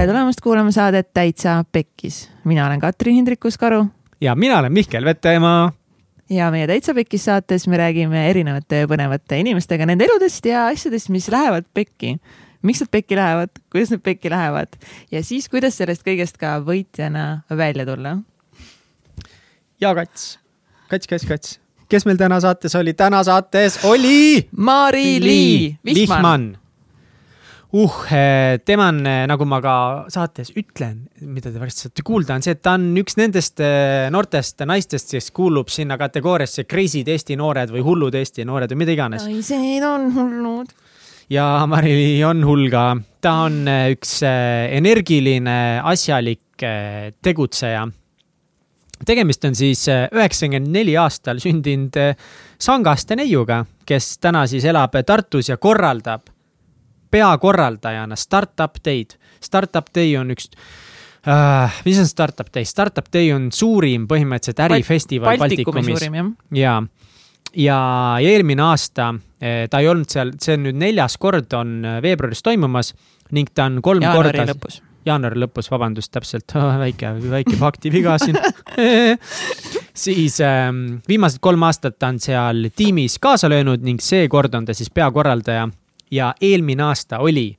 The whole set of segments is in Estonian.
tere tulemast kuulama saadet Täitsa Pekkis. mina olen Katrin Hindrikus-Karu. ja mina olen Mihkel Vetemaa. ja meie Täitsa Pekkis saates me räägime erinevate põnevate inimestega nende eludest ja asjadest, mis lähevad pekki. miks nad pekki lähevad, kuidas nad pekki lähevad ja siis, kuidas sellest kõigest ka võitjana välja tulla. ja Kats, Kats, Kats, Kats, kes meil täna saates oli? täna saates oli Mari-Lii Vihman uh, tema on, nagu ma ka saates ütlen, mida te varsti saate kuulda, on see, et ta on üks nendest eh, noortest naistest, kes kuulub sinna kategooriasse crazy'd Eesti noored või hullud Eesti noored või mida iganes. naised on hullud. ja Mari-Li on hull ka, ta on eh, üks eh, energiline, asjalik tegutseja tegemist on siis üheksakümmend neli aastal sündinud Sangaste neiuga, kes täna siis elab Tartus ja korraldab peakorraldajana Startup Day'd. Startup Day on üks uh,, mis on Startup Day? Startup Day on suurim põhimõtteliselt ärifestival Baltikumis. Baltikumis. ja, ja, eelmine aasta eh, ta ei olnud seal, see on nüüd neljas kord on eh, veebruaris toimumas ning ta on kolm jaanuari korda. lõpus. jaanuari lõpus, vabandust, täpselt väike, väike faktiviga siin siis ähm, viimased kolm aastat ta on seal tiimis kaasa löönud ning seekord on ta siis peakorraldaja ja eelmine aasta oli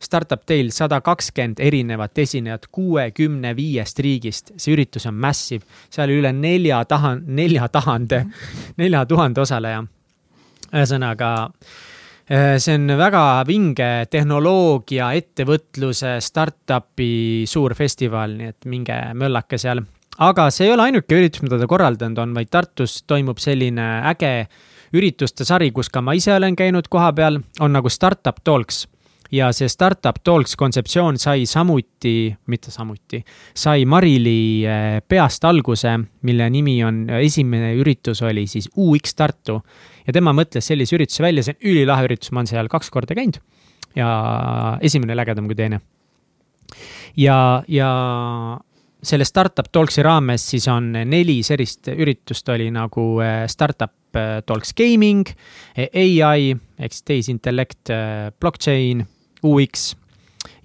Startup Day'l sada kakskümmend erinevat esinejat kuuekümne viiest riigist. see üritus on massive, seal üle nelja taha, nelja tahande, nelja tuhande osaleja. ühesõnaga, äh, see on väga vinge tehnoloogia, ettevõtluse, startup'i suur festival, nii et minge möllake seal. aga see ei ole ainuke üritus, mida ta korraldanud on, vaid Tartus toimub selline äge ürituste sari, kus ka ma ise olen käinud kohapeal, on nagu Startup Talks ja see Startup Talks kontseptsioon sai samuti, mitte samuti, sai Marili eh, peast alguse, mille nimi on, esimene üritus oli siis UX Tartu. ja tema mõtles sellise ürituse välja, see on ülilahe üritus, ma olen seal kaks korda käinud ja esimene ägedam kui teine. ja, ja selle Startup Talksi raames siis on neli sellist üritust oli nagu eh, Startup eh, Talks Gaming, eh, ai ehk siis tehisintellekt, blockchain, UX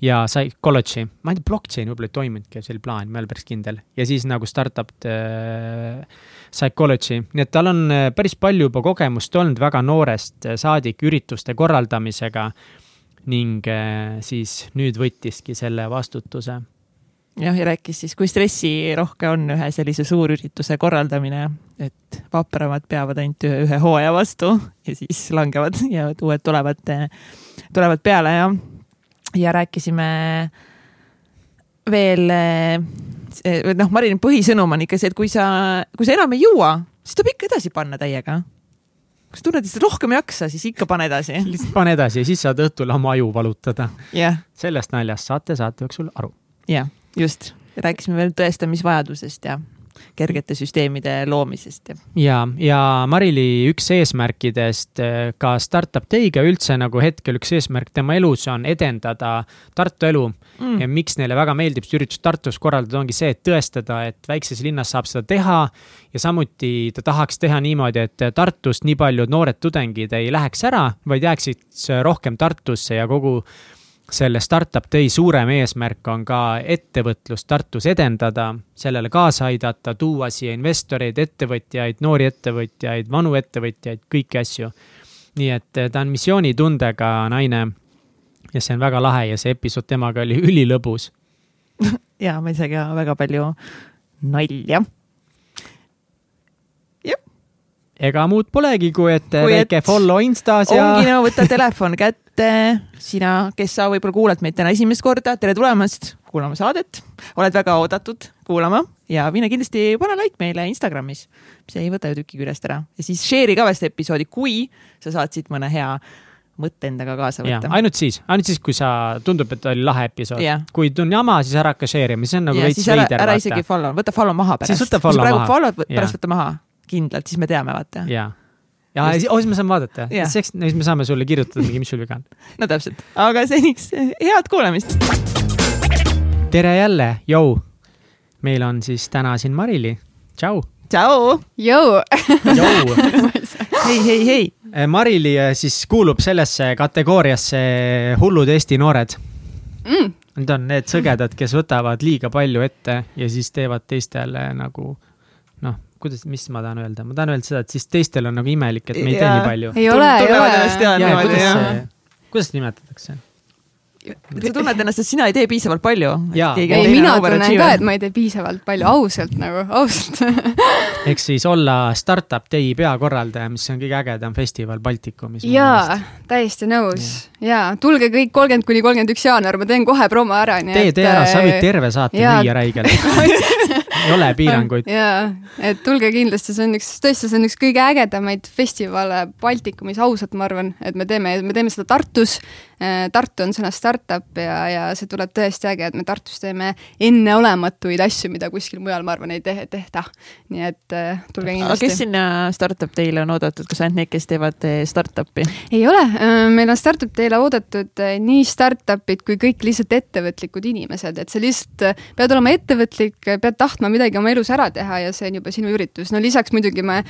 ja psychology. ma ei tea, blockchain võib-olla ei toiminudki, see oli plaan, ma ei ole päris kindel. ja siis nagu startup psychology, nii et tal on päris palju juba kogemust olnud väga noorest saadik ürituste korraldamisega. ning siis nüüd võttiski selle vastutuse jah, ja rääkis siis, kui stressirohke on ühe sellise suurürituse korraldamine, et vapramad peavad ainult ühe, ühe hooaja vastu ja siis langevad ja uued tulevad, tulevad peale ja, ja rääkisime veel, noh, Marini põhisõnum on ikka see, et kui sa, kui sa enam ei jõua, siis tuleb ikka edasi panna täiega. Kui sa tunned, et rohkem ei jaksa, siis ikka pane edasi. lihtsalt pane edasi ja siis saad õhtul oma aju valutada. Yeah.. sellest naljast saate saate jooksul aru. jah. yeah just, rääkisime veel tõestamisvajadusest ja kergete süsteemide loomisest ja. ja, Marili üks eesmärkidest eh, ka Startup Day'ga üldse nagu hetkel üks eesmärk tema elus on edendada Tartu elu mm.. ja miks neile väga meeldib seda üritust Tartus korraldada, ongi see, et tõestada, et väikses linnas saab seda teha. ja samuti ta tahaks teha niimoodi, et Tartust nii paljud noored tudengid ei läheks ära, vaid jääksid rohkem Tartusse ja kogu selle Startup Day suurem eesmärk on ka ettevõtlust Tartus edendada, sellele kaasa aidata, tuua siia investoreid, ettevõtjaid, noori ettevõtjaid, vanu ettevõtjaid, kõiki asju. nii et eh, ta on missioonitundega naine ja see on väga lahe ja see episood temaga oli ülilõbus. ja ma ise ka väga palju nalja ega muud polegi, kui et kui väike et follow Instas ja. ongi no võta telefon kätte, sina, kes sa võib-olla kuulad meid täna esimest korda, tere tulemast kuulama saadet. oled väga oodatud kuulama ja mine kindlasti pane like meile Instagramis. see ei võta ju tükki küljest ära ja siis share'i ka vast episoodi, kui sa saad siit mõne hea mõtte endaga kaasa võtta. ainult siis, ainult siis, kui sa, tundub, et oli lahe episood. kui on jama, siis ära hakka share ima, see on nagu veits veider. ära isegi follow, võta follow maha pärast. siis võta follow maha. praegu follow'd, pärast võta maha kindlalt, siis me teame, vaata. ja, ja siis, oh, siis me saame vaadata, siis siis me saame sulle kirjutada mingi, mis sul viga on. no täpselt, aga seniks head kuulamist. tere jälle, jõu. meil on siis täna siin Marili, tšau. tšau. jõu. jõu. hei, hei, hei. Eh, Marili eh, siis kuulub sellesse kategooriasse hullud Eesti noored mm,. Need on need sõgedad, kes võtavad liiga palju ette ja siis teevad teistele nagu kuidas, mis ma tahan öelda, ma tahan öelda seda, et siis teistel on nagu imelik, et me ei tee nii palju. ei ole, ei ole. ja kuidas jah. see, kuidas seda nimetatakse? sa tunned ennast, et sina ei tee piisavalt palju. Ei, mina tunnen ka, et ma ei tee piisavalt palju, ausalt nagu, ausalt. ehk siis olla Startup Day peakorraldaja, mis on kõige ägedam festival Baltikumis. jaa, täiesti nõus. jaa, tulge kõik kolmkümmend kuni kolmkümmend üks jaanuar, ma teen kohe promo ära, nii tee, tee ära, sa võid äh, terve saate jaa. müüa räigelt. ei ole piiranguid. jaa, et tulge kindlasti, see on üks, tõesti, see on üks kõige ägedamaid festivale Baltikumis, ausalt, ma arvan, et me teeme, me teeme seda Tartus. Tartu on sõna startup ja, ja see tuleb tõesti äge, et me Tartus teeme enneolematuid asju, mida kuskil mujal, ma arvan, ei te tehta. nii et äh, tulge aga kes kindlasti. sinna startup teile on oodatud, kas ainult need, kes teevad startup'i? ei ole, meil on startup teile oodatud äh, nii startup'id kui kõik lihtsalt ettevõtlikud inimesed, et sa lihtsalt äh, pead olema ettevõtlik, pead tahtma midagi oma elus ära teha ja see on juba sinu üritus. no lisaks muidugi me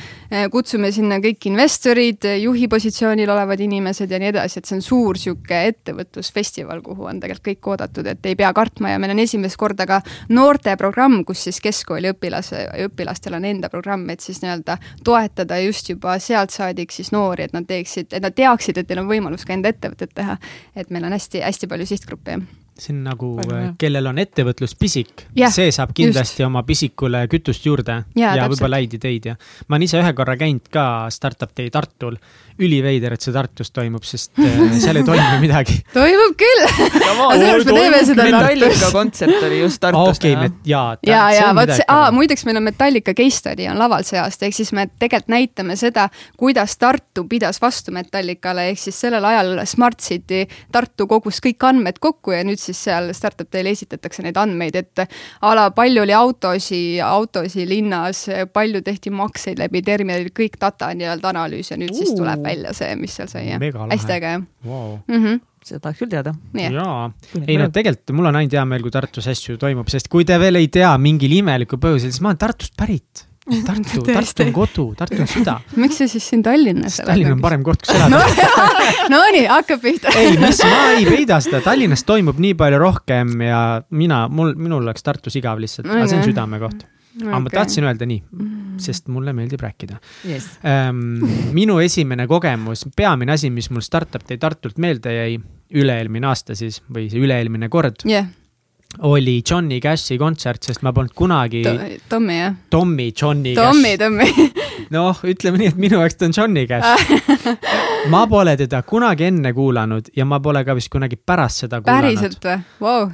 kutsume sinna kõik investorid, juhi positsioonil olevad inimesed ja nii edasi, et see on suur sihuke ettevõtlusfestival, kuhu on tegelikult kõik oodatud, et ei pea kartma ja meil on esimest korda ka noorteprogramm, kus siis keskkooli õpilase, õpilastel on enda programm, et siis nii-öelda toetada just juba sealt saadik siis noori, et nad teeksid, et nad teaksid, et neil on võimalus ka enda ettevõtet teha. et meil on hästi-hästi palju sihtgruppe. See on nagu hea. kellel on ettevõtluspisik Jah, see saab kindlasti just. oma pisikule kütust juurde ja täpselt. võib-olla häid ideid ja ma olen ise ühe korra käinud ka Startup Day Tartul. üliveider, et see Tartus toimub, sest äh, seal ei toimu midagi. toimub küll. seda Metallica Tartus. kontsert oli just Tartus. okei, jaa. ja, ja vot see, aa, muideks meil on Metallica case study on laval see aasta, ehk siis me tegelikult näitame seda, kuidas Tartu pidas vastu Metallicale, ehk siis sellel ajal Smart City Tartu kogus kõik andmed kokku ja nüüd siis seal Startup Day'l esitatakse neid andmeid, et a la palju oli autosid, autosid linnas, palju tehti makseid läbi terminali, kõik data nii-öelda analüüs ja nüüd siis tuleb välja see, mis seal sai ja Mega lahe. hästi äge jah wow.. mm. -hmm. seda tahaks küll teada. jaa, ei no tegelikult mul on ainult hea meel, kui Tartus asju toimub, sest kui te veel ei tea mingil imelikul põhjusel, siis ma olen Tartust pärit. Tartu, Tartu on kodu, Tartu on süda. miks sa siis siin Tallinnas Tallinn on parem koht, kus no elada. Nonii, hakkab pihta. ei, mis, ma ei peida seda, Tallinnas toimub nii palju rohkem ja mina, mul, minul oleks Tartus igav lihtsalt, aga see on südamekoht. aga ma tahtsin öelda nii, sest mulle meeldib rääkida. yes.. minu esimene kogemus, peamine asi, mis mul Startup Day Tartult meelde jäi, üle-eelmine aasta siis või see üle-eelmine kord, jah, oli Johnny Cashi kontsert, sest ma polnud kunagi Tommy jah, Tommy Johnny Tommy, Cash. Tommy. noh, ütleme nii, et minu jaoks ta on Johnny Cash. ma pole teda kunagi enne kuulanud ja ma pole ka vist kunagi pärast seda kuulanud. päriselt või? Vau.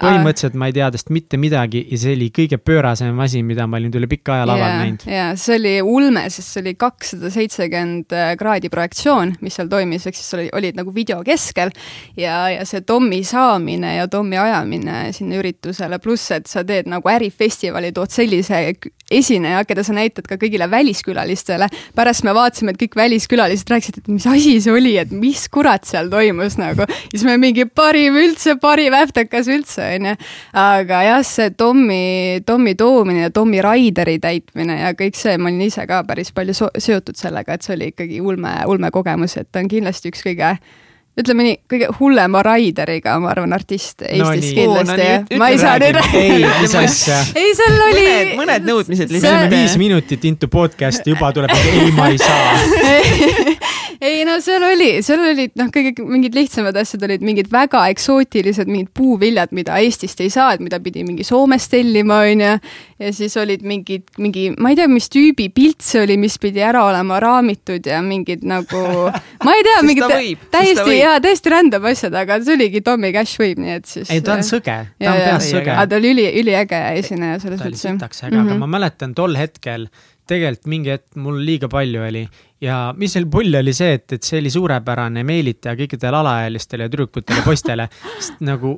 Põhimõtteliselt ma ei tea tast mitte midagi ja see oli kõige pöörasem asi, mida ma olin üle pika aja laval näinud. ja see oli ulme, sest see oli kakssada seitsekümmend kraadi projektsioon, mis seal toimis, ehk siis oli, olid nagu video keskel ja, ja see Tommy saamine ja Tommy ajamine sinna üritusele, pluss et sa teed nagu ärifestivali, tood sellise esineja, keda sa näitad ka kõigile väliskülalistele. pärast me vaatasime, et kõik väliskülalised rääkisid, et mis asi see oli, et mis kurat seal toimus nagu. ja siis me mingi parim üldse, parim äftekas üldse, onju. aga jah, see Tommy, Tommy toomine ja Tommy Raideri täitmine ja kõik see, ma olin ise ka päris palju so seotud sellega, et see oli ikkagi ulme, ulme kogemus, et ta on kindlasti üks kõige ütleme nii, kõige hullema Raideriga, ma arvan, artist Eestis no kindlasti ütle ma ei saa nüüd räägi. ei, mis asja. ei, seal oli mõned, mõned nõudmised lihtsalt. viis minutit into podcast'i, juba tuleb, ei, ma ei saa. ei no seal oli, seal olid noh, kõige mingid lihtsamad asjad olid mingid väga eksootilised mingid puuviljad, mida Eestist ei saa, et mida pidi mingi Soomest tellima, onju. ja siis olid mingid, mingi, ma ei tea, mis tüübi pilt see oli, mis pidi ära olema raamitud ja mingid nagu, ma ei tea, mingid võib, täiesti ja täiesti random asjad, aga see oligi Tommy Cash võib, nii et siis. ei, ta on sõge, ta on peas sõge aga. ta oli üli, üliäge esineja selles ta oli mõttes sitaks äge, aga Mhm. ma mäletan tol hetkel tegelikult mingi hetk mul liiga palju oli ja mis seal pull oli see, et, et see oli suurepärane meelitaja kõikidele alaealistele ja tüdrukutele poistele, sest nagu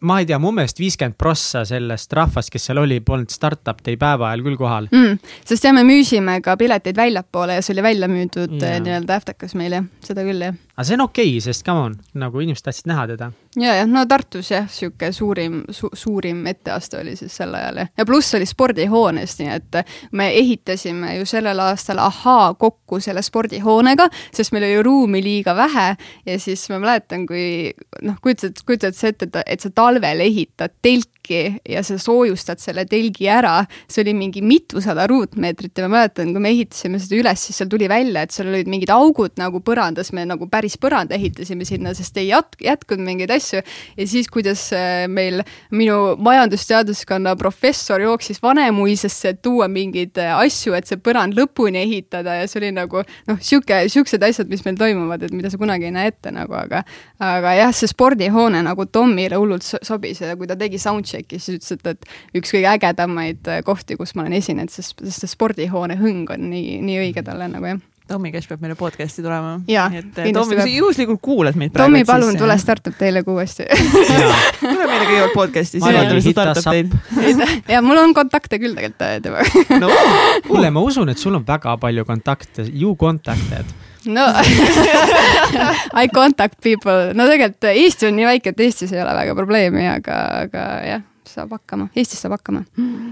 ma ei tea, mu meelest viiskümmend prossa sellest rahvast, kes seal oli, polnud startup day päeva ajal küll kohal. mm,. sest jah, me müüsime ka pileteid väljapoole ja see oli välja müüdud yeah. nii-öelda äftakas meil jah, seda küll jah. Aga see on okei okay,, sest come on, nagu inimesed tahtsid näha teda. ja, jah, no Tartus jah, sihuke suurim su,, suurim etteaste oli siis sel ajal jah, ja pluss oli spordihoones, nii et me ehitasime ju sellel aastal ahaa kokku selle spordihoonega, sest meil oli ruumi liiga vähe ja siis ma mäletan, kui noh, kujutad, kujutad sa ette, et, sa talvel ehitad telki ja sa soojustad selle telgi ära, see oli mingi mitusada ruutmeetrit ja ma mäletan, kui me ehitasime seda üles, siis seal tuli välja, et seal olid mingid augud nagu põrandas, me nagu päris põranda ehitasime sinna, sest ei jat-, jätkunud mingeid asju. ja siis, kuidas äh, meil minu majandusteaduskonna professor jooksis Vanemuisesse, et tuua mingeid äh, asju, et see põrand lõpuni ehitada ja see oli nagu noh, sihuke, siuksed asjad, mis meil toimuvad, et mida sa kunagi ei näe ette nagu, aga aga jah, see spordihoone nagu Tomile hullult sobis ja kui ta tegi soundcheck'i, siis ütles, et, et üks kõige ägedamaid äh, kohti, kus ma olen esinenud, sest, sest see spordihoone hõng on nii, nii õige talle nagu jah Tommi Cash peab meile podcast'i tulema. et äh, Tommi, kui sa juhuslikult kuulad meid praegu. Tommi, palun tule Startup Day'le uuesti. Tule meile kõigepealt podcast'i, siis vaatame seda Startup Day'd. ja mul on kontakte küll tegelikult äh, temaga no,. kuule, ma usun, et sul on väga palju kontakte, you contacted no. I contact people, no tegelikult Eesti on nii väike, et Eestis ei ole väga probleemi, aga, aga jah saab hakkama, Eestis saab hakkama.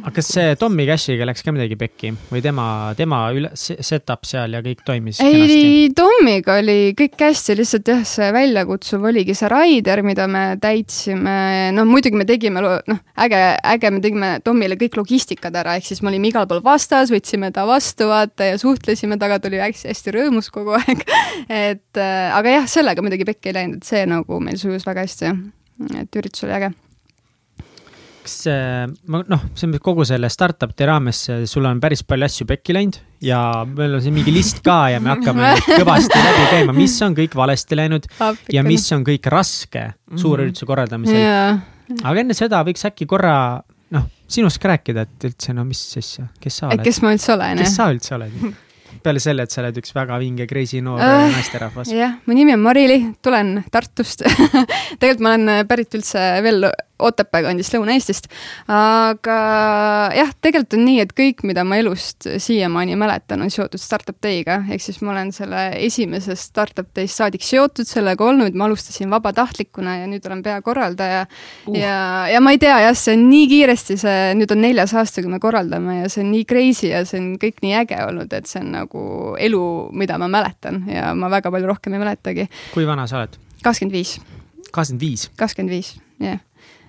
aga kas see Tommy Cashiga läks ka midagi pekki või tema, tema üle, set-up seal ja kõik toimis ei, kenasti? Tommiga oli kõik hästi, lihtsalt jah, see väljakutsuv oligi see Raider, mida me täitsime, noh muidugi me tegime, noh, äge, äge, me tegime Tommile kõik logistikad ära, ehk siis me olime igal pool vastas, võtsime ta vastu, vaata, ja suhtlesime temaga, ta oli hästi, hästi rõõmus kogu aeg et äh, aga jah, sellega midagi pekki ei läinud, et see nagu meil sujus väga hästi, et üritus oli äge eks ma noh, see on kogu selle startup'i raames, sul on päris palju asju pekki läinud ja meil on siin mingi list ka ja me hakkame kõvasti läbi käima, mis on kõik valesti läinud Appikene. ja mis on kõik raske mhm. ürituse korraldamisel yeah.. aga enne seda võiks äkki korra noh, sinust ka rääkida, et üldse no mis asja, kes sa oled? kes ma üldse olen? kes sa üldse oled? peale selle, et sa oled üks väga vinge crazy noor uh, naisterahvas. jah, mu nimi on Marili, tulen Tartust tegelikult ma olen pärit üldse veel Otepää kandist Lõuna-Eestist. aga jah, tegelikult on nii, et kõik, mida ma elust siiamaani mäletan, on seotud Startup Day'ga, ehk siis ma olen selle esimesest Startup Day'st saadik seotud sellega olnud, ma alustasin vabatahtlikuna ja nüüd olen peakorraldaja uh.. ja, ja ma ei tea jah, see on nii kiiresti, see nüüd on neljas aasta, kui me korraldame ja see on nii crazy ja see on kõik nii äge olnud, et see on nagu elu, mida ma mäletan ja ma väga palju rohkem ei mäletagi. kui vana sa oled? kakskümmend viis. kakskümmend viis? kakskümmend viis, jah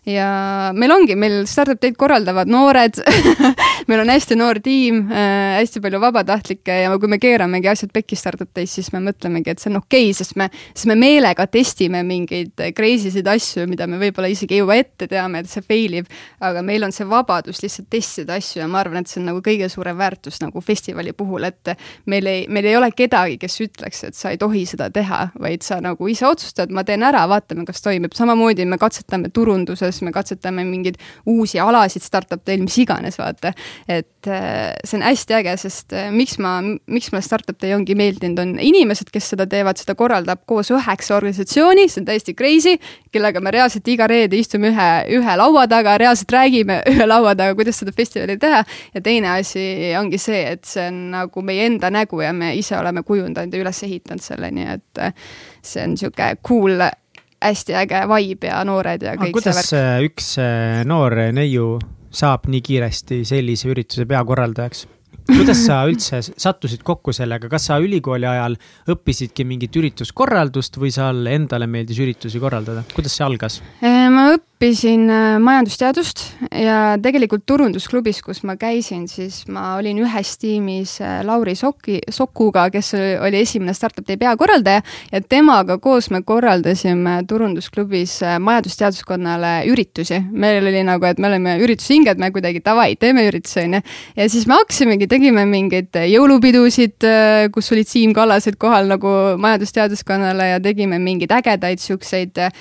ja meil ongi, meil startup teid korraldavad noored meil on hästi noor tiim äh,, hästi palju vabatahtlikke ja kui me keeramegi asjad pekki startup teis, siis me mõtlemegi, et see on okei okay,, sest me, sest me meelega testime mingeid crazy sid asju, mida me võib-olla isegi ei jõua ette teame, et see fail ib. aga meil on see vabadus lihtsalt testida asju ja ma arvan, et see on nagu kõige suurem väärtus nagu festivali puhul, et meil ei, meil ei ole kedagi, kes ütleks, et sa ei tohi seda teha, vaid sa nagu ise otsustad, ma teen ära, vaatame, kas toimib. samamoodi me katsetame turunduses me katsetame mingeid uusi alasid startup teil, mis iganes, vaata. Et äh, see on hästi äge, sest äh, miks ma, miks mulle startup day ongi meeldinud, on inimesed, kes seda teevad, seda korraldab koos üheksa organisatsiooni, see on täiesti crazy, kellega me reaalselt iga reede istume ühe, ühe laua taga, reaalselt räägime ühe laua taga, kuidas seda festivali teha. ja teine asi ongi see, et see on nagu meie enda nägu ja me ise oleme kujundanud ja üles ehitanud selle, nii et äh, see on sihuke cool hästi äge vibe ja noored ja kõik kuidas see värk. üks noor neiu saab nii kiiresti sellise ürituse peakorraldajaks? kuidas sa üldse sattusid kokku sellega, kas sa ülikooli ajal õppisidki mingit ürituskorraldust või sul endale meeldis üritusi korraldada, kuidas see algas? Äh, ma õppisin äh, majandusteadust ja tegelikult turundusklubis, kus ma käisin, siis ma olin ühes tiimis äh, Lauri Soki, Sokuga, kes oli esimene Startup Day peakorraldaja ja temaga koos me korraldasime turundusklubis majandusteaduskonnale üritusi. meil oli nagu, et me oleme üritusinged, me kuidagi davai, teeme üritusi, onju. ja siis me hakkasimegi tegime mingeid jõulupidusid, äh, kus olid Siim Kallased kohal nagu majandusteaduskonnale ja tegime mingeid ägedaid siukseid, äh,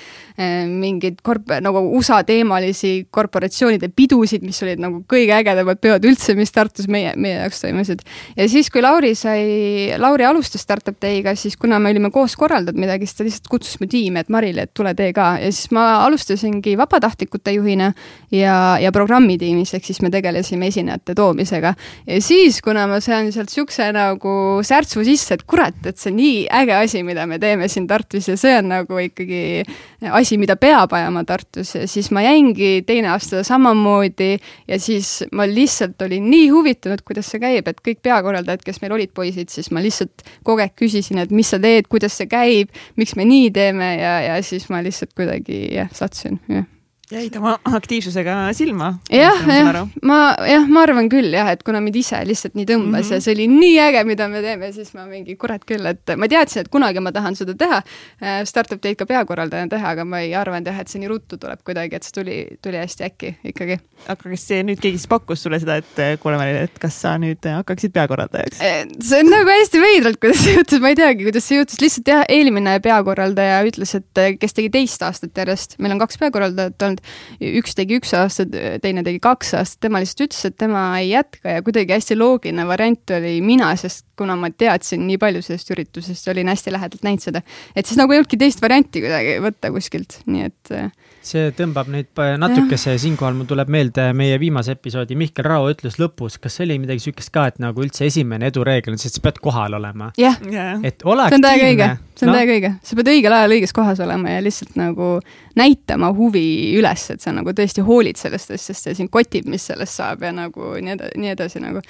mingeid korp-, nagu USA teemalisi korporatsioonide pidusid, mis olid nagu kõige ägedamad peod üldse, mis Tartus meie, meie jaoks toimusid. ja siis, kui Lauri sai, Lauri alustas Startup Day'ga, siis kuna me olime koos korraldanud midagi, siis ta lihtsalt kutsus mu tiimi, et Marile, et tule tee ka ja siis ma alustasingi vabatahtlikute juhina ja, ja programmitiimis, ehk siis me tegelesime esinejate toomisega. ja siis, kuna ma sain sealt siukse nagu särtsu sisse, et kurat, et see on nii äge asi, mida me teeme siin Tartus ja see on nagu ikkagi asi, mida peab ajama Tartus siis ma jäingi teine aasta samamoodi ja siis ma lihtsalt olin nii huvitunud, kuidas see käib, et kõik peakorraldajad, kes meil olid poisid, siis ma lihtsalt kogu aeg küsisin, et mis sa teed, kuidas see käib, miks me nii teeme ja, ja siis ma lihtsalt kuidagi jah, sattusin, jah jäid oma aktiivsusega silma. jah, jah, ma jah, ma arvan küll jah, et kuna mind ise lihtsalt nii tõmbas mm -hmm. ja see oli nii äge, mida me teeme, siis ma mingi kurat küll, et ma teadsin, et kunagi ma tahan seda teha, äh, startup teid ka peakorraldajana teha, aga ma ei arvanud jah, et see nii ruttu tuleb kuidagi, et see tuli, tuli hästi äkki ikkagi. aga kas see nüüd keegi siis pakkus sulle seda, et äh, kuule Mari, et kas sa nüüd hakkaksid peakorraldajaks? Äh, see on nagu hästi veidralt, kuidas see juhtus, ma ei teagi, kuidas see juhtus, lihtsalt jah, eelmine peakorraldaja ütles, et kes tegi teist aastat järjest, meil on kaks peakorraldajat olnud olnud, üks tegi üks aasta, teine tegi kaks aastat, tema lihtsalt ütles, et tema ei jätka ja kuidagi hästi loogiline variant oli mina, sest kuna ma teadsin nii palju sellest üritusest olin hästi lähedalt näinud seda, et siis nagu ei olnudki teist varianti kuidagi võtta kuskilt, nii et äh, see tõmbab nüüd natukese, siinkohal mul tuleb meelde meie viimase episoodi, Mihkel Rao ütles lõpus, kas see oli midagi sihukest ka, et nagu üldse esimene edureegel on see, et sa pead kohal olema. jah yeah., et ole aktiivne. see on täiega õige, see on no. täiega õige, sa pead õigel ajal õiges kohas olema ja lihtsalt nagu näitama huvi üles, et sa nagu tõesti hoolid sellest asjast ja sind kotib, mis sellest saab ja nagu nii edasi, nii edasi nagu.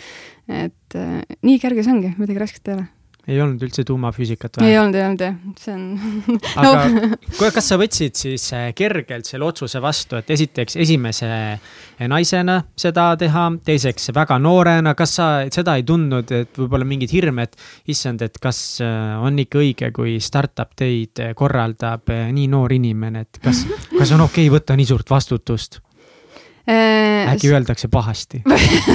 et äh, nii kerge see ongi, midagi rasket ei ole ei olnud üldse tuumafüüsikat või? ei olnud, ei olnud jah, see on aga no. kas sa võtsid siis äh, kergelt selle otsuse vastu, et esiteks esimese naisena seda teha, teiseks väga noorena, kas sa seda ei tundnud, et võib-olla mingid hirm, et issand, et kas äh, on ikka õige, kui startup teid korraldab äh, nii noor inimene, et kas, kas on okei okay võtta nii suurt vastutust? Äh, äkki öeldakse pahasti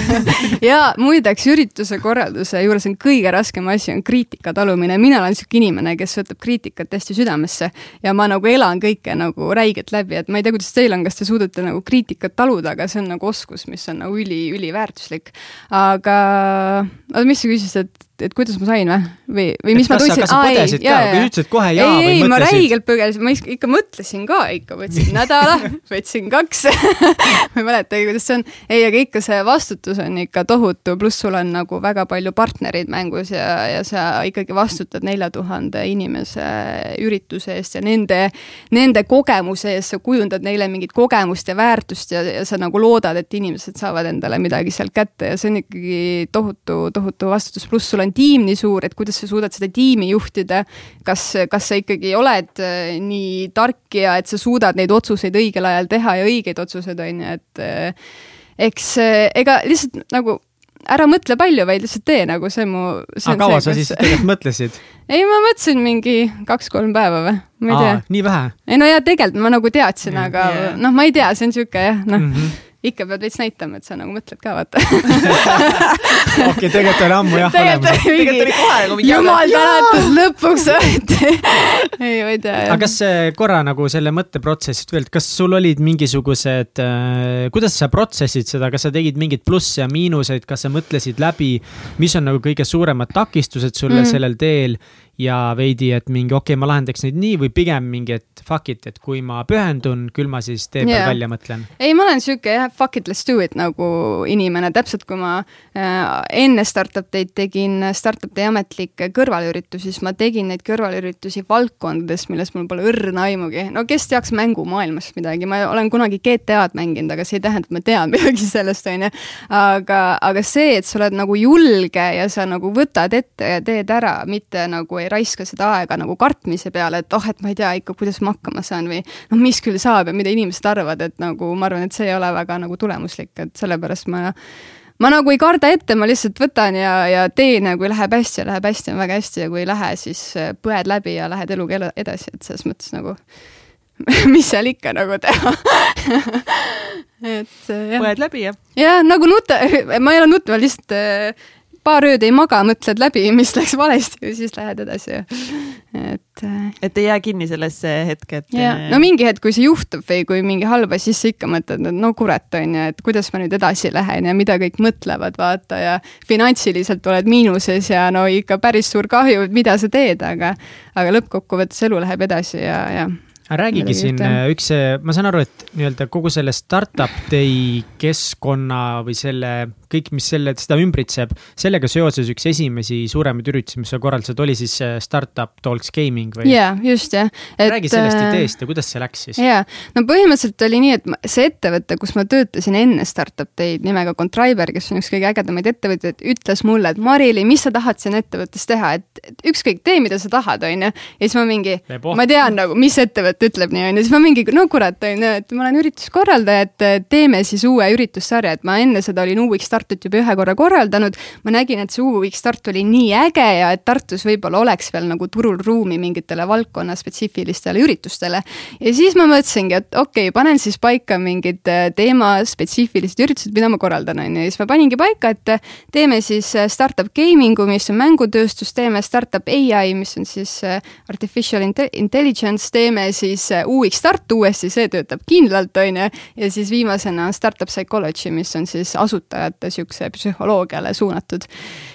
ja muideks ürituse korralduse juures on kõige raskem asi on kriitika talumine. mina olen niisugune inimene, kes võtab kriitikat hästi südamesse ja ma nagu elan kõike nagu räigelt läbi, et ma ei tea, kuidas teil on, kas te suudate nagu kriitikat taluda, aga see on nagu oskus, mis on nagu üli, üliväärtuslik. aga, oota, mis sa küsisid, et et kuidas ma sain või? või, või mis et ma tundsin? kas sa põdesid ka, kui ütlesid kohe jaa ei, või mõtlesid? ma räigelt põgenesin, ma ikka mõtlesin ka ikka, võtsin nädala võtsin kaks ma ei mäletagi, kuidas see on. ei, aga ikka see vastutus on ikka tohutu, pluss sul on nagu väga palju partnereid mängus ja, ja sa ikkagi vastutad nelja tuhande inimese ürituse eest ja nende, nende kogemuse eest, sa kujundad neile mingit kogemust ja väärtust ja, ja sa nagu loodad, et inimesed saavad endale midagi sealt kätte ja see on ikkagi tohutu, tohutu vastutus, pluss sul on tiim nii suur, et kuidas sa suudad seda tiimi juhtida, kas, kas sa ikkagi oled äh, nii tark ja et sa suudad neid otsuseid õigel ajal teha ja õigeid otsuseid, on ju, et äh, eks äh, ega lihtsalt nagu ära mõtle palju, vaid lihtsalt tee nagu see mu. aga kaua sa siis tegelikult mõtlesid? ei, ma mõtlesin mingi kaks-kolm päeva või, ma ei tea. nii vähe? ei no jaa, tegelikult ma nagu teadsin, aga yeah. noh, ma ei tea, see on sihuke jah, noh mm -hmm ikka pead veits näitama, et sa nagu mõtled ka, vaata okei, tegelikult oli ammu jah olemas. tegelikult oli kohe nagu mingi jumal tänatud, lõpuks võeti ei, ma ei tea. aga kas korra nagu selle mõtteprotsessist veel, kas sul olid mingisugused äh,, kuidas sa protsessid seda, kas sa tegid mingeid plusse ja miinuseid, kas sa mõtlesid läbi, mis on nagu kõige suuremad takistused sulle mm. sellel teel ja veidi, et mingi okei okay,, ma lahendaks neid nii või pigem mingi, et fuck it, et kui ma pühendun, küll ma siis tee peal yeah. välja mõtlen. ei, ma olen sihuke jah, fuck it, let's do it nagu inimene, täpselt kui ma äh, enne startup day'd tegin startup day ametlikke kõrvalüritusi, siis ma tegin neid kõrvalüritusi valdkondades, millest mul pole õrna aimugi. no kes teaks mängumaailmast midagi, ma olen kunagi GTA-d mänginud, aga see ei tähenda, et ma tean midagi sellest, on ju. aga, aga see, et sa oled nagu julge ja sa nagu võtad ette ja teed ära, mitte nagu ei raiska seda aega nagu kartmise peale, et oh, et ma ei tea ikka, kuidas ma hakkama saan või noh, mis küll saab ja mida inimesed arvavad, et nagu ma arvan, et see ei ole väga nagu tulemuslik, et sellepärast ma ma nagu ei karda ette, ma lihtsalt võtan ja, ja teen ja kui läheb hästi ja läheb hästi, on väga hästi ja kui ei lähe, siis äh, põed läbi ja lähed eluga edasi, et selles mõttes nagu mis seal ikka nagu teha et äh, jah. põed läbi, jah? jah, nagu nuta, ma ei ole nutma, lihtsalt äh, paar ööd ei maga, mõtled läbi, mis läks valesti ja siis lähed edasi. et äh, et ei jää kinni sellesse hetke, et. ja no mingi hetk, kui see juhtub või kui mingi halb asi, siis sa ikka mõtled, et no kurat, on ju, et kuidas ma nüüd edasi lähen ja mida kõik mõtlevad, vaata ja finantsiliselt oled miinuses ja no ikka päris suur kahju, et mida sa teed, aga, aga lõppkokkuvõttes elu läheb edasi ja, ja räägigi siin äh, üks, ma saan aru, et nii-öelda kogu selle startup day keskkonna või selle kõik, mis selle, seda ümbritseb, sellega seoses üks esimesi suuremaid üritusi, mis sa korraldasid, oli siis Startup Talks Gaming või? jaa, just jah. Räägi sellest äh, ideest ja kuidas see läks siis? jaa, no põhimõtteliselt oli nii, et see ettevõte, kus ma töötasin enne Startup Day'd nimega Contriber, kes on üks kõige ägedamaid ettevõtteid, ütles mulle, et Marili, mis sa tahad siin ettevõttes teha, et ükskõik, tee, mida sa tahad, on ju. ja siis ma mingi, ma tean nagu, mis ettevõte ütleb nii, on ju, siis ma mingi, no kurat, on ju, et ma olen ürituskorraldaja, et teeme siis uue üritussarja, et ma enne seda olin UX Startut juba ühe korra korraldanud. ma nägin, et see UX Start oli nii äge ja et Tartus võib-olla oleks veel nagu turul ruumi mingitele valdkonna spetsiifilistele üritustele. ja siis ma mõtlesingi, et okei okay,, panen siis paika mingid äh, teemaspetsiifilised üritused, mida ma korraldan, on ju, ja siis ma paningi paika, et äh, teeme siis äh, startup gaming'u, mis on mängutööstus, teeme startup ai, mis on siis artificial intelligence, teeme siis UX Start uuesti, see töötab kindlalt, on ju, ja siis viimasena startup psychology, mis on siis asutajate siukse psühholoogiale suunatud.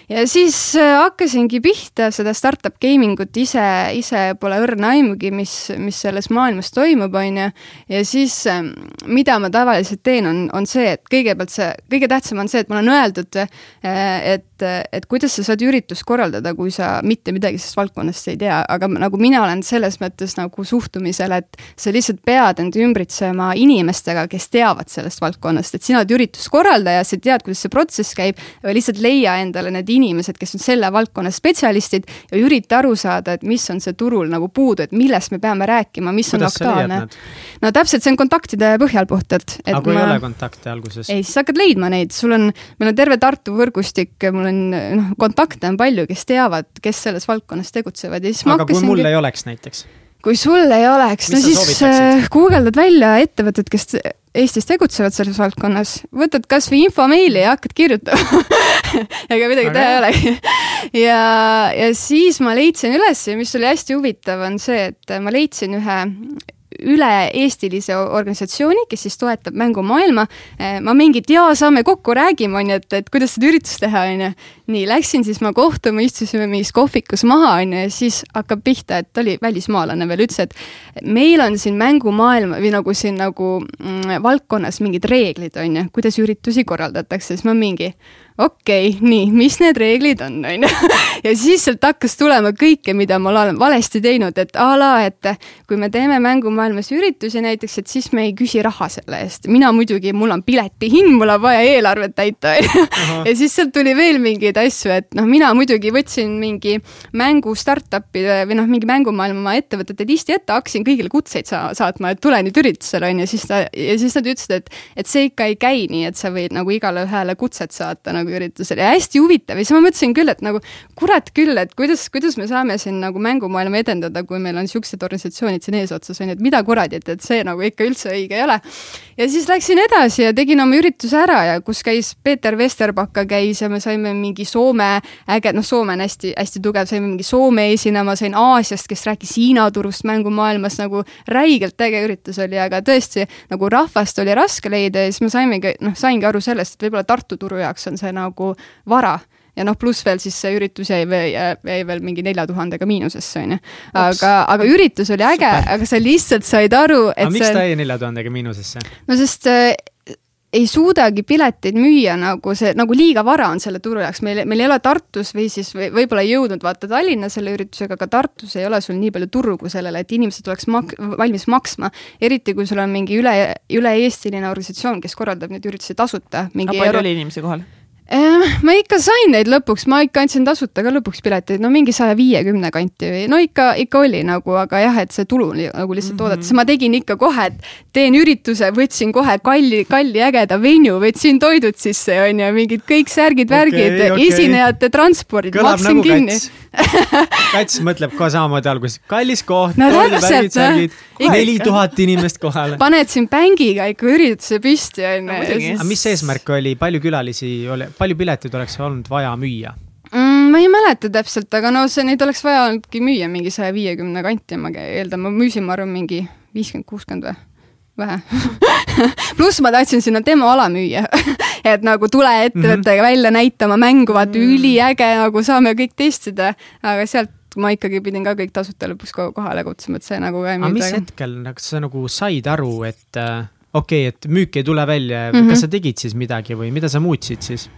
Ja siis äh, hakkasingi pihta seda startup gaming ut ise, ise pole õrna aimugi, mis, mis selles maailmas toimub, on ju. ja siis, ähm, mida ma tavaliselt teen, on, on see, et kõigepealt see, kõige tähtsam on see, et mulle on öeldud, äh, et, et kuidas sa saad üritust korraldada, kui sa mitte midagi sellest valdkonnast ei tea, aga nagu mina olen selles mõttes nagu suhtumisel, et sa lihtsalt pead end ümbritsema inimestega, kes teavad sellest valdkonnast, et sina oled ürituskorraldaja, sa tead, kuidas see protsess käib, lihtsalt leia endale need inimesed, kes on selle valdkonna spetsialistid ja ürita aru saada, et mis on see turul nagu puudu, et millest me peame rääkima, mis Kuidas on aktuaalne. no täpselt, see on kontaktide põhjal puhtalt. aga kui ma... ei ole kontakte alguses? ei, siis hakkad leidma neid, sul on, meil on terve Tartu võrgustik, mul on noh, kontakte on palju, kes teavad, kes selles valdkonnas tegutsevad ja siis aga ma hakkasingi. kui mul ei oleks näiteks? kui sul ei oleks, no siis äh, guugeldad välja ettevõtted, kes Eestis tegutsevad selles valdkonnas, võtad kasvõi infomeili ja hakkad kirjutama ega midagi teha ei olegi. ja, ja siis ma leidsin üles ja mis oli hästi huvitav, on see, et ma leidsin ühe üle-eestilise organisatsiooni, kes siis toetab mängumaailma. ma mingit jaa, saame kokku, räägime, on ju, et, et kuidas seda üritust teha, on ju. nii, läksin siis ma kohtuma, istusime mingis kohvikus maha, on ju, ja siis hakkab pihta, et oli välismaalane veel, ütles, et meil on siin mängumaailma või nagu siin nagu mm, valdkonnas mingid reeglid, on ju, kuidas üritusi korraldatakse, siis ma mingi okei okay,, nii, mis need reeglid on, on ju. ja siis sealt hakkas tulema kõike, mida ma olen valesti teinud, et a la, et kui me teeme mängumaailmas üritusi näiteks, et siis me ei küsi raha selle eest. mina muidugi, mul on piletihind, mul on vaja eelarvet täita, on ju. ja siis sealt tuli veel mingeid asju, et noh, mina muidugi võtsin mingi mängu startup'ide või noh, mingi mängumaailma ettevõtete listi ette, hakkasin kõigile kutseid sa saatma, et tule nüüd üritusele, on ju, siis ta, ja siis nad ütlesid, et, et see ikka ei käi nii, et sa võid nagu igale ühele kutset saata nagu üritusel ja hästi huvitav ja siis ma mõtlesin küll, et nagu kurat küll, et kuidas, kuidas me saame siin nagu mängumaailma edendada, kui meil on niisugused organisatsioonid siin eesotsas, on ju, et mida kuradi, et, et see nagu ikka üldse õige ei ole. ja siis läksin edasi ja tegin oma ürituse ära ja kus käis Peeter Vesterbacka käis ja me saime mingi Soome äge, noh, Soome on hästi-hästi tugev, saime mingi Soome esinema, sain Aasiast, kes rääkis Hiina turust mängumaailmas, nagu räigelt äge üritus oli, aga tõesti nagu rahvast oli raske leida ja siis me saimegi, noh, saingi aru sellest, et võib-olla Tartu turu jaoks on see nagu vara ja noh, pluss veel siis see üritus jäi, jäi veel mingi nelja tuhandega miinusesse, onju. aga, aga üritus oli äge, aga sa lihtsalt said aru, et aga miks ta jäi nelja tuhandega miinusesse? no sest äh, ei suudagi pileteid müüa nagu see, nagu liiga vara on selle turu jaoks, meil, meil ei ole Tartus või siis või, võib-olla ei jõudnud vaata Tallinna selle üritusega, aga Tartus ei ole sul nii palju turgu sellele, et inimesed oleks mak-, valmis maksma. eriti, kui sul on mingi üle, üle-eestiline organisatsioon, kes korraldab neid üritusi tasuta. aga palju euro... oli inimesi kohal? Ehm, ma ikka sain neid lõpuks, ma ikka andsin tasuta ka lõpuks pileteid, no mingi saja viiekümne kanti või no ikka, ikka oli nagu, aga jah, et see tulu nagu lihtsalt mm -hmm. oodata, siis ma tegin ikka kohe, et teen ürituse, võtsin kohe kalli, kalli ägeda venue, võtsin toidud sisse, on ju, mingid kõik särgid-värgid okay,, okay. esinejate transpordid, maksin nagu kinni. kats mõtleb ka samamoodi alguses, kallis koht no täpselt, neli tuhat inimest kohale. paned siin bängiga ikka ürituse püsti, on ju. aga mis eesmärk oli, palju külalisi oli? Palju pileteid oleks olnud vaja müüa mm,? ma ei mäleta täpselt, aga no see, neid oleks vaja olnudki müüa mingi saja viiekümne kanti, ma eeldan, ma müüsin, ma arvan, mingi viiskümmend, kuuskümmend või? vähe pluss ma tahtsin sinna demo ala müüa et nagu tule ettevõttega mm -hmm. välja näitama mängu, vaata mm -hmm. üliäge, nagu saame kõik testida, aga sealt ma ikkagi pidin ka kõik tasuta lõpuks kohale kutsuma, et see nagu ka ei aga mis hetkel nagu sa nagu said aru, et äh, okei okay,, et müük ei tule välja mm, -hmm. kas sa tegid siis midagi või mida sa muutsid siis?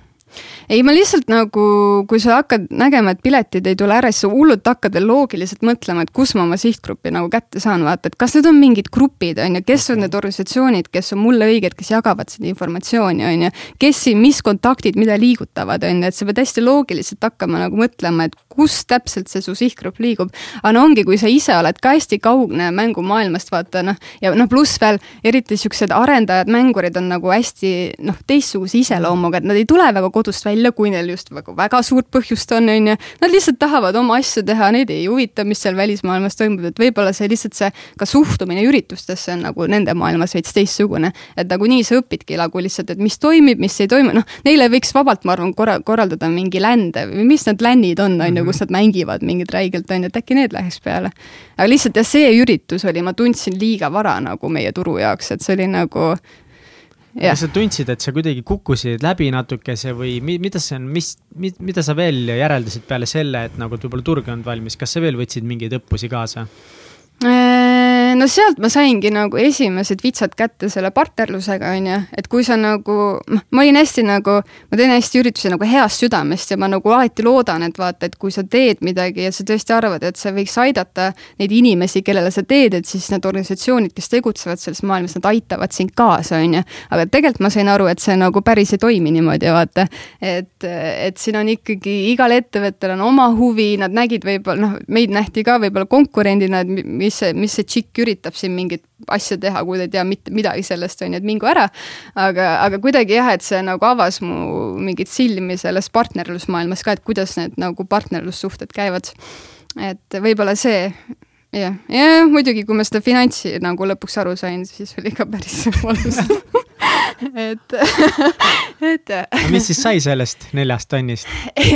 Ei, ma lihtsalt nagu, kui sa hakkad nägema, et piletid ei tule ära, siis sa hullult hakkad veel loogiliselt mõtlema, et kus ma oma sihtgruppi nagu kätte saan, vaata, et kas need on mingid grupid, on ju, kes on need organisatsioonid, kes on mulle õiged, kes jagavad seda informatsiooni, on ju. kes siin, mis kontaktid, mida liigutavad, on ju, et sa pead hästi loogiliselt hakkama nagu mõtlema, et kus täpselt see su sihtgrupp liigub. aga no ongi, kui sa ise oled ka hästi kaugne mängumaailmast, vaata noh, ja noh, pluss veel eriti siuksed arendajad, mängurid on nagu hästi noh, teistsuguse iseloomuga, et nad ei tule väga kodust välja, kui neil just väga, väga suurt põhjust on, on ju. Nad lihtsalt tahavad oma asju teha, neid ei huvita, mis seal välismaailmas toimub, et võib-olla see lihtsalt see ka suhtumine üritustesse on nagu nende maailmas veits teistsugune. et nagunii sa õpidki nagu lihtsalt, et mis toimib, mis ei toimi, noh, neile võiks vabalt, ma arvan, korra-, korraldada mingi lände või mis need lännid on, on ju, kus nad mängivad mingit räigelt, on ju, et äkki need läheks peale. aga lihtsalt jah, see üritus oli, ma tundsin liiga vara nagu meie turu jaoks, et see oli nagu kas sa tundsid, et sa kuidagi kukkusid läbi natukese või mida see on, mis, mida sa veel järeldasid peale selle, et nagu võib-olla turg ei olnud valmis, kas sa veel võtsid mingeid õppusi kaasa? No sealt ma saingi nagu esimesed vitsad kätte selle partnerlusega, on ju, et kui sa nagu, noh, ma olin hästi nagu, ma teen hästi üritusi nagu heast südamest ja ma nagu alati loodan, et vaata, et kui sa teed midagi ja sa tõesti arvad, et see võiks aidata neid inimesi, kellele sa teed, et siis need organisatsioonid, kes tegutsevad selles maailmas, nad aitavad sind kaasa, on ju. aga tegelikult ma sain aru, et see nagu päris ei toimi niimoodi, vaata. et, et siin on ikkagi, igal ettevõttel on oma huvi, nad nägid võib-olla, noh, meid nähti ka võib-olla konkurendina, et mis see, mis see tšikk üritab siin mingit asja teha, kui ta ei tea mitte midagi sellest, on ju, et mingu ära. aga, aga kuidagi jah, et see nagu avas mu mingeid silmi selles partnerlusmaailmas ka, et kuidas need nagu partnerlussuhted käivad. et võib-olla see jah, ja muidugi, kui ma seda finantsi nagu lõpuks aru sain, siis oli ka päris valus et, et. mis siis sai sellest neljast tonnist?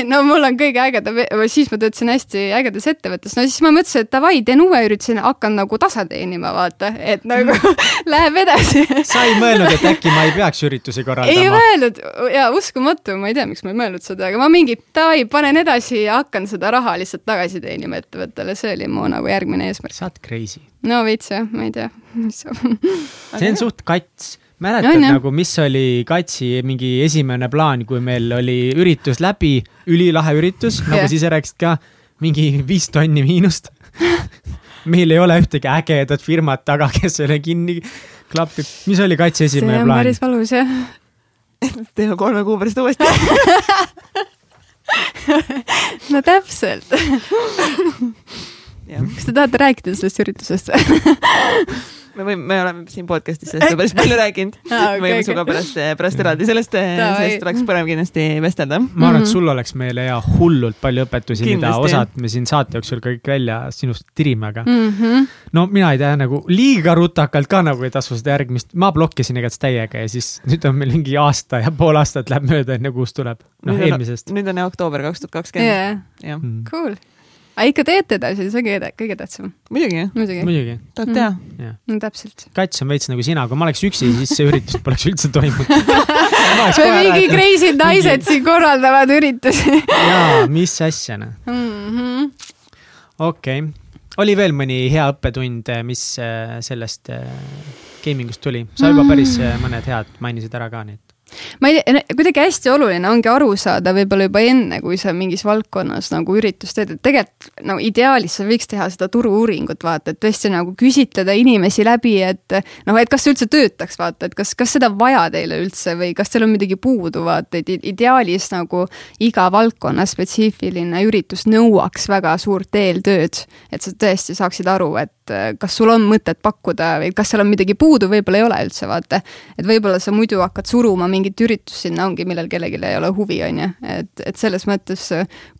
no mul on kõige ägedam, siis ma töötasin hästi ägedas ettevõttes, no siis ma mõtlesin, et davai, teen uue ürituse, hakkan nagu tasa teenima, vaata, et nagu läheb edasi sa ei mõelnud, et äkki ma ei peaks üritusi korraldama? ei mõelnud ja uskumatu, ma ei tea, miks ma ei mõelnud seda, aga ma mingi davai, panen edasi ja hakkan seda raha lihtsalt tagasi teenima ettevõttele, see oli mu nagu järgmine eesmärk. sa oled crazy. no veits jah, ma ei tea, mis see on suht kats mäletad no, nagu, mis oli Katsi mingi esimene plaan, kui meil oli üritus läbi, ülilahe üritus, nagu yeah. sa ise rääkisid ka, mingi viis tonni miinust meil ei ole ühtegi ägedat firmat taga, kes selle kinni klapib. mis oli Katsi esimene plaan? päris valus jah. teeme kolme kuu pärast uuesti no täpselt kas te tahate rääkida sellest üritusest me võime, me oleme siin podcast'is sellest juba päris palju rääkinud ah,. Okay, võime okay. sinuga pärast, pärast eraldi sellest, sellest oleks põnev kindlasti vestelda. ma arvan, et sul oleks meile ja hullult palju õpetusi, mida osad me siin saate jooksul kõik välja sinust tirime, aga mm. -hmm. no mina ei tea, nagu liiga rutakalt ka nagu ei tasu seda järgmist, ma blokkisin igatahes täiega ja siis nüüd on meil mingi aasta ja pool aastat läheb mööda, enne kui uus tuleb. noh, eelmisest. nüüd on jah oktoober kaks tuhat kakskümmend. jah, cool aga ikka teete edasi, see on kõige, kõige tähtsam. muidugi, muidugi. muidugi. tahad teha mm.? no täpselt. Kats on veits nagu sina, kui ma oleks üksi, siis see üritus poleks üldse toimunud mingi crazy naised siin korraldavad üritusi jaa, mis asja noh mm -hmm.. okei okay., oli veel mõni hea õppetund, mis äh, sellest äh, gaming ust tuli? sa juba päris äh, mõned head mainisid ära ka, nii et ma ei tea, kuidagi hästi oluline ongi aru saada võib-olla juba enne, kui sa mingis valdkonnas nagu üritust teed, et tegelikult no ideaalis sa võiks teha seda turu-uuringut, vaata, et tõesti nagu küsitleda inimesi läbi, et noh, et kas see üldse töötaks, vaata, et kas, kas seda vaja teile üldse või kas teil on midagi puudu, vaata, et ideaalis nagu iga valdkonna spetsiifiline üritus nõuaks väga suurt eeltööd, et sa tõesti saaksid aru, et kas sul on mõtet pakkuda või kas seal on midagi puudu, võib-olla ei ole üldse, vaata. et võib-olla sa muidu hakkad suruma mingit üritust sinna ongi, millel kellelgi ei ole huvi, on ju. et, et selles mõttes,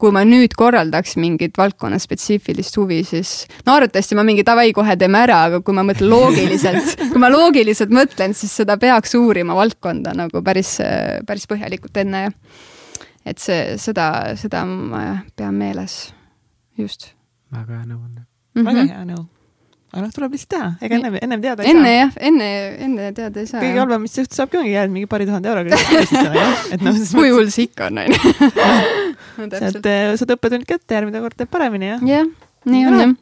kui ma nüüd korraldaks mingit valdkonna spetsiifilist huvi, siis no arvatavasti ma mingi davai, kohe teeme ära, aga kui ma mõtlen loogiliselt kui ma loogiliselt mõtlen, siis seda peaks uurima valdkonda nagu päris, päris põhjalikult enne, jah et see, seda, seda ma pean meeles, just väga hea nõuanne mm. -hmm. väga hea nõu. Aga noh, tuleb lihtsalt teha, ega ennem, ennem teada ei enne saa. jah, enne, enne teada ei saa. kõige halvem, mis juhtub, saabki ongi jääd mingi paari tuhande euroga. selles kui hull see ikka on, onju. äh, saad õppetund kätte, järgmine kord teed paremini ja jah, nii on Jah. jah.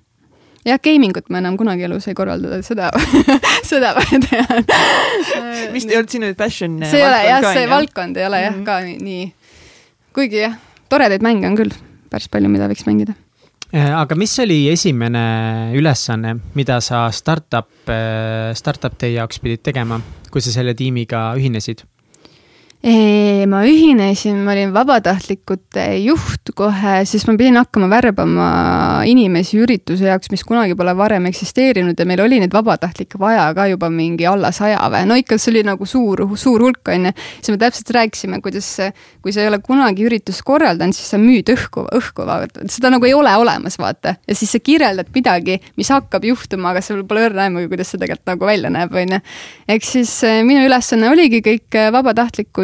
jah, gaming ut ma enam kunagi elus ei korralda, seda, seda ma tean. vist ei olnud sinu passion. see ei ole jah, see valdkond ei ole jah Mhm. ka nii, nii, kuigi jah, toredaid mänge on küll päris palju, mida võiks mängida. Äh, aga mis oli esimene ülesanne, mida sa startup, startup day jaoks pidid tegema, kui sa selle tiimiga ühinesid? Ma ühinesin, ma olin vabatahtlikute juht kohe, siis ma pidin hakkama värbama inimesi ürituse jaoks, mis kunagi pole varem eksisteerinud ja meil oli neid vabatahtlikke vaja ka juba mingi alla saja või, no ikka see oli nagu suur, suur hulk on ju. siis me täpselt rääkisime, kuidas, kui sa ei ole kunagi üritust korraldanud, siis sa müüd õhku, õhku, seda nagu ei ole olemas, vaata. ja siis sa kirjeldad midagi, mis hakkab juhtuma, aga sul pole õrna aimugi, kuidas see tegelikult nagu välja näeb, on ju. ehk siis eh, minu ülesanne oligi kõik eh,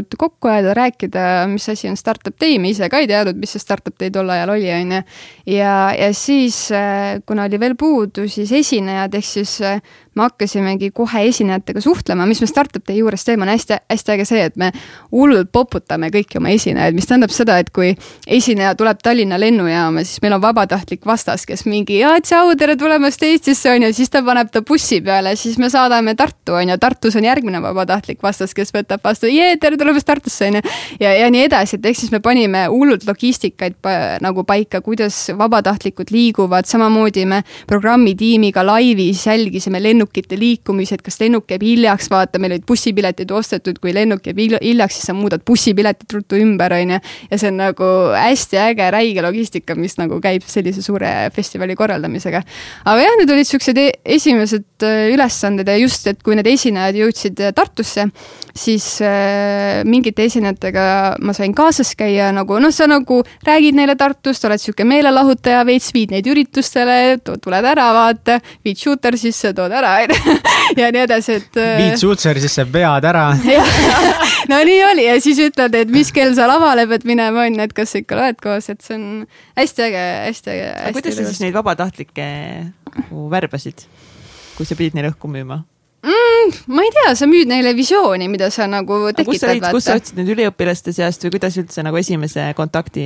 vabatahtlikud kokku ajada, rääkida, mis asi on startup me ise ka ei teadnud, mis see startup day tol ajal oli, on ju. ja, ja siis, kuna oli veel puudu, siis esinejad, ehk siis eh, me hakkasimegi kohe esinejatega suhtlema, mis me startup day juures teeme, on hästi, hästi äge see, et me hullult poputame kõiki oma esinejaid, mis tähendab seda, et kui esineja tuleb Tallinna lennujaama, siis meil on vabatahtlik vastas, kes mingi jaa, tšau, tere tulemast Eestisse, on ju, siis ta paneb ta bussi peale, siis me saadame Tartu, on ju, Tartus on järgmine vabatahtlik vastas, kes võtab vastu, jee, tere tulemast Tartusse, on ju. ja, ja nii edasi, et ehk siis me panime hullult logistikaid pa, nagu paika, kuidas vabatahtlikud liiguvad, samamoodi me programmitiimiga laivis jälgisime lennukite liikumisi, et kas lennuk jääb hiljaks, vaata, meil olid bussipiletid ostetud, kui lennuk jääb hil- hiljaks, siis sa muudad bussipiletid ruttu ümber, on ju. ja see on nagu hästi äge räige logistika, mis nagu käib sellise suure festivali korraldamisega. aga jah, need olid siuksed e- esimesed äh, ülesanded ja just, et kui need esinejad jõudsid äh, Tartusse, siis äh, mingite esinejatega ma sain kaasas käia nagu noh, sa nagu räägid neile Tartust, oled sihuke meelelahutaja veits, viid neid üritustele, tuled ära, vaata, viid shooter sisse, tood ära, ja nii edasi, et. viid suutseri sisse, vead ära. no nii oli ja siis ütled, et mis kell sa lavale pead minema, on ju, et kas sa ikka loed koos, et see on hästi äge, hästi äge. aga kuidas sa siis neid vabatahtlikke nagu värbasid, kui sa pidid neile õhku müüma? Ma ei tea, sa müüd neile visiooni, mida sa nagu tekitad, kus sa otsid need üliõpilaste seast või kuidas üldse nagu esimese kontakti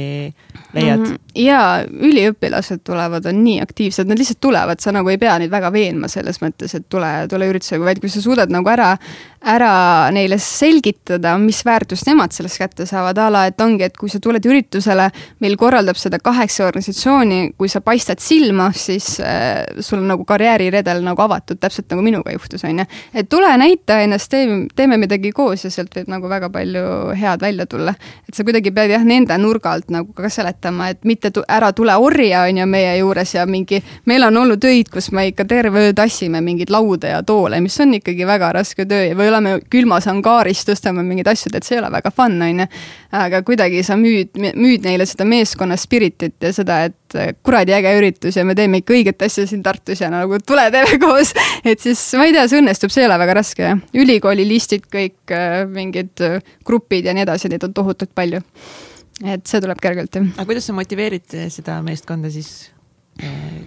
leiad mm? -hmm. ja üliõpilased tulevad, on nii aktiivsed, nad lihtsalt tulevad, sa nagu ei pea neid väga veenma selles mõttes, et tule, tule üritusele, vaid kui sa suudad nagu ära, ära neile selgitada, mis väärtust nemad sellest kätte saavad, a la, et ongi, et kui sa tuled üritusele, meil korraldab seda kaheksa organisatsiooni, kui sa paistad silma, siis äh, sul on nagu karjääriredel nagu avatud, täpselt nagu minuga juhtus, on ju. et tule näita ennast, teeme, teeme midagi koos ja sealt võib nagu väga palju head välja tulla. et sa kuidagi pead jah, nende nurga alt nagu ka seletama, et mitte tu, ära tule orja, on ju, meie juures ja mingi, meil on olnud öid, kus me ikka terve öö tassime mingeid lauda ja toole, mis on ikkagi väga raske töö või oleme külmas angaaris, tõstame mingeid asju, et see ei ole väga fun, on ju. aga kuidagi sa müüd, müüd neile seda meeskonna spiritit ja seda, et kuradi äge üritus ja me teeme ikka õiget asja siin Tartus ja nagu tule teeme koos. et siis ma ei tea, see õnnestub, see ei ole väga raske jah. ülikooli listid kõik, mingid äh, grupid ja nii edasi, neid on tohutult palju. et see tuleb kergelt jah. aga kuidas sa motiveerid seda meeskonda siis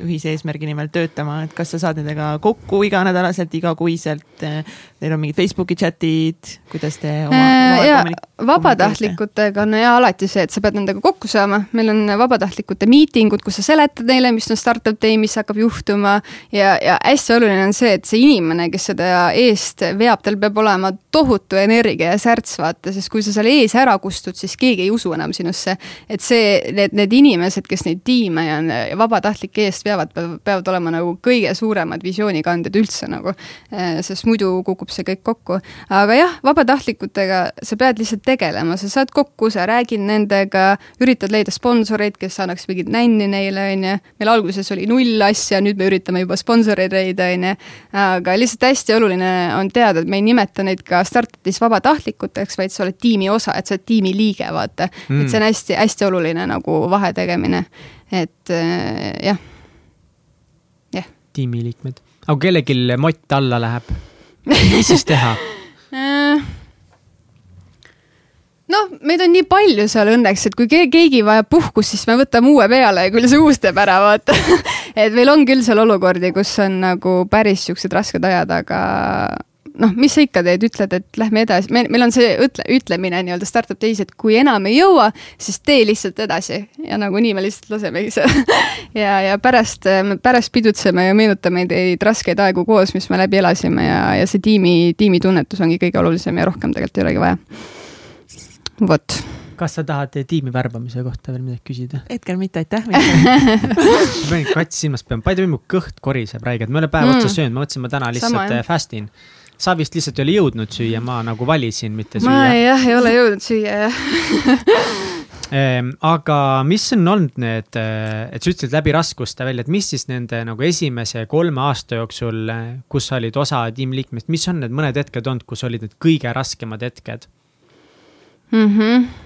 ühise eesmärgi nimel töötama, et kas sa saad nendega kokku iganädalaselt, igakuiselt, teil on mingid Facebooki chatid, kuidas te oma, oma Äh, ja vabatahtlikutega on ja alati see, et sa pead nendega kokku saama, meil on vabatahtlikute miitingud, kus sa seletad neile, mis on startup day, mis hakkab juhtuma. Ja, ja hästi oluline on see, et see inimene, kes seda eest veab, tal peab olema tohutu energia ja särts, vaata, sest kui sa seal ees ära kustud, siis keegi ei usu enam sinusse. et see, need, need inimesed, kes neid tiime ja, ja vabatahtlikke eest veavad, peavad olema nagu kõige suuremad visioonikandjad üldse nagu, sest muidu kukub see kõik kokku. aga jah, vabatahtlikutega sa pead lihtsalt tegelema, sa saad kokku, sa räägid nendega, üritad leida sponsoreid, kes annaks mingit nänni neile, on ju. meil alguses oli null asja, nüüd me üritame juba sponsoreid leida, on ju. aga lihtsalt hästi oluline on teada, et me ei nimeta neid ka startutis vabatahtlikuteks, vaid sa oled tiimi osa, et sa oled tiimi liige, vaata mm.. et see on hästi-hästi oluline nagu vahe tegemine, et äh, jah, jah. tiimiliikmed, aga kui kellelgi mott alla läheb, mis siis teha? Noh, meid on nii palju seal õnneks, et kui keegi vajab puhkust, siis me võtame uue peale ja küll see uus teeb ära, vaata. Et meil on küll seal olukordi, kus on nagu päris siuksed rasked ajad, aga noh, mis sa ikka teed, ütled, et lähme edasi, meil, meil on see ütle, ütlemine nii-öelda startup days, et kui enam ei jõua, siis tee lihtsalt edasi. Ja nagunii me lihtsalt lasemegi seal ja, ja pärast, pärast pidutseme ja meenutame neid raskeid aegu koos, mis me läbi elasime ja, ja see tiimi, tiimitunnetus ongi kõige olulisem ja rohkem tegelikult ei olegi vaja. vot. Kas sa tahad tiimi värbamise kohta veel midagi küsida? hetkel mitte, aitäh ma panin katsi silmas peal, by the way mu kõht koriseb räigelt, ma ei ole päev mm. otsa söönud, ma mõtlesin, ma täna lihtsalt Sama, fast in sa vist lihtsalt ei ole jõudnud süüa, ma nagu valisin mitte süüa. ma jah, ei ole jõudnud süüa jah ehm, aga mis on olnud need, et sa ütlesid läbi raskuste välja, et mis siis nende nagu esimese kolme aasta jooksul, kus sa olid osa tiimliikmest, mis on need mõned hetked olnud, kus olid need kõige raskemad hetked mm? -hmm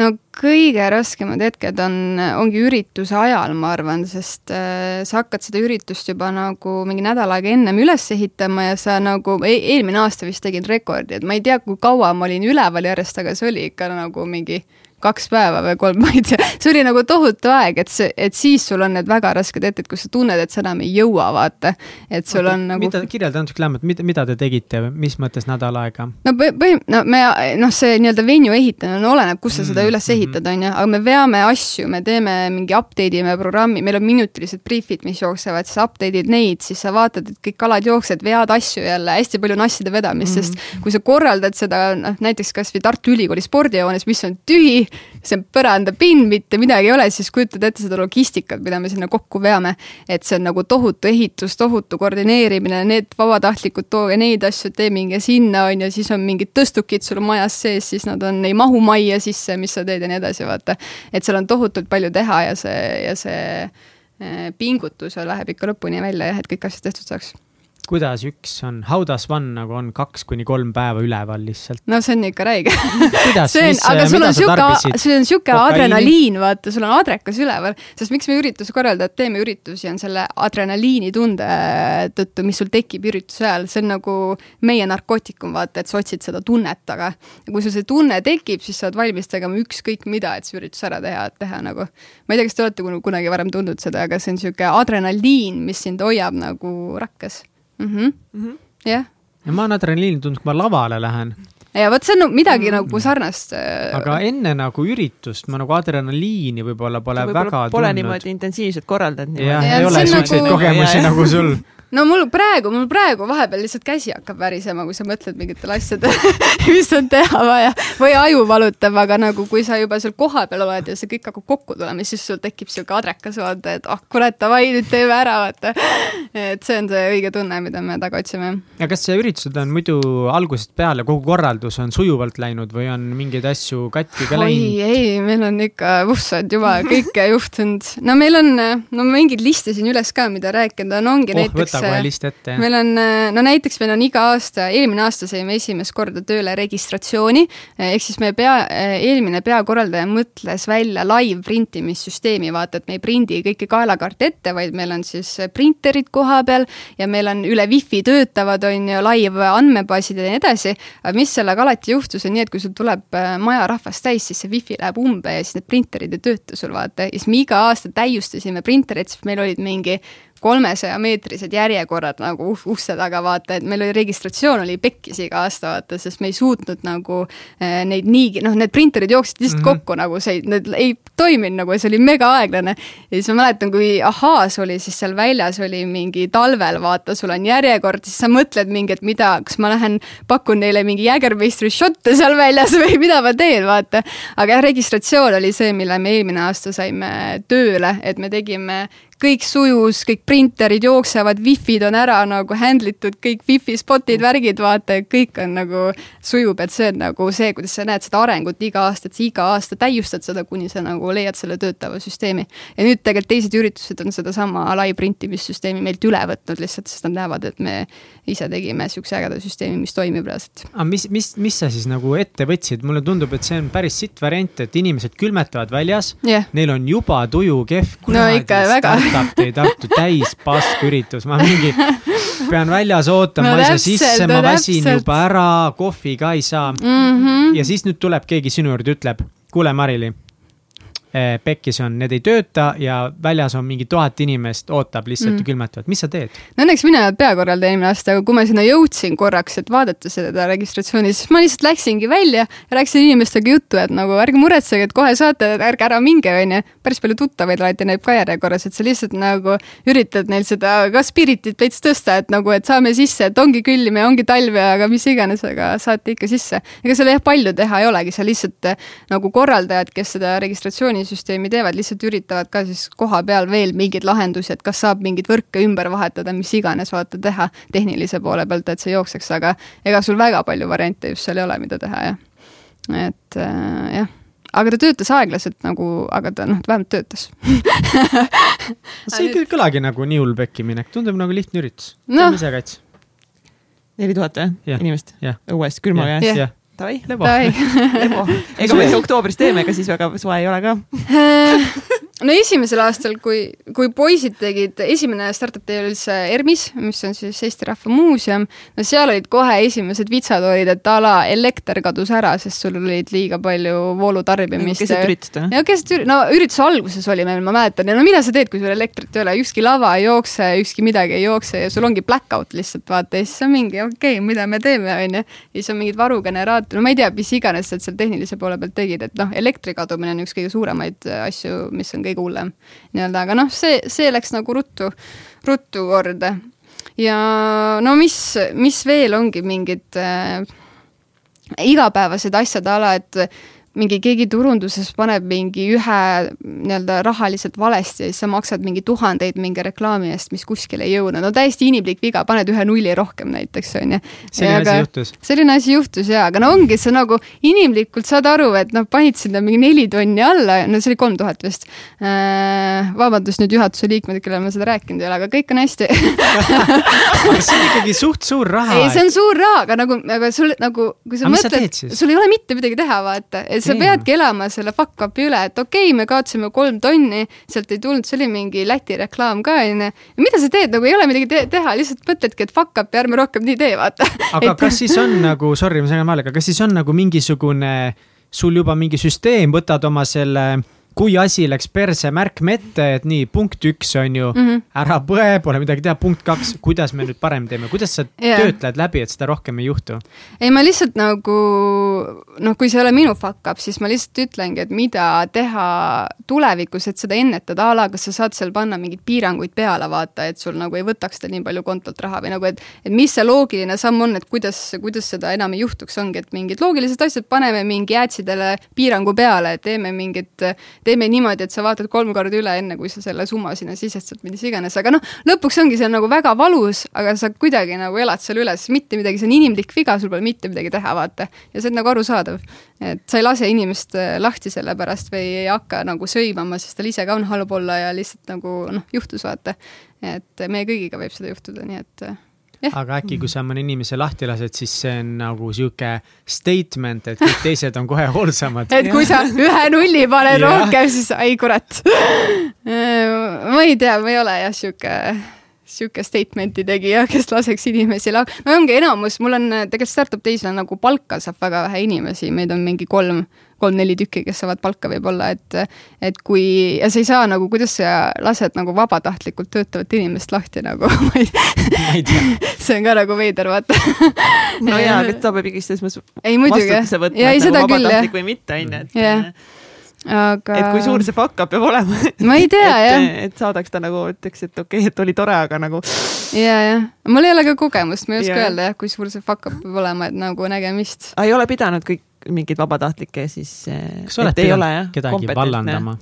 no kõige raskemad hetked on, ongi ürituse ajal, ma arvan, sest äh, sa hakkad seda üritust juba nagu mingi nädal aega ennem üles ehitama ja sa nagu e, eelmine aasta vist tegid rekordi, et ma ei tea, kui kaua ma olin üleval järjest, aga see oli ikka nagu mingi kaks päeva või kolm, ma ei tea, see oli nagu tohutu aeg, et see, et siis sul on need väga rasked hetked, kus sa tunned, et sa enam ei jõua, vaata. et sul on nagu. mida, kirjelda natuke lähemalt, mida, mida te tegite, mis mõttes nädal aega? no põhim-, no me, noh, see nii-öelda venue ehitamine no, oleneb, kus sa seda mm, üles ehitad mm, -hmm. on ju, aga me veame asju, me teeme mingi update ime programmi, meil on minutilised briefid, mis jooksevad, siis update'id neid, siis sa vaatad, et kõik alad jooksevad, vead asju jälle, hästi palju on asjade vedamist mm, -hmm. sest kui sa korraldad seda, noh näiteks kasvõi Tartu Ülikooli spordihoones, mis on tühi, see on põrandapind, mitte midagi ei ole, siis kujutad ette seda logistikat, mida me sinna kokku veame. et see on nagu tohutu ehitus, tohutu koordineerimine, need vabatahtlikud, tooge neid asju, tee minge sinna, on ju, siis on mingid tõstukid sul majas sees, siis nad on, ei mahu majja sisse, mis sa teed ja nii edasi, vaata. et seal on tohutult palju teha ja see, ja see eh, pingutus läheb ikka lõpuni välja jah, et kõik asjad tehtud saaks kuidas üks on, how does one nagu on kaks kuni kolm päeva üleval lihtsalt? no see on ikka räige. See on, aga sul on sihuke, sul on sihuke adrenaliin, vaata, sul on adrekas üleval, sest miks me ürituse korraldajad teeme? Üritusi, on selle adrenaliinitunde tõttu, mis sul tekib ürituse ajal, see on nagu meie narkootikum, vaata, et sa otsid seda tunnet, aga kui sul see tunne tekib, siis sa oled valmis tegema ükskõik mida, et see üritus ära teha, et teha nagu. ma ei tea, kas te olete kunagi varem tundnud seda, aga see on sihuke adrenaliin, mis sind hoiab nagu rakkes mm. -hmm. Mm -hmm. jah. ja ma olen adrenaliini tundnud, kui ma lavale lähen. Ja vot see on midagi mm. nagu sarnast. Äh, aga enne nagu üritust ma nagu adrenaliini võib-olla pole võib väga tundnud. Pole niimoodi intensiivselt korraldanud. jah, ei ole siukseid nagu... kogemusi nagu sul no mul praegu, mul praegu vahepeal lihtsalt käsi hakkab värisema, kui sa mõtled mingitele asjadele mis on teha vaja või aju valutab, aga nagu kui sa juba seal kohapeal oled ja see kõik hakkab kokku tulema, siis sul tekib sihuke adrekas vaata, et ah oh, kurat, davai, nüüd teeme ära, vaata. et see on see õige tunne, mida me taga otsime. ja kas see üritused on muidu algusest peale, kogu korraldus on sujuvalt läinud või on mingeid asju katki ka läinud? ei, ei, meil on ikka vussad juba kõike juhtunud. no meil on, no mingeid liste siin üles ka, mida rääkida on, ongi oh, näiteks võta kohe list ette. meil on, no näiteks meil on iga aasta, eelmine aasta saime esimest korda tööle registratsiooni, ehk siis meie pea, eelmine peakorraldaja mõtles välja live printimissüsteemi, vaata, et me ei prindi kõiki kaelakaarte ette, vaid meil on siis printerid koha peal ja meil on üle wifi töötavad, on ju, live andmebaasid ja nii edasi. mis sellega alati juhtus, on nii, et kui sul tuleb äh, maja rahvast täis, siis see wifi läheb umbe ja siis need printerid ei tööta sul, vaata, ja siis me iga aasta täiustasime printereid, sest meil olid mingi kolmesaja meetrised järjekorrad nagu ukse taga, vaata, et meil oli registratsioon oli pekkis iga aasta, vaata, sest me ei suutnud nagu eh, neid niigi, noh, need printerid jooksid lihtsalt mm -hmm. kokku nagu see, need ei toiminud nagu, see oli mega aeglane. ja siis ma mäletan, kui Ahaas oli, siis seal väljas oli mingi talvel, vaata, sul on järjekord, siis sa mõtled mingi, et mida, kas ma lähen pakun neile mingi Jägermeistri šotte seal väljas või mida ma teen, vaata. aga jah, registratsioon oli see, mille me eelmine aasta saime tööle, et me tegime kõik sujus, kõik printerid jooksevad, wifi'd on ära nagu handle itud, kõik wifi spot'id, värgid, vaata, kõik on nagu sujub, et see on nagu see, kuidas sa näed seda arengut iga aasta, et sa iga aasta täiustad seda, kuni sa nagu leiad selle töötava süsteemi. ja nüüd tegelikult teised üritused on sedasama live printimissüsteemi meilt üle võtnud lihtsalt, sest nad näevad, et me ise tegime niisuguse ägeda süsteemi, mis toimib reaalselt. aga mis, mis, mis sa siis nagu ette võtsid, mulle tundub, et see on päris sitt variant, et inimesed külmetavad väljas yeah., neil on juba tuju kehv. no ikka väga nutab teid Tartu täis pask üritus, ma mingi pean väljas ootama No no, asja täpselt, sisse, ma väsin täpselt. juba ära, kohvi ka ei saa mm. -hmm. ja siis nüüd tuleb keegi sinu juurde, ütleb, kuule, Marili pekkis on, need ei tööta ja väljas on mingi tuhat inimest, ootab lihtsalt Mm. külmetavad, mis sa teed? no õnneks mina ei olnud peakorraldaja eelmine aasta, aga kui ma sinna jõudsin korraks, et vaadata seda registratsiooni, siis ma lihtsalt läksingi välja ja rääkisin inimestega juttu, et nagu ärge muretsege, et kohe saate, ärge ära minge, onju. päris palju tuttavaid alati näib ka järjekorras, et sa lihtsalt nagu üritad neil seda ka spiritit veits tõsta, et nagu, et saame sisse, et ongi külm ja ongi talv ja aga mis iganes, aga saate ikka sisse. ega seal jah palju teha ei olegi, seal lihtsalt eh, nagu korraldajad, kes seda registratsioonisüsteemi teevad, lihtsalt üritavad ka siis koha peal veel mingeid lahendusi, et kas saab mingeid võrke ümber vahetada, mis iganes vaata teha tehnilise poole pealt, et see jookseks, aga ega sul väga palju variante just seal ei ole, mida teha, jah. et äh, jah, aga ta töötas aeglaselt nagu, aga ta noh, vähemalt töötas. see ei kõlagi nagu nii hull pekki minek, tundub nagu lihtne üritus no.. ise kats. neli tuhat Jah. inimest õues külma jah, käes? Davai, lebo. ega me oktoobris teeme, ega siis väga soe ei ole ka. no esimesel aastal, kui, kui poisid tegid, esimene startup day oli üldse ERMis, mis on siis Eesti Rahva Muuseum, no seal olid kohe esimesed vitsad olid, et a la elekter kadus ära, sest sul olid liiga palju voolutarbimist. keset üritust või? ja keset üri-, no ürituse alguses oli meil, ma mäletan, ja no mida sa teed, kui sul elektrit ei ole, ükski lava ei jookse, ükski midagi ei jookse ja sul ongi blackout lihtsalt vaata ja siis on mingi okei okay,, mida me teeme, onju. ja siis on mingid varugeneraatorid, no ma ei tea, mis iganes nad seal tehnilise poole pealt tegid, et noh, elektri kadumine on üks kõige suuremaid asju, mis on kõige hullem nii-öelda, aga noh, see, see läks nagu ruttu, ruttu korda. ja no mis, mis veel ongi mingid äh, igapäevased asjad a la, et mingi keegi turunduses paneb mingi ühe nii-öelda rahaliselt valesti ja siis sa maksad mingi tuhandeid mingi reklaami eest, mis kuskile ei jõudnud, no täiesti inimlik viga, paned ühe nulli rohkem näiteks onju. selline asi juhtus. selline asi juhtus jaa, aga no ongi see nagu inimlikult saad aru, et noh, panid sinna mingi neli tonni alla, no see oli kolm tuhat vist. vabandust nüüd juhatuse liikmed, kellele ma seda rääkinud ei ole, aga kõik on hästi. aga see on ikkagi suht suur raha. ei, see on suur raha, aga nagu, aga sul nagu, kui sa Aga sa mõtled sul ei ole mitte midagi teha, vaata, et sa peadki elama selle fuck up'i üle, et okei okay,, me kaotasime kolm tonni, sealt ei tulnud, see oli mingi Läti reklaam ka onju. mida sa teed, nagu ei ole midagi te teha, lihtsalt mõtledki, et fuck up'i ärme rohkem nii tee, vaata. aga kas siis on nagu, sorry, ma segan vahele, aga kas siis on nagu mingisugune, sul juba mingi süsteem, võtad oma selle, kui asi läks perse, märkme ette, et nii, punkt üks on ju mm. -hmm. ära põe, pole midagi teha, punkt kaks, kuidas me nüüd parem teeme, kuidas sa yeah. töötled läbi, et seda rohkem ei juhtu? ei, ma lihtsalt nagu noh, kui see ei ole minu fuck up, siis ma lihtsalt ütlengi, et mida teha tulevikus, et seda ennetada, a la kas sa saad seal panna mingeid piiranguid peale, vaata, et sul nagu ei võtaks ta nii palju kontolt raha või nagu, et et mis see loogiline samm on, et kuidas, kuidas seda enam ei juhtuks, ongi, et mingid loogilised asjad, paneme mingi adsidele piirangu peale, teeme mingit, teeme niimoodi, et sa vaatad kolm korda üle, enne kui sa selle summa sinna sisestad, mis iganes, aga noh, lõpuks ongi see nagu väga valus, aga sa kuidagi nagu elad selle üle, sest mitte midagi, see on inimlik viga, sul pole mitte midagi teha, vaata. ja see on nagu arusaadav, et sa ei lase inimest äh, lahti selle pärast või ei hakka nagu sõimama, sest tal ise ka on halb olla ja lihtsalt nagu noh, juhtus vaata. et meie kõigiga võib seda juhtuda, nii et äh. Aga äkki, kui sa mõne inimese lahti lased, siis see on nagu sihuke statement, et kõik teised on kohe hoolsamad. et kui sa ühe nulli paned rohkem, siis ai kurat. ma ei tea, ma ei ole jah sihuke, sihuke statement'i tegija, kes laseks inimesi la-, no ongi enamus, mul on tegelikult startup day'sil on nagu palka saab väga vähe inimesi, meid on mingi kolm, kolm-neli tükki, kes saavad palka võib-olla, et et kui, ja sa ei saa nagu, kuidas sa lased nagu vabatahtlikult töötavat inimest lahti nagu, ma ei tea, see on ka nagu veider, vaata. no jaa, aga ta peab ikkagi selles mõttes ei muidugi jah vastutuse, võtma, ja ei et seda nagu küll jah vabatahtlik, või mitte, onju, et Jah. Aga et kui suur see fuck up peab olema. ma ei tea et, jah, et saadaks ta nagu, ütleks, et okei okay,, et oli tore, aga nagu ja, jah, mul ei ole ka kogemust, ma ei oska Jah. öelda jah, kui suur see fuck up peab olema, et nagu nägemist. ei ole pidanud kõik mingeid vabatahtlikke siis. kas sa oled pidanud kedagi vallandama?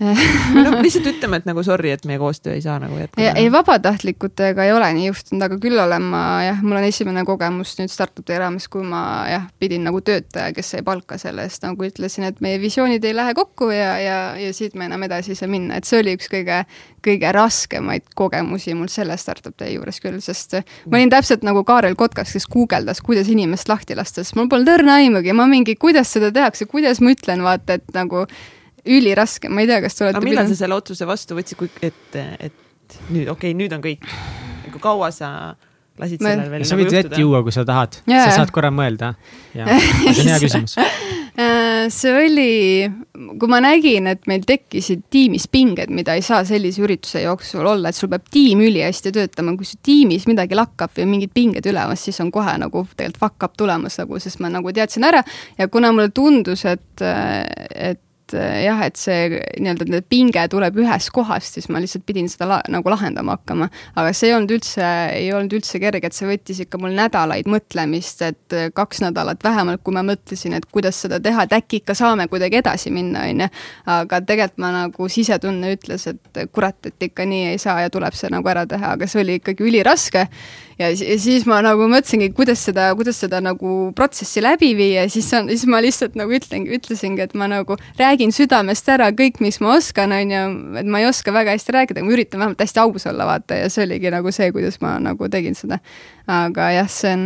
No lihtsalt ütleme, et nagu sorry, et meie koostöö ei saa nagu jätkuda. ei, vabatahtlikutega ei ole nii juhtunud, aga küll olen ma jah, mul on esimene kogemus nüüd startup'i raames, kui ma jah, pidin nagu töötaja, kes sai palka selle eest, nagu ütlesin, et meie visioonid ei lähe kokku ja, ja, ja siit me enam edasi ei saa minna, et see oli üks kõige, kõige raskemaid kogemusi mul selle startup day juures küll, sest ma olin täpselt nagu Kaarel Kotkas, kes guugeldas, kuidas inimest lahti lasta, sest mul polnud õrna aimugi, ma mingi, kuidas seda tehakse, kuidas ma ütlen, vaata, et nagu üliraske, ma ei tea, kas te olete aga millal sa selle otsuse vastu võtsid, kui, et, et nüüd, okei okay,, nüüd on kõik. kui kaua sa lasid Ma- sellel veel sa nagu võid ette juua, kui sa tahad. Jaa, sa saad korra mõelda. see on hea küsimus. Äh, see oli, kui ma nägin, et meil tekkisid tiimis pinged, mida ei saa sellise ürituse jooksul olla, et sul peab tiim ülihästi töötama, kui su tiimis midagi lakkab või mingid pinged ülemas, siis on kohe nagu tegelikult fuck up tulemas nagu, sest ma nagu teadsin ära ja kuna mulle tundus, et, et et jah, et see nii-öelda pinge tuleb ühest kohast, siis ma lihtsalt pidin seda la nagu lahendama hakkama. aga see ei olnud üldse, ei olnud üldse kerge, et see võttis ikka mul nädalaid mõtlemist, et kaks nädalat vähemalt, kui ma mõtlesin, et kuidas seda teha, et äkki ikka saame kuidagi edasi minna, on ju. aga tegelikult ma nagu sisetunne ütles, et kurat, et ikka nii ei saa ja tuleb see nagu ära teha, aga see oli ikkagi üliraske. Ja si- ja siis ma nagu mõtlesingi, kuidas seda, kuidas seda nagu protsessi läbi viia siis, siis ma lihtsalt nagu ütlengi, ütlesingi, et ma nagu räägin südamest ära kõik, mis ma oskan, on ju, et ma ei oska väga hästi rääkida, ma üritan vähemalt hästi aus olla, vaata, ja see oligi nagu see, kuidas ma nagu tegin seda. Aga jah, see on,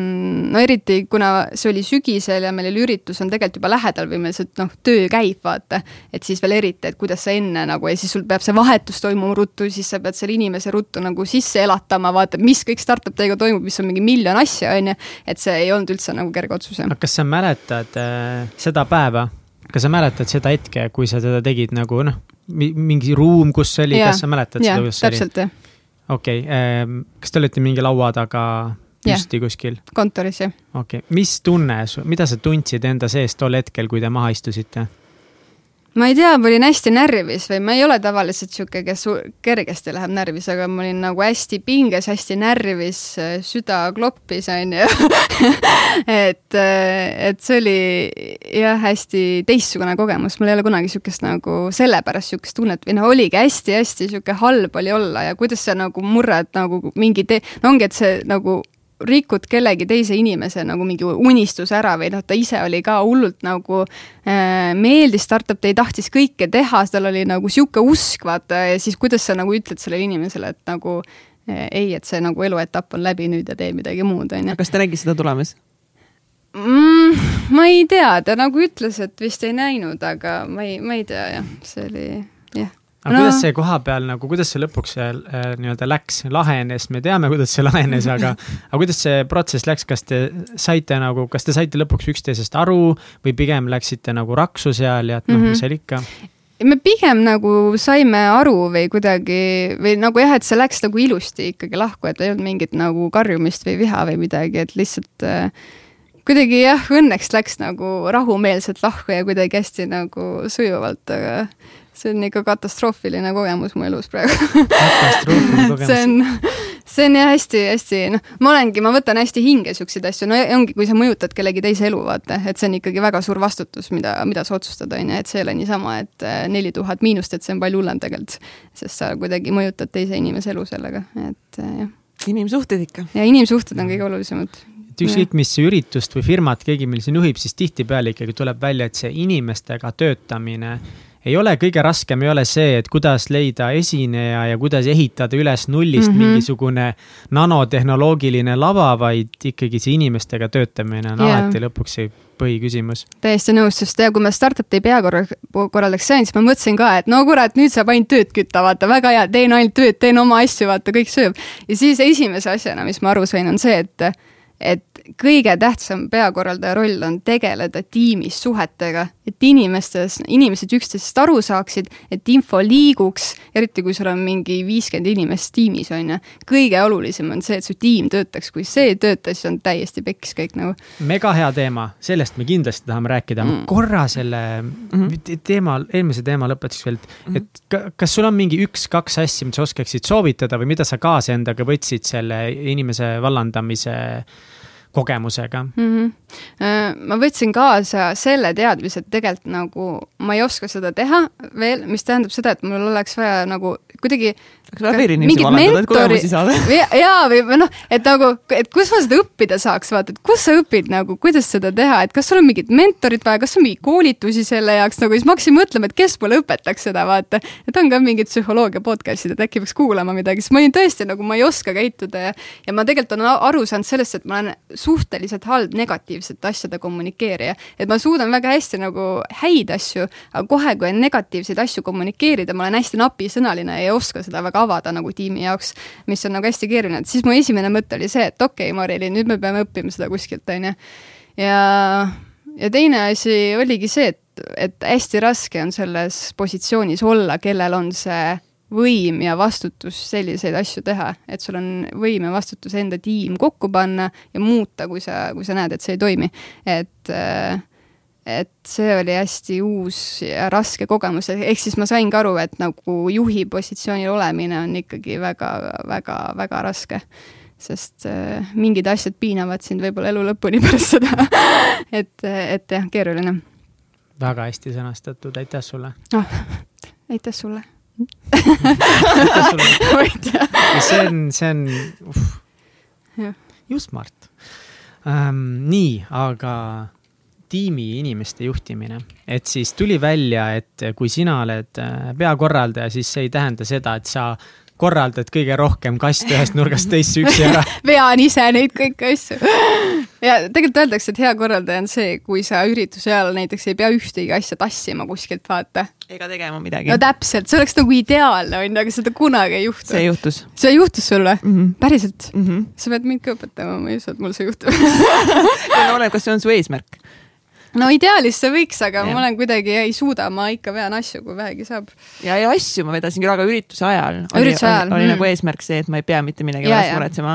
no eriti kuna see oli sügisel ja meil oli üritus on tegelikult juba lähedal või meil see noh, töö käib, vaata, et siis veel eriti, et kuidas sa enne nagu ja siis sul peab see vahetus toimuma ruttu, siis sa pead selle inimese ruttu nagu sisse elatama, vaata, mis kõik startup day'ga toimub, mis on mingi miljon asja, on ju, et see ei olnud üldse nagu kerge otsus, jah. kas sa mäletad äh, seda päeva, kas sa mäletad seda hetke, kui sa seda tegid nagu noh, mingi ruum, kus see oli, kas sa mäletad jah seda, kus see oli? okei okay,, kas te olite mingi laua taga Püsti kuskil? kontoris jah. okei okay., mis tunne, mida sa tundsid enda sees tol hetkel, kui te maha istusite? ma ei tea, ma olin hästi närvis või ma ei ole tavaliselt sihuke, kes kergesti läheb närvis, aga ma olin nagu hästi pinges, hästi närvis, süda kloppis, onju. et, et see oli jah, hästi teistsugune kogemus, mul ei ole kunagi sihukest nagu sellepärast sihukest tunnet või noh, oligi hästi-hästi sihuke halb oli olla ja kuidas sa nagu murrad nagu mingi tee, no ongi, et see nagu rikud kellegi teise inimese nagu mingi unistuse ära või noh, ta ise oli ka hullult nagu äh, meeldis startup, ta ei tahtis kõike teha, tal oli nagu sihuke usk, vaata, ja siis kuidas sa nagu ütled sellele inimesele, et nagu äh, ei, et see nagu eluetapp on läbi nüüd ja tee midagi muud, on ju. kas ta nägi seda tulemas? mm, ma ei tea, ta nagu ütles, et vist ei näinud, aga ma ei, ma ei tea jah, see oli jah. Aga No. kuidas see koha peal nagu, kuidas see lõpuks see äh, nii-öelda läks, lahenes, me teame, kuidas see lahenes, aga, aga kuidas see protsess läks, kas te saite nagu, kas te saite lõpuks üksteisest aru või pigem läksite nagu raksu seal ja et noh mm Mhm. -hmm., mis seal ikka. me pigem nagu saime aru või kuidagi või nagu jah, et see läks nagu ilusti ikkagi lahku, et ei olnud mingit nagu karjumist või viha või midagi, et lihtsalt äh, kuidagi jah, õnneks läks nagu rahumeelselt lahku ja kuidagi hästi nagu sujuvalt, aga see on ikka katastroofiline kogemus mu elus praegu. katastroofiline kogemus see on, see on jah hästi-hästi noh, ma olengi, ma võtan hästi hinge siukseid asju, no ongi, kui sa mõjutad kellegi teise elu, vaata, et see on ikkagi väga suur vastutus, mida, mida sa otsustad, on ju, et see ei ole niisama, et äh, neli tuhat miinust, et see on palju hullem tegelikult. sest sa kuidagi mõjutad teise inimese elu sellega, et äh, jah. inimsuhted ikka. ja inimsuhted on kõige olulisemad. et ükskõik, mis üritust või firmat keegi meil siin juhib, siis tihtipeale ikkagi tuleb välja, et see inimestega töötamine ei ole kõige raskem, ei ole see, et kuidas leida esineja ja kuidas ehitada üles nullist mm. -hmm. mingisugune nanotehnoloogiline lava, vaid ikkagi see inimestega töötamine on yeah. alati lõpuks see põhiküsimus. täiesti nõus, sest ja kui ma startup day peakorra-, korraldajaks sain, siis ma mõtlesin ka, et no kurat, nüüd saab ainult tööd kütta, vaata, väga hea, teen ainult tööd, teen oma asju, vaata, kõik sööb. ja siis esimese asjana, mis ma aru sain, on see, et et kõige tähtsam peakorraldaja roll on tegeleda tiimis suhetega, et inimestes, inimesed üksteisest aru saaksid, et info liiguks, eriti kui sul on mingi viiskümmend inimest tiimis, on ju. kõige olulisem on see, et su tiim töötaks, kui see ei tööta, siis on täiesti pekkis kõik nagu. mega hea teema, sellest me kindlasti tahame rääkida mm. Mm.. korra selle Mhm. te- teema, eelmise teema lõpetuseks veel, et ka, kas sul on mingi üks-kaks asja, mida sa oskaksid soovitada või mida sa kaasa endaga võtsid selle inimese vallandamise kogemusega? mm. -hmm. Ma võtsin kaasa selle teadmise, et tegelikult nagu ma ei oska seda teha veel, mis tähendab seda, et mul oleks vaja nagu kuidagi et mentori- jaa, või noh, et nagu, et kus ma seda õppida saaks, vaata, et kus sa õpid nagu, kuidas seda teha, et kas sul on mingit mentorit vaja, kas on mingeid koolitusi selle jaoks nagu, siis ma hakkasin mõtlema, et kes mulle õpetaks seda, vaata. et on ka mingid psühholoogia podcast'id, et äkki peaks kuulama midagi, sest ma olin tõesti nagu, ma ei oska käituda ja ja ma tegelikult olen aru saanud sellest, et ma olen suhteliselt halb negatiivsete asjade kommunikeerija. et ma suudan väga hästi nagu häid asju, aga kohe, kui on negatiivseid asju kommunikeerida, ma olen hästi napisõnaline ja ei oska seda väga avada nagu tiimi jaoks, mis on nagu hästi keeruline, et siis mu esimene mõte oli see, et okei okay,, Marili, nüüd me peame õppima seda kuskilt, onju. ja, ja teine asi oligi see, et, et hästi raske on selles positsioonis olla, kellel on see võim ja vastutus selliseid asju teha, et sul on võim ja vastutus enda tiim kokku panna ja muuta, kui sa, kui sa näed, et see ei toimi. et äh, et see oli hästi uus ja raske kogemus, ehk siis ma saingi aru, et nagu juhi positsioonil olemine on ikkagi väga-väga-väga raske. sest äh, mingid asjad piinavad sind võib-olla elu lõpuni pärast seda. et, et jah, keeruline. väga hästi sõnastatud, aitäh sulle. sulle. aitäh sulle. See on, see on Jah. ju smart ähm,. nii, aga tiimi inimeste juhtimine, et siis tuli välja, et kui sina oled äh, peakorraldaja, siis see ei tähenda seda, et sa korraldad kõige rohkem kaste ühest nurgast teisse üksi ära. vean ise neid kõiki asju. ja tegelikult öeldakse, et hea korraldaja on see, kui sa ürituse ajal näiteks ei pea ühtegi asja tassima kuskilt, vaata. ega tegema midagi no. täpselt, see oleks nagu ideaalne, onju, aga seda kunagi ei juhtu. see juhtus see juhtus sul või? mm. -hmm. päriselt? Mm -hmm. sa pead mind ka õpetama, ma ei usu, et mul see juhtub. oleneb, kas see on su eesmärk. No ideaalis see võiks, aga Jah. ma olen kuidagi, ei suuda, ma ikka vean asju, kui vähegi saab. ja, ja asju ma vedasin küll, aga ürituse ajal. Ürituse ajal, oli, oli mm. nagu eesmärk see, et ma ei pea mitte millegi Ja, pärast ja. muretsema.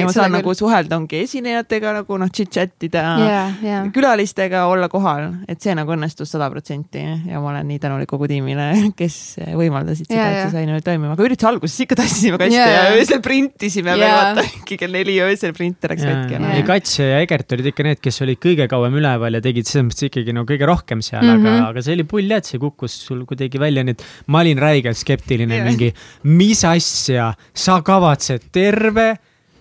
ja ma saan nagu küll. suhelda ongi esinejatega nagu noh, chit-chat ida ja, ja. külalistega olla kohal, et see nagu õnnestus sada protsenti ja ma olen nii tänulik kogu tiimile, kes võimaldasid seda, Ja, et ja. see sai niimoodi toimima, aga ürituse alguses ikka tassisime kaste Ja, ja, ja. ja öösel printisime Ja. veel vaata, äkki kell neli öösel printer läks katki ja Ja. ei, noh. Kats ja Egert olid ikka need, kes olid kõige kauem üleval ja tegid selles mõttes ikkagi no kõige rohkem seal mm, Mhm. -hmm. aga, aga see oli pull jah, et see kukkus sul kuidagi välja, nii et ma olin räigelt skeptiline Jah. mingi, mis asja, sa kavatsed terve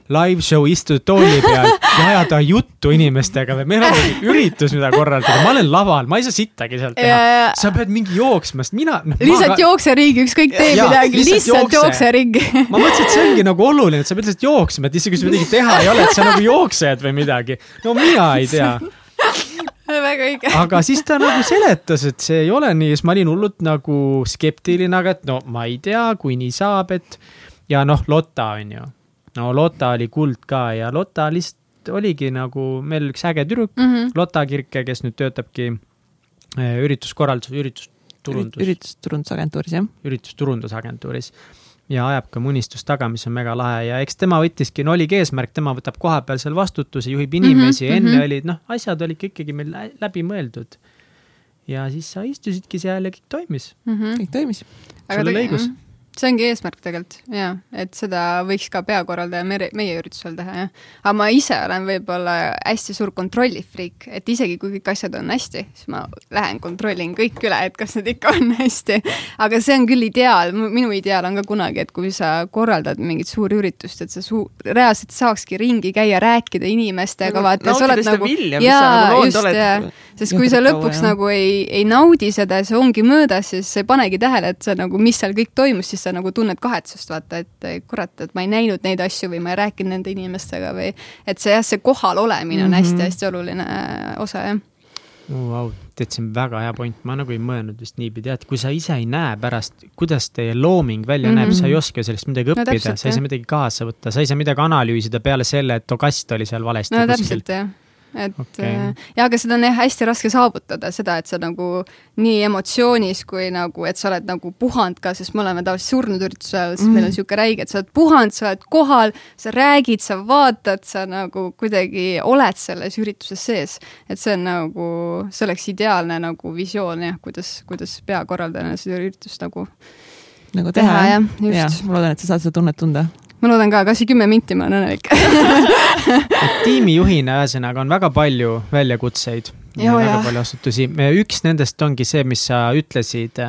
live show istuda tooli peal ja ajada juttu inimestega või meil on üritus, mida korraldada, ma olen laval, ma ei saa sittagi sealt teha. ja, sa pead mingi jooksma, sest mina no,. lihtsalt jookse ringi, ükskõik tee midagi, lihtsalt jookse ringi. ma mõtlesin, et see ongi nagu oluline, et sa pead lihtsalt jooksma, et isegi kui sul midagi teha ei ole, et sa nagu jooksed või midagi. no mina ei tea väga õige. aga siis ta nagu seletas, et see ei ole nii, siis ma olin hullult nagu skeptiline, aga et no ma ei tea, kui nii saab, et ja noh, Lotta on ju. no Lotta oli kuld ka ja Lotta lihtsalt oligi nagu meil üks äge tüdruk, Mhm. Lotta Kirke, kes nüüd töötabki eh, ürituskorraldus, üritusturundus, üritusturundusagentuuris jah. üritusturundusagentuuris ja ajab ka munistust taga, mis on väga lahe ja eks tema võttiski, no oligi eesmärk, tema võtab kohapeal seal vastutuse, juhib inimesi mm, -hmm, enne mhm. olid noh, asjad olid ka ikkagi meil lä- läbi mõeldud. ja siis sa istusidki seal ja kõik toimis. kõik toimis. sul oli õigus. See ongi eesmärk tegelikult ja et seda võiks ka peakorraldaja mere, meie üritusel teha jah. aga ma ise olen võib-olla hästi suur kontrollifriik, et isegi kui kõik asjad on hästi, siis ma lähen kontrollin kõik üle, et kas need ikka on hästi. aga see on küll ideaal, minu ideaal on ka kunagi, et kui sa korraldad mingit suuri üritust, et sa suu-, reaalselt saakski ringi käia, rääkida inimestega, vaata, sa oled nagu jaa, just, jaa. sest kui sa lõpuks nagu ei, ei naudi seda ja see ongi möödas, siis sa ei panegi tähele, et see nagu, mis seal kõik toimus, siis sa nagu tunned kahetsust, vaata, et kurat, et ma ei näinud neid asju või ma ei rääkinud nende inimestega või et see jah, see kohal olemine on Mhm. hästi-hästi oluline äh, osa, jah. Vau, tead, see on väga hea point, ma nagu ei mõelnud vist niipidi, et kui sa ise ei näe pärast, kuidas teie looming välja mm -hmm. näeb, Mhm. sa ei oska sellest midagi õppida no,, sa ei saa midagi kaasa võtta, sa ei saa midagi analüüsida peale selle, et too kast oli seal valesti no kuskil. Et okay. ja aga seda on jah hästi raske saavutada, seda, et sa nagu nii emotsioonis kui nagu, et sa oled nagu puhanud ka, sest me oleme tavaliselt surnud ürituse ajal, siis mm. meil on niisugune räige, et sa oled puhanud, sa oled kohal, sa räägid, sa vaatad, sa nagu kuidagi oled selles ürituses sees. et see on nagu, see oleks ideaalne nagu visioon jah, kuidas, kuidas peakorraldajana seda üritust nagu nagu teha teha jah, just. ma loodan, et sa saad seda tunnet tunda. Ma loodan ka, kas või kümme minti ma olen õnnelik. tiimijuhina ühesõnaga on väga palju väljakutseid Joo, väga palju vastutusi. üks nendest ongi see, mis sa ütlesid,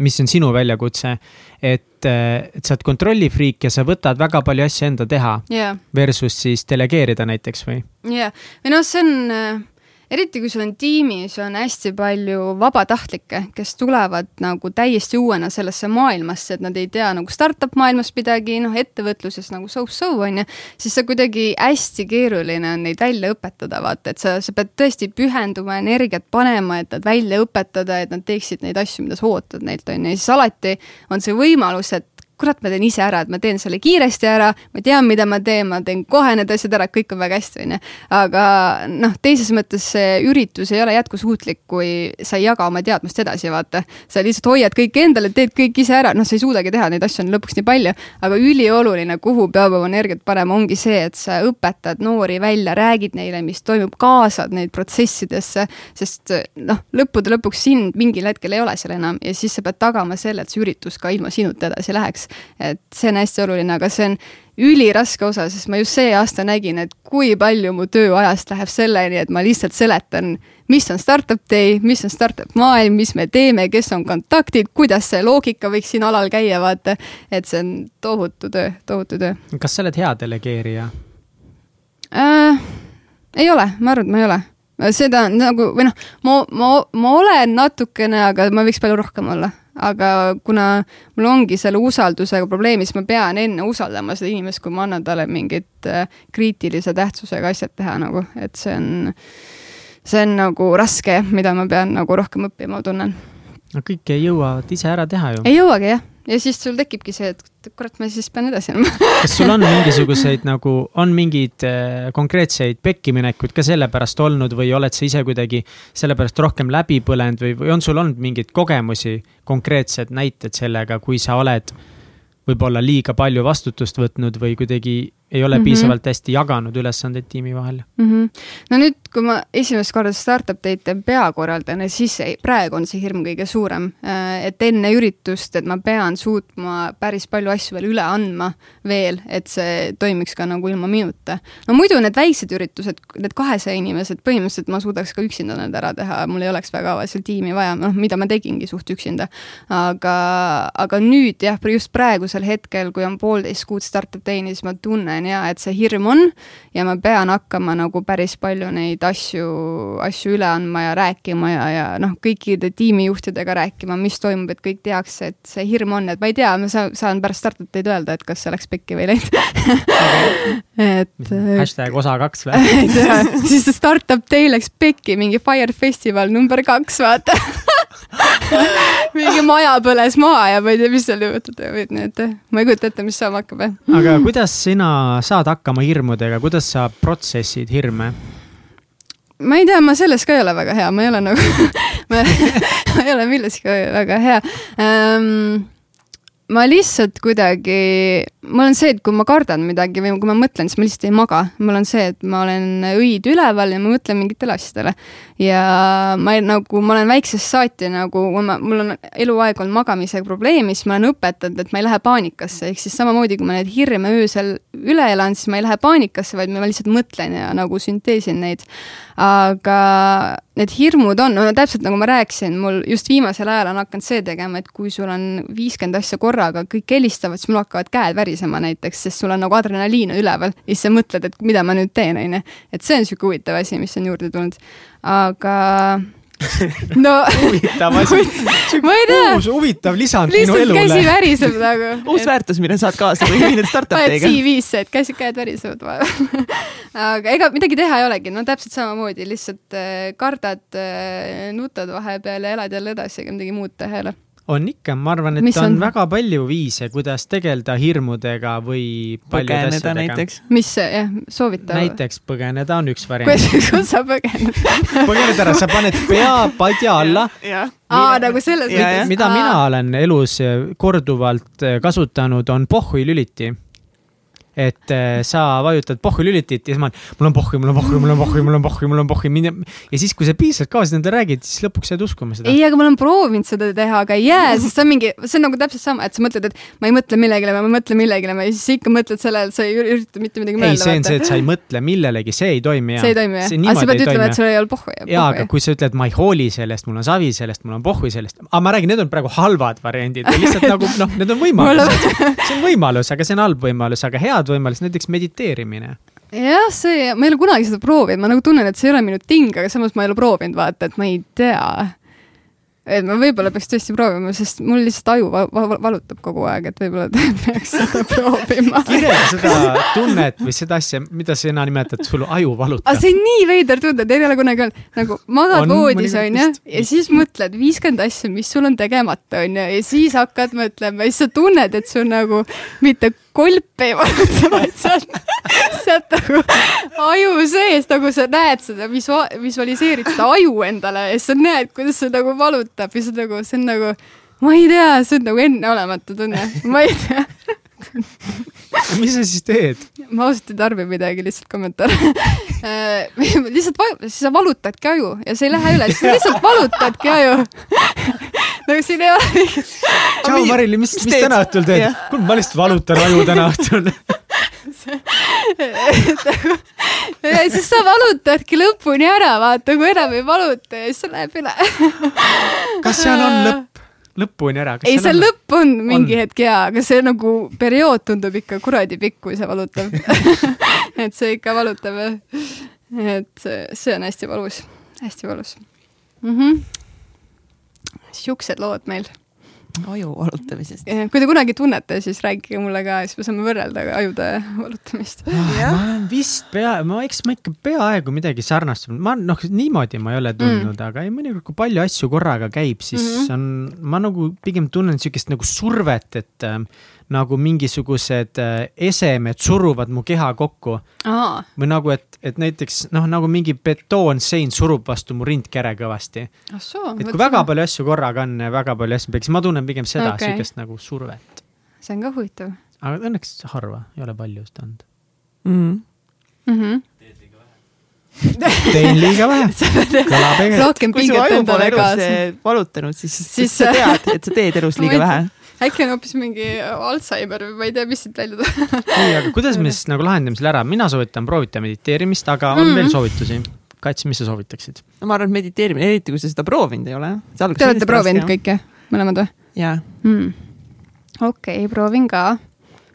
mis on sinu väljakutse. et, et sa oled kontrollifriik ja sa võtad väga palju asju enda teha jaa versus siis delegeerida näiteks või? jah, või noh, see on äh, eriti kui sul on tiimis on hästi palju vabatahtlikke, kes tulevad nagu täiesti uuena sellesse maailmasse, et nad ei tea nagu startup maailmast midagi, noh, ettevõtluses nagu so-so on ju, siis see kuidagi hästi keeruline on neid välja õpetada, vaata, et sa, sa pead tõesti pühenduma energiat panema, et nad välja õpetada, et nad teeksid neid asju, mida sa ootad neilt, on ju, ja siis alati on see võimalus, et kurat, ma teen ise ära, et ma teen selle kiiresti ära, ma tean, mida ma teen, ma teen kohe need asjad ära, kõik on väga hästi, onju. aga noh, teises mõttes see üritus ei ole jätkusuutlik, kui sa ei jaga oma teadmist edasi, vaata. sa lihtsalt hoiad kõike endale, teed kõik ise ära, noh, sa ei suudagi teha, neid asju on lõpuks nii palju, aga ülioluline, kuhu peab oma energiat panema, ongi see, et sa õpetad noori välja, räägid neile, mis toimub, kaasad neid protsessidesse, sest noh, lõppude lõpuks sind mingil hetkel ei ole seal enam ja siis sa pead tagama selle, et see üritus ka ilma sinuta edasi läheks. Et see on hästi oluline, aga see on üliraske osa, sest ma just see aasta nägin, et kui palju mu tööajast läheb selleni, et ma lihtsalt seletan, mis on startup day, mis on startup maailm, mis me teeme, kes on kontaktid, kuidas see loogika võiks siin alal käia, vaata. et see on tohutu töö, tohutu töö kas sa oled hea delegeerija? äh,. ei ole, ma arvan, et ma ei ole. seda nagu või noh, ma, ma, ma olen natukene, aga ma võiks palju rohkem olla. Aga kuna mul ongi selle usaldusega probleemi, siis ma pean enne usaldama seda inimest, kui ma annan talle mingit äh, kriitilise tähtsusega asjad teha nagu, et see on, see on nagu raske, mida ma pean nagu rohkem õppima, ma tunnen. no kõike jõuavad ise ära teha ju. ei jõuagi jah, ja siis sul tekibki see, et kurat, ma siis pean edasi minema kas sul on mingisuguseid nagu, on mingeid äh, konkreetseid pekkiminekuid ka sellepärast olnud või oled sa ise kuidagi sellepärast rohkem läbi põlenud või, või on sul olnud mingeid kogemusi, konkreetsed näited sellega, kui sa oled võib-olla liiga palju vastutust võtnud või kuidagi ei ole mm. -hmm. piisavalt hästi jaganud ülesandeid tiimi vahel? mm. -hmm. no nüüd, kui ma esimest korda startup day'te peakorraldajana, siis ei, praegu on see hirm kõige suurem. et enne üritust, et ma pean suutma päris palju asju veel üle andma veel, et see toimiks ka nagu ilma minuta. no muidu need väiksed üritused, need kahesaja inimesed, põhimõtteliselt ma suudaks ka üksinda need ära teha, mul ei oleks väga seal tiimi vaja, noh, mida ma tegingi suht üksinda. aga, aga nüüd jah, just praegusel hetkel, kui on poolteist kuud startup day'ni, siis ma tunnen ja et see hirm on ja ma pean hakkama nagu päris palju neid asju, asju üle andma ja rääkima ja, ja noh, kõikide tiimijuhtidega rääkima, mis toimub, et kõik teaks, et see hirm on, et ma ei tea, ma saan, saan pärast startup day'd öelda, et kas see läks pekki või ei läinud et hashtag osa kaks või? tea, siis see startup day läks pekki, mingi Fire festival number kaks, vaata mingi maja põles maha ja ma ei tea, mis seal juhtub nii, et ma ei kujuta ette, mis saama hakkab, aga kuidas sina saad hakkama hirmudega, kuidas sa protsessid hirme? ma ei tea, ma selles ka ei ole väga hea, ma ei ole nagu ma, ma ei ole milleski väga hea. Um, ma lihtsalt kuidagi, mul on see, et kui ma kardan midagi või kui ma mõtlen, siis ma lihtsalt ei maga. mul on see, et ma olen õid üleval ja ma mõtlen mingitele asjadele. ja ma ei, nagu, ma olen väiksest saati nagu, mul on eluaeg olnud magamisega probleemi, siis ma olen õpetanud, et ma ei lähe paanikasse, ehk siis samamoodi, kui ma neid hirme öösel üle elan, siis ma ei lähe paanikasse, vaid ma lihtsalt mõtlen ja nagu sünteesin neid. aga need hirmud on, no täpselt nagu ma rääkisin, mul just viimasel ajal on hakanud see tegema, et kui sul on viiskümmend asja korraga, kõik helistavad, siis mul hakkavad käed värisema näiteks, sest sul on nagu adrenaliin üleval ja siis sa mõtled, et mida ma nüüd teen, on ju. et see on niisugune huvitav asi, mis on juurde tulnud. aga no huvitav asi. ma ei tea. uus huvitav lisand minu lihtsalt elule. käsi väriseb nagu. uus väärtus, mille saad kaasa või ühined startup paned. CV-sse, et käsi, käed värisevad vahepeal aga ega midagi teha ei olegi, no täpselt samamoodi, lihtsalt äh, kardad äh,, nutad vahepeal ja elad jälle edasi, ega midagi muud teha ei ole. On ikka, ma arvan, et Mis on, on? väga palju viise, kuidas tegeleda hirmudega või paljude asjadega. näiteks. mis jah, soovitav? näiteks põgeneda on üks variant. kuidas, kuidas sa põgened? põgened ära, sa paned pea padja alla. aa, nagu selles jah. mida mina olen elus korduvalt kasutanud, on pohhuilüliti. Et äh, sa vajutad pohhu lülitit ja siis ma olen, mul on pohhu, mul on pohhu, mul on pohhu, mul on pohhu, mul on pohhu. ja siis, kui sa piisavalt kaasa nendele räägid, siis lõpuks jääd uskuma seda. ei, aga ma olen proovinud seda teha, aga ei jää, sest see on mingi, see on nagu täpselt sama, et sa mõtled, et ma ei mõtle millelegi, ma ei mõtle millelegi ja siis ikka mõtled sellele, et sa ei ürita mitte midagi mõelda. ei, see on see, et sa ei mõtle millelegi, see ei toimi. see ei toimi jah? aga sa pead ütlema, et sul ei ole pohhu. jaa, aga kui sa ütled, ma ei hooli sellest, mul on savi sellest, mul on pohhu sellest, aga ma räägin, need on praegu halvad variandid, lihtsalt nagu noh, need on võimalused see on võimalus, aga see on halb võimalus, aga head võimalus, näiteks mediteerimine. Jah, see, ma ei ole kunagi seda proovinud, ma nagu tunnen, et see ei ole minu ting, aga samas ma ei ole proovinud, vaata, et ma ei tea. Et ma võib-olla peaks tõesti proovima, sest mul lihtsalt aju va va valutab kogu aeg, et võib-olla peaks seda proovima. kirjelda seda tunnet või seda asja, mida sina nimetad, sul aju valutab. aga see on nii veider tunne, teil ei ole kunagi olnud, nagu magad voodis onju ja siis mõtled viiskümmend asja, mis sul on tegemata onju ja siis hakkad mõtlema ja siis sa tunned, et sul nagu mitte kolp ei valuta, vaid sealt, sealt nagu aju sees nagu sa näed seda visua-, visualiseerid seda aju endale ja siis sa näed, kuidas see nagu valutab ja see on nagu, see on nagu, ma ei tea, see on nagu enneolematu tunne, ma ei tea. Mis sa siis teed? ma ausalt ei tarbi midagi, lihtsalt kommentaar. Äh, lihtsalt siis sa valutadki aju ja see ei lähe üle, siis sa lihtsalt valutadki aju nagu siin ei ole mingit. tšau, Marili, mis, mis täna õhtul teed? kuule, ma lihtsalt valutan aju täna õhtul ja siis sa valutadki lõpuni ära, vaata, kui enam ei valuta ja siis see läheb üle. kas seal on lõpp? lõpuni ära? ei, see lõpp on mingi on. hetk jaa, aga see nagu periood tundub ikka kuradi pikk, kui see valutab et see ikka valutab et see on hästi valus, hästi valus mm. -hmm. Siuksed lood meil aju valutamisest. kui te kunagi tunnete, siis rääkige mulle ka, siis me saame võrrelda ajude valutamist. Ah, ma olen vist pea, ma eks ma ikka peaaegu midagi sarnast, ma noh, niimoodi ma ei ole tundnud mm., aga ei mõnikord, kui palju asju korraga käib, siis mm -hmm. on, ma nagu pigem tunnen niisugust nagu survet, et äh, nagu mingisugused äh, esemed suruvad mu keha kokku. või nagu, et, et näiteks noh, nagu mingi betoonsein surub vastu mu rindkere kõvasti. et kui väga palju asju korraga on ja väga palju asju, siis ma tunnen pigem seda okay., sihukest nagu survet. see on ka huvitav. aga õnneks harva, ei ole palju just olnud mm. -hmm. Mm -hmm teen liiga vähe. kõlab ägedalt. rohkem pinget endale kaasa. valutanud, siis, siis sa tead, et sa teed elus liiga vähe äkki on hoopis mingi Alžeimer või ma ei tea, mis siit välja tuleb nii, aga kuidas me siis nagu lahendame selle ära, mina soovitan proovida mediteerimist, aga on mm -hmm. veel soovitusi? Kats, mis sa soovitaksid? ma arvan, et mediteerimine, eriti kui sa seda proovinud ei ole. Te olete proovinud kõike, mõlemad või? jaa mm.. okei proovin ka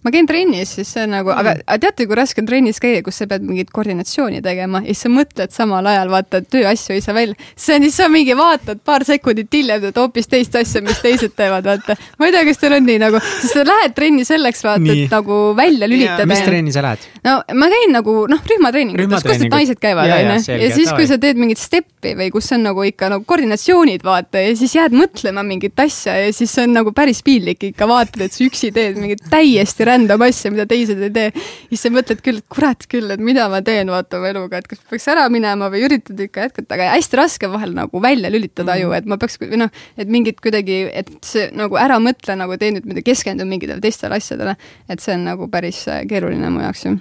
ma käin trennis, siis see on nagu mm., aga, teate, kui raske on trennis käia, kus sa pead mingit koordinatsiooni tegema ja siis sa mõtled samal ajal, vaata, tööasju ei saa välja. see on siis sa mingi vaatad paar sekundit hiljem, teed hoopis teist asja, mis teised teevad, vaata. ma ei tea, kas teil on nii nagu, sest sa lähed trenni selleks, vaata, et nagu välja lülitada. mis trenni sa lähed? no ma käin nagu noh, rühmatreeningutes, kus need naised käivad, onju. ja siis, kui sa teed mingit steppi või kus on nagu ikka nagu koordinatsioonid, vaata, ja siis jääd mõtlema mingit asja ja siis on nagu päris piinlik ikka vaatad, et sa üksi teed mingit täiesti rändab asja, mida teised ei tee. siis sa mõtled küll, et kurat küll, et mida ma teen, vaata oma eluga, et kas peaks ära minema või üritad ikka jätkata, aga hästi raske vahel nagu välja lülitada aju, et ma peaks või noh, et mingit kuidagi, et see nagu ära mõtle nagu tee nüüd midagi, keskendu mingitele teistele asjadele. et see on nagu päris äh, keeruline mu jaoks ju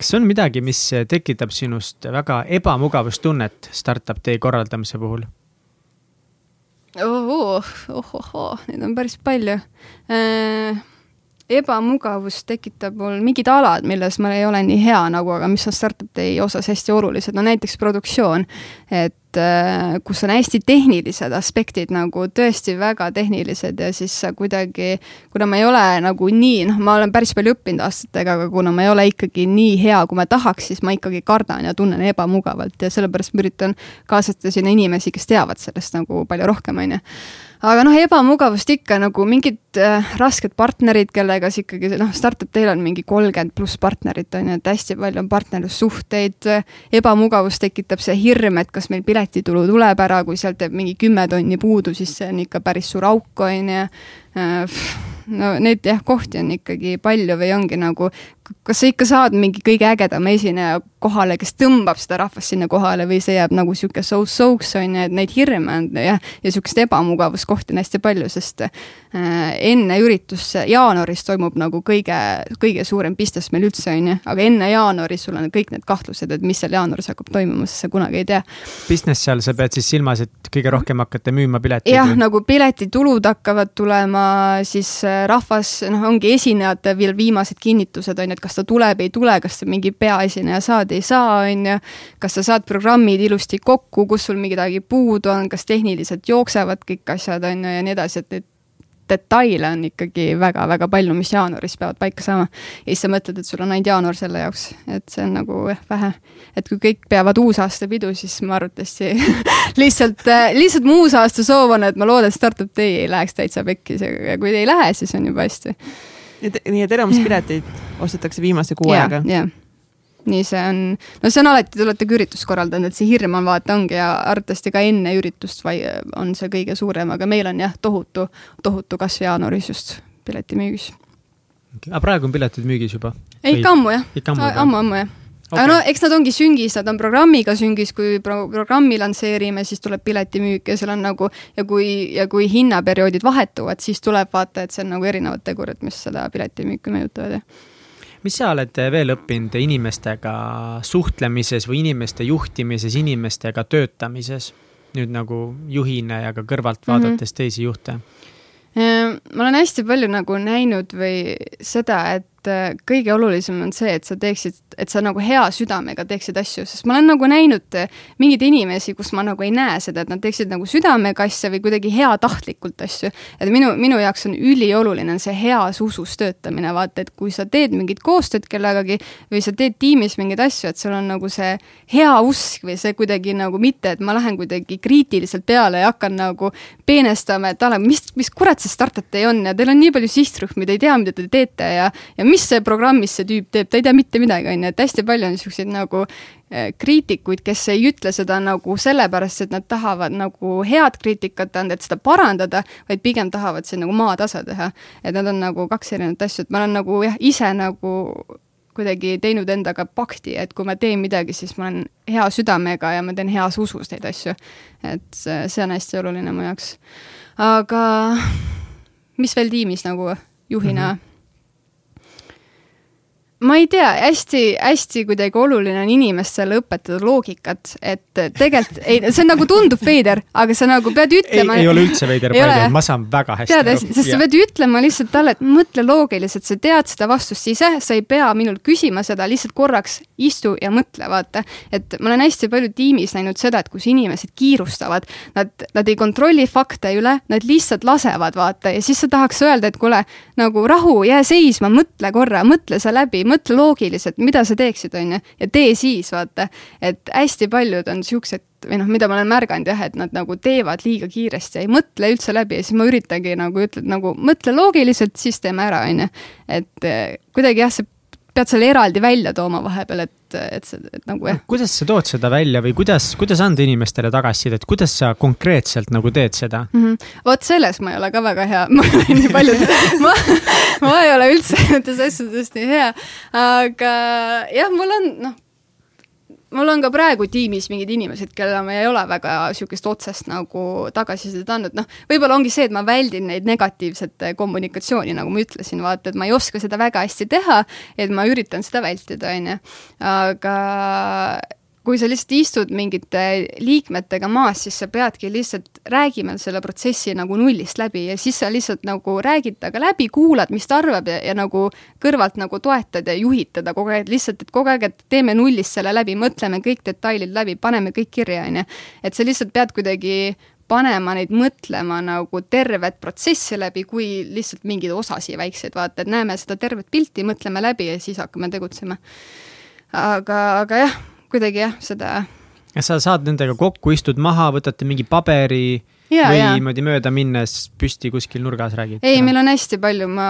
kas on midagi, mis tekitab sinust väga ebamugavustunnet startup tee korraldamise puhul? oh, oh, oh, oh, neid on päris palju äh, ebamugavust tekitab mul mingid alad, milles ma ei ole nii hea nagu, aga mis on startup day osas hästi olulised, no näiteks produktsioon. et äh, kus on hästi tehnilised aspektid nagu tõesti väga tehnilised ja siis sa kuidagi, kuna ma ei ole nagu nii, noh, ma olen päris palju õppinud aastatega, aga kuna ma ei ole ikkagi nii hea, kui ma tahaks, siis ma ikkagi kardan ja tunnen ebamugavalt ja sellepärast ma üritan kaasata sinna inimesi, kes teavad sellest nagu palju rohkem, on ju aga noh, ebamugavust ikka nagu mingid äh, rasked partnerid, kellega siis ikkagi noh, startup teil on mingi kolmkümmend pluss partnerit on ju, et hästi palju on partnerlussuhteid. ebamugavust tekitab see hirm, et kas meil piletitulu tuleb ära, kui sealt jääb mingi kümme tonni puudu, siis see on ikka päris suur auk on ju äh, no neid jah, kohti on ikkagi palju või ongi nagu kas sa ikka saad mingi kõige ägedama esineja kohale, kes tõmbab seda rahvast sinna kohale või see jääb nagu sihuke so-so'ks on ju, et neid hirme on jah, ja sihukest ebamugavuskohti on hästi palju, sest äh, enne üritust jaanuaris toimub nagu kõige, kõige suurem business meil üldse on ju, aga enne jaanuari sul on kõik need kahtlused, et mis seal jaanuaris hakkab toimuma, sest sa kunagi ei tea. Business seal, sa pead siis silmas, et kõige rohkem hakkate müüma pileteid? jah, nagu piletitulud hakkavad tulema, siis äh, rahvas, noh, ongi esinejate veel viimased kinnitused on ju, et kas ta tuleb, ei tule, kas mingi peaesineja saad saad, ei saa, on ju. kas sa saad programmid ilusti kokku, kus sul midagi puudu on, kas tehniliselt jooksevad kõik asjad, on ju, ja nii edasi, et neid detaile on ikkagi väga-väga palju, mis jaanuaris peavad paika saama. ja siis sa mõtled, et sul on ainult jaanuar selle jaoks, et see on nagu jah, vähe. et kui kõik peavad uusaastapidu, siis ma arvatavasti lihtsalt, lihtsalt mu uusaasta soov on, et ma loodan, et Startup Day ei läheks täitsa pekkis ja kui ei lähe, siis on juba hästi. nii et enamus pileteid ostetakse viimase kuu ajaga? jah nii see on, no see on alati, te olete ka üritust korraldanud, et see hirm on vaata ongi ja arvatavasti ka enne üritust vai on see kõige suurem, aga meil on jah, tohutu, tohutu kasv jaanuaris just piletimüügis. Okay.. aga praegu on piletid müügis juba? ei, ikka ammu jah, ammu, ammu jah. Okay.. aga no eks nad ongi süngis, nad on programmiga süngis, kui pro programmi lansseerime, siis tuleb piletimüük ja seal on nagu ja kui, ja kui hinnaperioodid vahetuvad, siis tuleb vaata, et see on nagu erinevad tegurid, mis seda piletimüüki mõjutavad, jah mis sa oled veel õppinud inimestega suhtlemises või inimeste juhtimises, inimestega töötamises? nüüd nagu juhina ja ka kõrvalt mhm. vaadates mm -hmm. teisi juhte. ma olen hästi palju nagu näinud või seda, et et äh, kõige olulisem on see, et sa teeksid, et sa nagu hea südamega teeksid asju, sest ma olen nagu näinud äh, mingeid inimesi, kus ma nagu ei näe seda, et nad teeksid nagu südamega asja või kuidagi heatahtlikult asju. et minu, minu jaoks on ülioluline see heas usus töötamine, vaata, et kui sa teed mingit koostööd kellegagi või sa teed tiimis mingeid asju, et sul on nagu see hea usk või see kuidagi nagu mitte, et ma lähen kuidagi kriitiliselt peale ja hakkan nagu peenestama, et mis, mis kurat see startup day on ja teil on nii palju sihtrühmi, te ei tea, mida te teete ja, ja mis see programmis see tüüp teeb, ta ei tea mitte midagi, on ju, et hästi palju on niisuguseid nagu eh, kriitikuid, kes ei ütle seda nagu sellepärast, et nad tahavad nagu head kriitikat anda, et seda parandada, vaid pigem tahavad siin nagu maatasa teha. et nad on nagu kaks erinevat asja, et ma olen nagu jah, ise nagu kuidagi teinud endaga pakti, et kui ma teen midagi, siis ma olen hea südamega ja ma teen heas usus neid asju. et see, see on hästi oluline mu jaoks. aga mis veel tiimis nagu juhina mm? -hmm ma ei tea hästi,, hästi-hästi kuidagi oluline on inimestele õpetada loogikat, et tegelikult ei, see on nagu tundub veider, aga sa nagu pead ütlema. ei ole üldse veider, ma saan väga hästi tead, aru. sest ja. sa pead ütlema lihtsalt talle, et mõtle loogiliselt, sa tead seda vastust ise, sa ei pea minult küsima seda, lihtsalt korraks istu ja mõtle, vaata. et ma olen hästi palju tiimis näinud seda, et kus inimesed kiirustavad, nad, nad ei kontrolli fakte üle, nad lihtsalt lasevad, vaata, ja siis sa tahaks öelda, et kuule, nagu rahu, jää seisma, mõtle korra, mõtle see läbi mõtle loogiliselt, mida sa teeksid, on ju, ja tee siis, vaata. et hästi paljud on siuksed või noh, mida ma olen märganud jah, et nad nagu teevad liiga kiiresti, ei mõtle üldse läbi ja siis ma üritangi nagu ütled nagu mõtle loogiliselt, siis teeme ära, on ju. et eh, kuidagi jah, see pead selle eraldi välja tooma vahepeal, et, et see, et nagu jah. kuidas sa tood seda välja või kuidas, kuidas anda inimestele tagasisidet, kuidas sa konkreetselt nagu teed seda mm? -hmm. vot selles ma ei ole ka väga hea, ma olen nii palju ma, ma ei ole üldse nendes asjades nii hea, aga jah, mul on noh mul on ka praegu tiimis mingid inimesed, kellele ma ei ole väga niisugust otsest nagu tagasisidet andnud, noh, võib-olla ongi see, et ma väldin neid negatiivset kommunikatsiooni, nagu ma ütlesin, vaata, et ma ei oska seda väga hästi teha, et ma üritan seda vältida, on ju. aga kui sa lihtsalt istud mingite liikmetega maas, siis sa peadki lihtsalt räägima selle protsessi nagu nullist läbi ja siis sa lihtsalt nagu räägid temaga läbi, kuulad, mis ta arvab ja, ja nagu kõrvalt nagu toetad ja juhid teda kogu aeg, lihtsalt, et kogu aeg, et teeme nullist selle läbi, mõtleme kõik detailid läbi, paneme kõik kirja, on ju. et sa lihtsalt pead kuidagi panema neid mõtlema nagu tervet protsessi läbi, kui lihtsalt mingeid osasid väikseid, vaata, et näeme seda tervet pilti, mõtleme läbi ja siis hakkame tegutsema. aga, aga jah kuidagi jah, seda. ja sa saad nendega kokku, istud maha, võtate mingi paberi ja, või niimoodi mööda minnes püsti kuskil nurgas räägid? ei, meil on hästi palju, ma,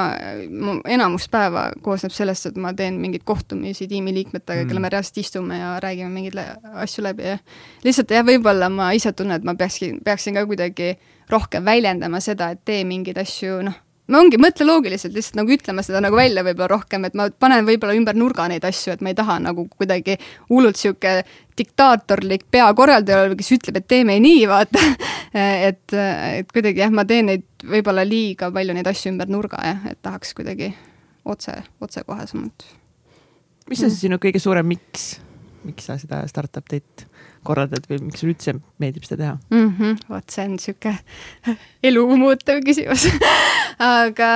mu enamus päeva koosneb sellest, et ma teen mingeid kohtumisi tiimiliikmetega mm., kelle me reaalselt istume ja räägime mingeid asju läbi ja lihtsalt jah, võib-olla ma ise tunnen, et ma peakski, peaksin ka kuidagi rohkem väljendama seda, et tee mingeid asju, noh no ongi, mõtle loogiliselt, lihtsalt nagu ütleme seda nagu välja võib-olla rohkem, et ma panen võib-olla ümber nurga neid asju, et ma ei taha nagu kuidagi hullult sihuke diktaatorlik peakorraldaja kes ütleb, et teeme nii, vaata. Et, et kuidagi jah, ma teen neid võib-olla liiga palju neid asju ümber nurga jah, et tahaks kuidagi otse, otsekohesemalt. mis on siis sinu kõige suurem miks, miks sa seda startup teed korraldad või miks sulle üldse meeldib seda teha mm? -hmm. vot see on niisugune elu muutev küsimus aga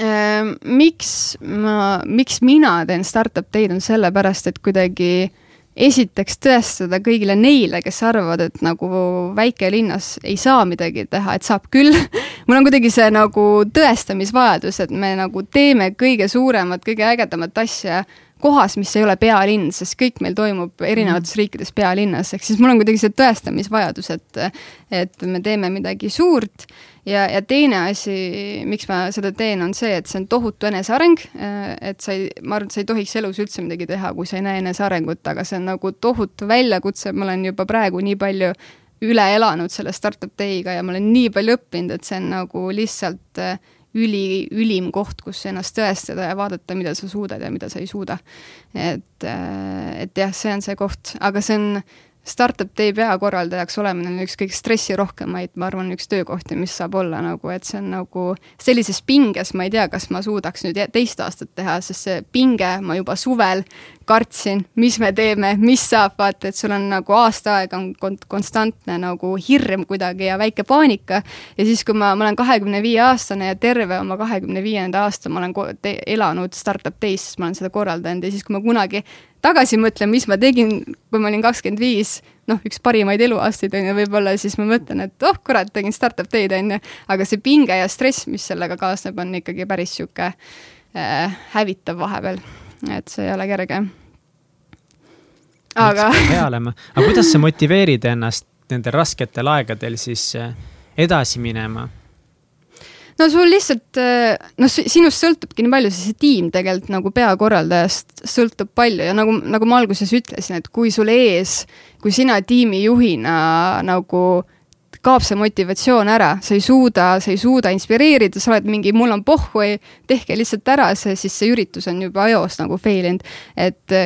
äh, miks ma, miks mina teen startup teid, on sellepärast, et kuidagi esiteks tõestada kõigile neile, kes arvavad, et nagu väikelinnas ei saa midagi teha, et saab küll mul on kuidagi see nagu tõestamisvajadus, et me nagu teeme kõige suuremat, kõige ägedamat asja kohas, mis ei ole pealinn, sest kõik meil toimub erinevates mm. riikides pealinnas, ehk siis mul on kuidagi see tõestamisvajadus, et et me teeme midagi suurt ja, ja teine asi, miks ma seda teen, on see, et see on tohutu eneseareng, et sa ei, ma arvan, et sa ei tohiks elus üldse midagi teha, kui sa ei näe enesearengut, aga see on nagu tohutu väljakutse, ma olen juba praegu nii palju üle elanud selle startup day'ga ja ma olen nii palju õppinud, et see on nagu lihtsalt üli, ülim koht, kus ennast tõestada ja vaadata, mida sa suudad ja mida sa ei suuda. et, et jah, see on see koht, aga see on startup day peakorraldajaks olemine on üks kõige stressirohkemaid, ma arvan, üks töökohti, mis saab olla nagu, et see on nagu sellises pinges, ma ei tea, kas ma suudaks nüüd teist aastat teha, sest see pinge, ma juba suvel kartsin, mis me teeme, mis saab, vaata, et sul on nagu aasta aega on kont-, konstantne nagu hirm kuidagi ja väike paanika. ja siis, kui ma, ma olen kahekümne viie aastane ja terve oma kahekümne viienda aasta ma olen elanud startup days, siis ma olen seda korraldanud. Ja siis, kui ma kunagi tagasi mõtlen, mis ma tegin, kui ma olin kakskümmend viis, noh, üks parimaid eluaastaid on ju võib-olla, siis ma mõtlen, et oh kurat, tegin startup day'd on ju, aga see pinge ja stress, mis sellega kaasneb, on ikkagi päris sihuke äh, hävitav vahepeal, et see ei ole kerge. aga. aga kuidas sa motiveerid ennast nendel rasketel aegadel siis äh, edasi minema? no sul lihtsalt, noh, sinust sõltubki nii palju, see tiim tegelikult nagu peakorraldajast sõltub palju ja nagu, nagu ma alguses ütlesin, et kui sul ees, kui sina tiimijuhina nagu kaob see motivatsioon ära, sa ei suuda, sa ei suuda inspireerida, sa oled mingi, mul on pohhu, tehke lihtsalt ära see, siis see üritus on juba eos nagu fail inud. et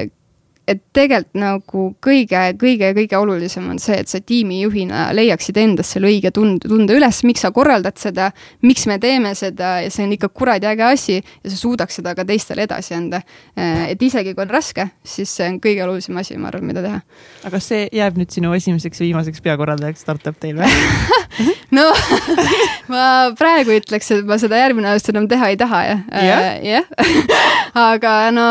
et tegelikult nagu kõige, kõige, kõige olulisem on see, et sa tiimijuhina leiaksid endas selle õige tunde, tunde üles, miks sa korraldad seda, miks me teeme seda ja see on ikka kuradi äge asi ja sa suudaks seda ka teistele edasi anda. Äh, et isegi kui on raske, siis see on kõige olulisem asi, ma arvan, mida teha. aga see jääb nüüd sinu esimeseks ja viimaseks peakorraldajaks startup teil või no ma praegu ütleks, et ma seda järgmine aasta enam teha ei taha jah. jah yeah. aga no,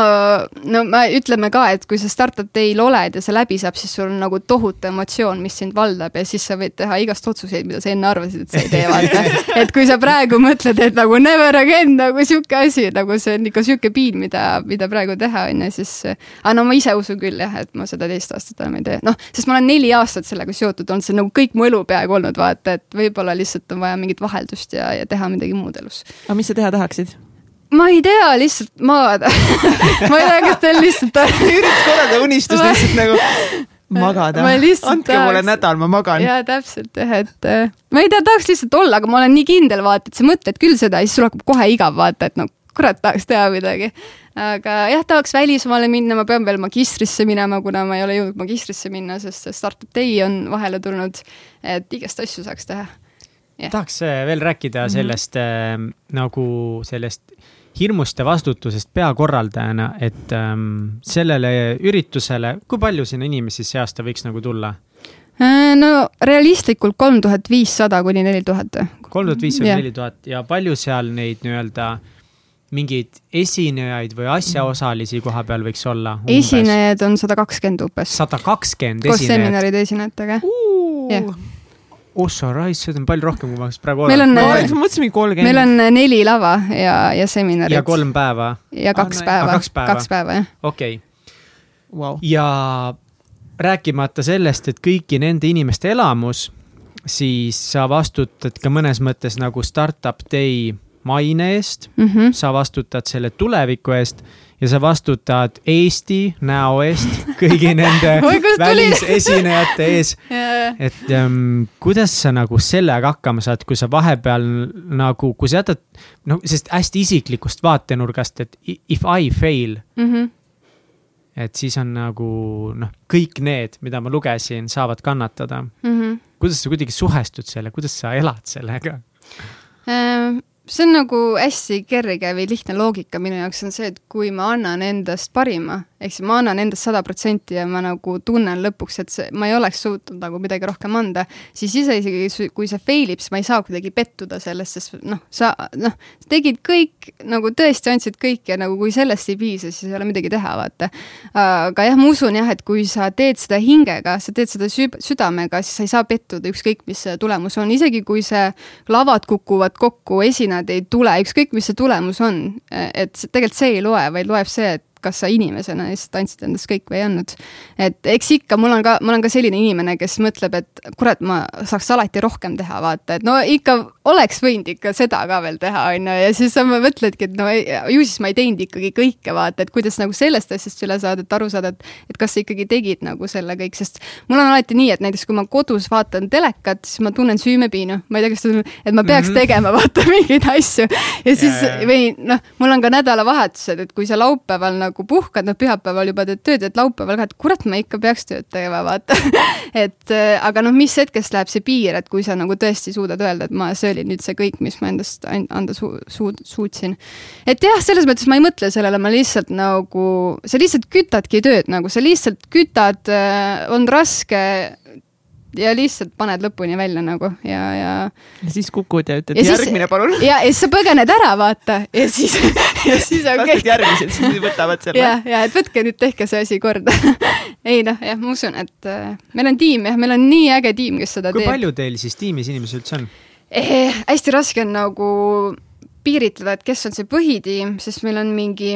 no ma ütleme ka, et kui sa see startup day'l oled ja see läbi saab, siis sul on nagu tohutu emotsioon, mis sind valdab ja siis sa võid teha igast otsuseid, mida sa enne arvasid, et sa ei tee, vaata. et kui sa praegu mõtled, et nagu never again nagu sihuke asi, nagu see on ikka sihuke piin, mida, mida praegu teha, on ju, siis. aga no ma ise usun küll jah, et ma seda teist aastat enam ei tee, noh, sest ma olen neli aastat sellega seotud olnud, see on nagu kõik mu elu peaaegu olnud, vaata, et võib-olla lihtsalt on vaja mingit vaheldust ja, ja teha midagi muud elus. aga mis sa teha tahaksid? Ma ei tea, lihtsalt magada ma ei tea, kas teil lihtsalt üritas korraldada unistust ma... lihtsalt nagu magada. andke tahaks... mulle nädal, ma magan. jaa, täpselt jah, et äh, ma ei tea, tahaks lihtsalt olla, aga ma olen nii kindel, vaata, et sa mõtled küll seda ja siis sul hakkab kohe igav, vaata, et no kurat, tahaks teha midagi. aga jah, tahaks välismaale minna, ma pean veel magistrisse minema, kuna ma ei ole jõudnud magistrisse minna, sest see startup day on vahele tulnud, et igast asju saaks teha. Yeah. tahaks äh, veel rääkida mm -hmm. sellest äh, nagu sellest hirmust ja vastutusest peakorraldajana, et ähm, sellele üritusele, kui palju sinna inimesi see aasta võiks nagu tulla? Äh, no realistlikult kolm tuhat viissada kuni neli tuhat. kolm tuhat viissada kuni neli tuhat ja palju seal neid nii-öelda mingeid esinejaid või asjaosalisi koha peal võiks olla? esinejaid on sada kakskümmend umbes. sada kakskümmend esinejat? koos seminaride esinejatega. jah Ossa Rice, seda on palju rohkem, kui ma praegu olen. ma mõtlesin mingi kolmkümmend. meil on neli lava ja, ja seminarid. ja kolm päeva. ja kaks ah, päeva, kaks päeva, kaks päeva, jah. okei okay. wow.. ja rääkimata sellest, et kõiki nende inimeste elamus, siis sa vastutad ka mõnes mõttes nagu startup day maine eest mm, -hmm. sa vastutad selle tuleviku eest ja sa vastutad Eesti näo eest kõigi nende välisesinejate ees et ähm, kuidas sa nagu sellega hakkama saad, kui sa vahepeal nagu, kui sa jätad, no sest hästi isiklikust vaatenurgast, et if I fail, mm. -hmm. et siis on nagu noh, kõik need, mida ma lugesin, saavad kannatada. Mm -hmm. kuidas sa kuidagi suhestud selle, kuidas sa elad sellega? Äh, see on nagu hästi kerge või lihtne loogika minu jaoks on see, et kui ma annan endast parima, ehk siis ma annan endast sada protsenti ja ma nagu tunnen lõpuks, et see, ma ei oleks suutnud nagu midagi rohkem anda, siis isegi kui see fail ib, siis ma ei saa kuidagi pettuda sellest, sest noh, sa noh, tegid kõik nagu tõesti andsid kõik ja nagu kui sellest ei piisa, siis ei ole midagi teha, vaata. aga jah, ma usun jah, et kui sa teed seda hingega, sa teed seda süb- südamega, siis sa ei saa pettuda, ükskõik mis see tulemus on, isegi kui see lavad kukuvad kokku, esinejad ei tule, ükskõik mis see tulemus on, et tegelikult see ei loe, vaid loeb see, et kas sa inimesena lihtsalt andsid endast kõik või ei andnud. et eks ikka, mul on ka, ma olen ka selline inimene, kes mõtleb, et kurat, ma saaks alati rohkem teha, vaata, et no ikka oleks võinud ikka seda ka veel teha, on ju, ja siis sa mõtledki, et no ju siis ma ei teinud ikkagi kõike, vaata, et kuidas nagu sellest asjast üle saada, et aru saada, et et kas sa ikkagi tegid nagu selle kõik, sest mul on alati nii, et näiteks kui ma kodus vaatan telekat, siis ma tunnen süümepiinu, ma ei tea, kas ta, et ma peaks mm -hmm. tegema vaata mingeid asju ja siis Jaa, jaa. või noh, mul on ka nädalavahetused, et kui sa laupäeval nagu puhkad, noh, pühapäeval juba teed tööd, et laupäeval ka, et kurat, ma ikka peaks tööd tegema, vaata et äh, aga noh, mis hetkest läheb see piir, et kui sa nagu tõesti suudad öelda, et ma, see oli nüüd see kõik, mis ma endast an- anda su, su, suutsin. et jah, selles mõttes ma ei mõtle sellele, ma lihtsalt nagu, sa lihtsalt kütadki tööd nagu, sa lihtsalt kütad, on raske ja lihtsalt paned lõpuni välja nagu ja, ja ja siis kukud ja ütled Ja siis- järgmine palun. ja, ja siis sa põgened ära, vaata ja siis ja siis on kõik järgmised, siis võtavad selle ja, ja et võtke nüüd tehke see asi korda ei noh, jah, ma usun, et äh, meil on tiim jah, meil on nii äge tiim, kes seda kui teeb. palju teil siis tiimis inimesi üldse on? Eh, hästi raske on nagu piiritleda, et kes on see põhitiim, sest meil on mingi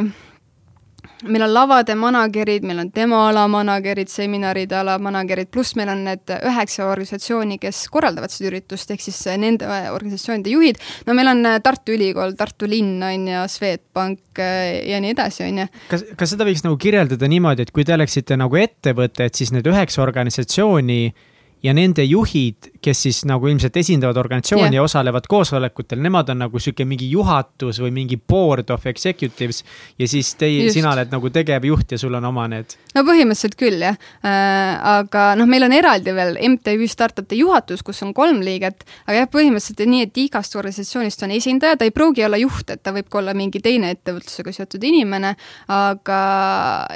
meil on lavade manager'id, meil on demo ala manager'id, seminaride ala manager'id, pluss meil on need üheksa organisatsiooni, kes korraldavad seda üritust, ehk siis nende organisatsioonide juhid. no meil on Tartu Ülikool, Tartu linn on ju, Swedbank eh, ja nii edasi, on ju. kas, kas seda võiks nagu kirjeldada niimoodi, et kui te oleksite nagu ettevõte, et siis need üheksa organisatsiooni ja nende juhid, kes siis nagu ilmselt esindavad organisatsiooni Jah. ja osalevad koosolekutel, nemad on nagu sihuke mingi juhatus või mingi board of executives ja siis teie, sina oled nagu tegevjuht ja sul on oma need. no põhimõtteliselt küll jah äh,, aga noh, meil on eraldi veel MTÜ Startupite juhatus, kus on kolm liiget, aga jah, põhimõtteliselt on nii, et igast organisatsioonist on esindaja, ta ei pruugi olla juht, et ta võib ka olla mingi teine ettevõtlusega seotud inimene, aga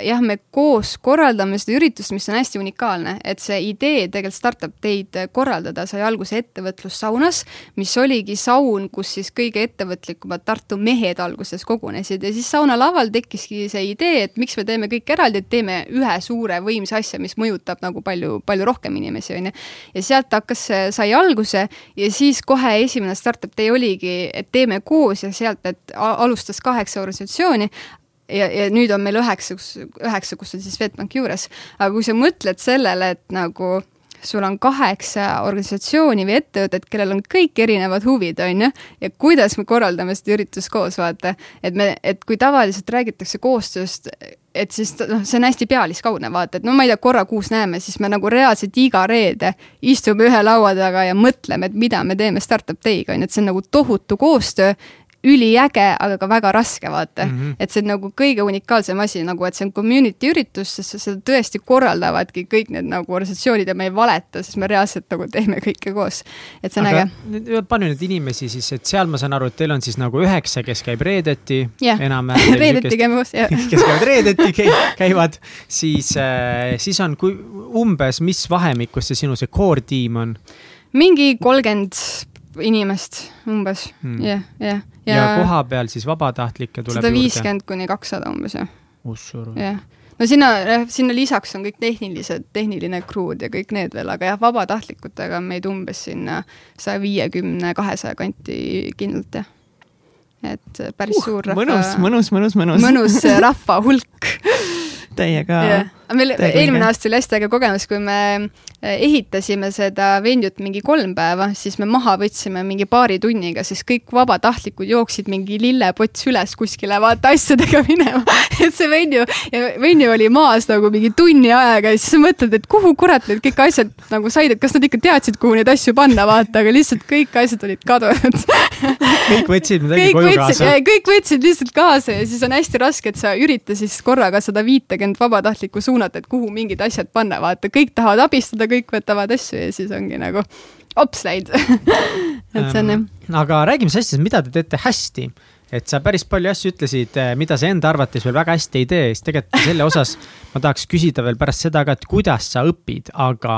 jah, me koos korraldame seda üritust, mis on hästi unikaalne, et see idee tegelikult Startup Day'd korraldada sai alguse ettevõtlussaunas, mis oligi saun, kus siis kõige ettevõtlikumad Tartu mehed alguses kogunesid ja siis sauna laval tekkiski see idee, et miks me teeme kõik eraldi, et teeme ühe suure võimsa asja, mis mõjutab nagu palju, palju rohkem inimesi, on ju. ja sealt hakkas sai alguse ja siis kohe esimene Startup Day oligi, et teeme koos ja sealt need alustas kaheksa organisatsiooni ja, ja nüüd on meil üheksa, üheksa, kus on siis Swedbank juures. aga kui sa mõtled sellele, et nagu sul on kaheksa organisatsiooni või ettevõtet, kellel on kõik erinevad huvid, on ju, ja kuidas me korraldame seda üritust koos, vaata. et me, et kui tavaliselt räägitakse koostööst, et siis noh, see on hästi pealiskaudne, vaata, et no ma ei tea, korra kuus näeme, siis me nagu reaalselt iga reede istume ühe laua taga ja mõtleme, et mida me teeme Startup Day'ga, on ju, et see on nagu tohutu koostöö üliäge, aga ka väga raske, vaata mm. -hmm. et see on nagu kõige unikaalsem asi nagu, et see on community üritus, sest seda tõesti korraldavadki kõik need nagu organisatsioonid ja me ei valeta, sest me reaalselt nagu teeme kõike koos. et see on aga äge. nüüd- palju neid inimesi siis, et seal ma saan aru, et teil on siis nagu üheksa, kes käib reedeti Jah. enam-vähem. reedeti käime koos, jah. kes käivad reedeti, käivad, siis, siis on, kui umbes, mis vahemikus see sinu see core tiim on mingi kolmkümmend inimest umbes Hmm. jah, jah. ja, ja koha peal siis vabatahtlikke tuleb sada viiskümmend kuni kakssada umbes jah, ussu. jah. no sinna, sinna lisaks on kõik tehnilised, tehniline crew'd ja kõik need veel, aga jah, vabatahtlikutega on meid umbes sinna saja viiekümne, kahesaja kanti kindlalt jah. et päris uh, suur rahva. mõnus, mõnus, mõnus, mõnus. mõnus rahva hulk Teiega jah, meil eelmine aasta oli hästi äge kogemus, kui me ehitasime seda venjut mingi kolm päeva, siis me maha võtsime mingi paari tunniga, siis kõik vabatahtlikud jooksid mingi lillepots üles kuskile vaata asjadega minema. et see venju, venju oli maas nagu mingi tunni ajaga ja siis sa mõtled, et kuhu kurat need kõik asjad nagu said, et kas nad ikka teadsid, kuhu neid asju panna, vaata, aga lihtsalt kõik asjad olid kadunud kõik võtsid midagi koju kaasa. kõik võtsid lihtsalt kaasa ja siis on hästi raske, et sa ürita siis korraga seda viitekümmet vabatahtlikku suunata, et kuhu mingid asjad panna, vaata, kõik tahavad abistada, kõik võtavad asju ja siis ongi nagu ops läinud et see on jah. aga räägime siis asjadest, mida te teete hästi. et sa päris palju asju ütlesid, mida sa enda arvates veel väga hästi ei tee, siis tegelikult selle osas ma tahaks küsida veel pärast seda ka, et kuidas sa õpid, aga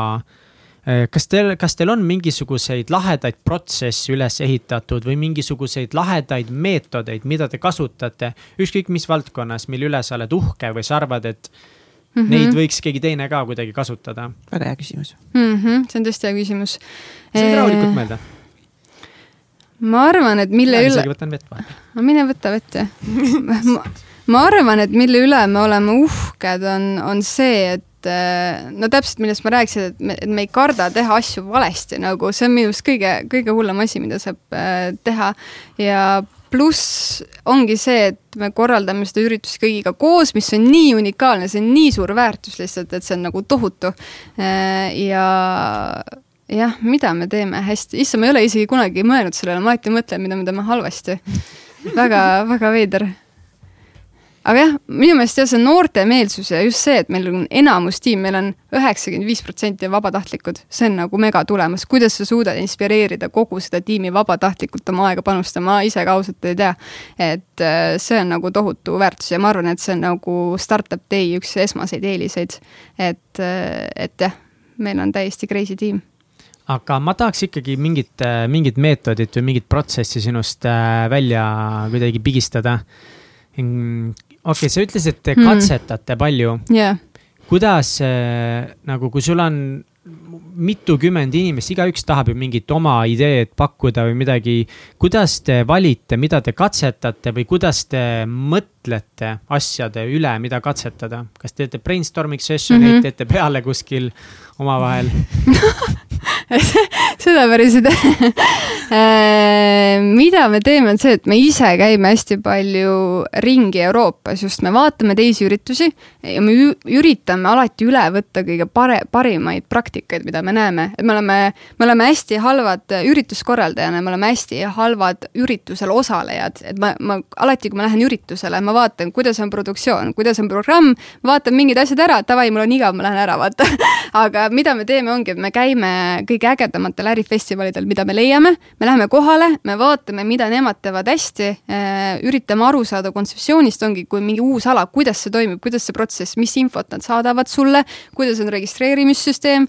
eh, kas teil, kas teil on mingisuguseid lahedaid protsesse üles ehitatud või mingisuguseid lahedaid meetodeid, mida te kasutate, ükskõik mis valdkonnas, mille üle sa oled uhke või sa arvad, et mm -hmm. neid võiks keegi teine ka kuidagi kasutada? väga hea küsimus. mm. -hmm, see on tõesti hea küsimus. saad rahulikult mõelda. ma arvan, et mille üle isegi, võtan vett vahepeal. no mine võta vett jah. ma, ma arvan, et mille üle me oleme uhked, on, on see, et eh, no täpselt, millest ma rääkisin, et me, et me ei karda teha asju valesti, nagu see on minu arust kõige, kõige hullem asi, mida saab eh, teha ja pluss ongi see, et me korraldame seda üritust kõigiga koos, mis on nii unikaalne, see on nii suur väärtus lihtsalt, et see on nagu tohutu. ja jah, mida me teeme hästi, issand, ma ei ole isegi kunagi mõelnud sellele, ma alati mõtlen, mida me teeme halvasti väga, väga veider. Aga jah, minu meelest jah, see noorte meelsus ja just see, et meil on enamus tiim, meil on üheksakümmend viis protsenti vabatahtlikud, see on nagu mega tulemus, kuidas sa suudad inspireerida kogu seda tiimi vabatahtlikult oma aega panustama, ma ise ka ausalt ei tea. et äh, see on nagu tohutu väärtus ja ma arvan, et see on nagu startup day üks esmaseid eeliseid. et, et jah, meil on täiesti crazy tiim. aga ma tahaks ikkagi mingit, mingit meetodit või mingit protsessi sinust äh, välja kuidagi pigistada. okei, sa ütlesid, et te Hmm. katsetate palju. jah, kuidas äh, nagu, kui sul on mitukümmend inimest, igaüks tahab ju mingit oma ideed pakkuda või midagi. kuidas te valite, mida te katsetate või kuidas te mõtlete asjade üle, mida katsetada? kas teete brainstorming sessioneid mm, Mhm. -hmm. teete peale kuskil omavahel? seda päris ei tee. mida me teeme, on see, et me ise käime hästi palju ringi Euroopas, just me vaatame teisi üritusi ja me üritame alati üle võtta kõige pare-, parimaid praktikaid, mida me näeme, et me oleme, me oleme hästi halvad ürituskorraldajana, me oleme hästi halvad üritusel osalejad, et ma, ma alati, kui ma lähen üritusele, ma vaatan, kuidas on produktsioon, kuidas on programm, vaatan mingid asjad ära, davai, mul on igav, ma lähen ära, vaata. aga mida me teeme, ongi, et me käime kõige ägedamatel ärifestivalidel, mida me leiame, me läheme kohale, me vaatame, mida nemad teevad hästi, üritame aru saada kontseptsioonist, ongi, kui mingi uus ala, kuidas see toimub, kuidas see protsess, mis infot nad saadavad sulle, kuidas on registreerimissüsteem,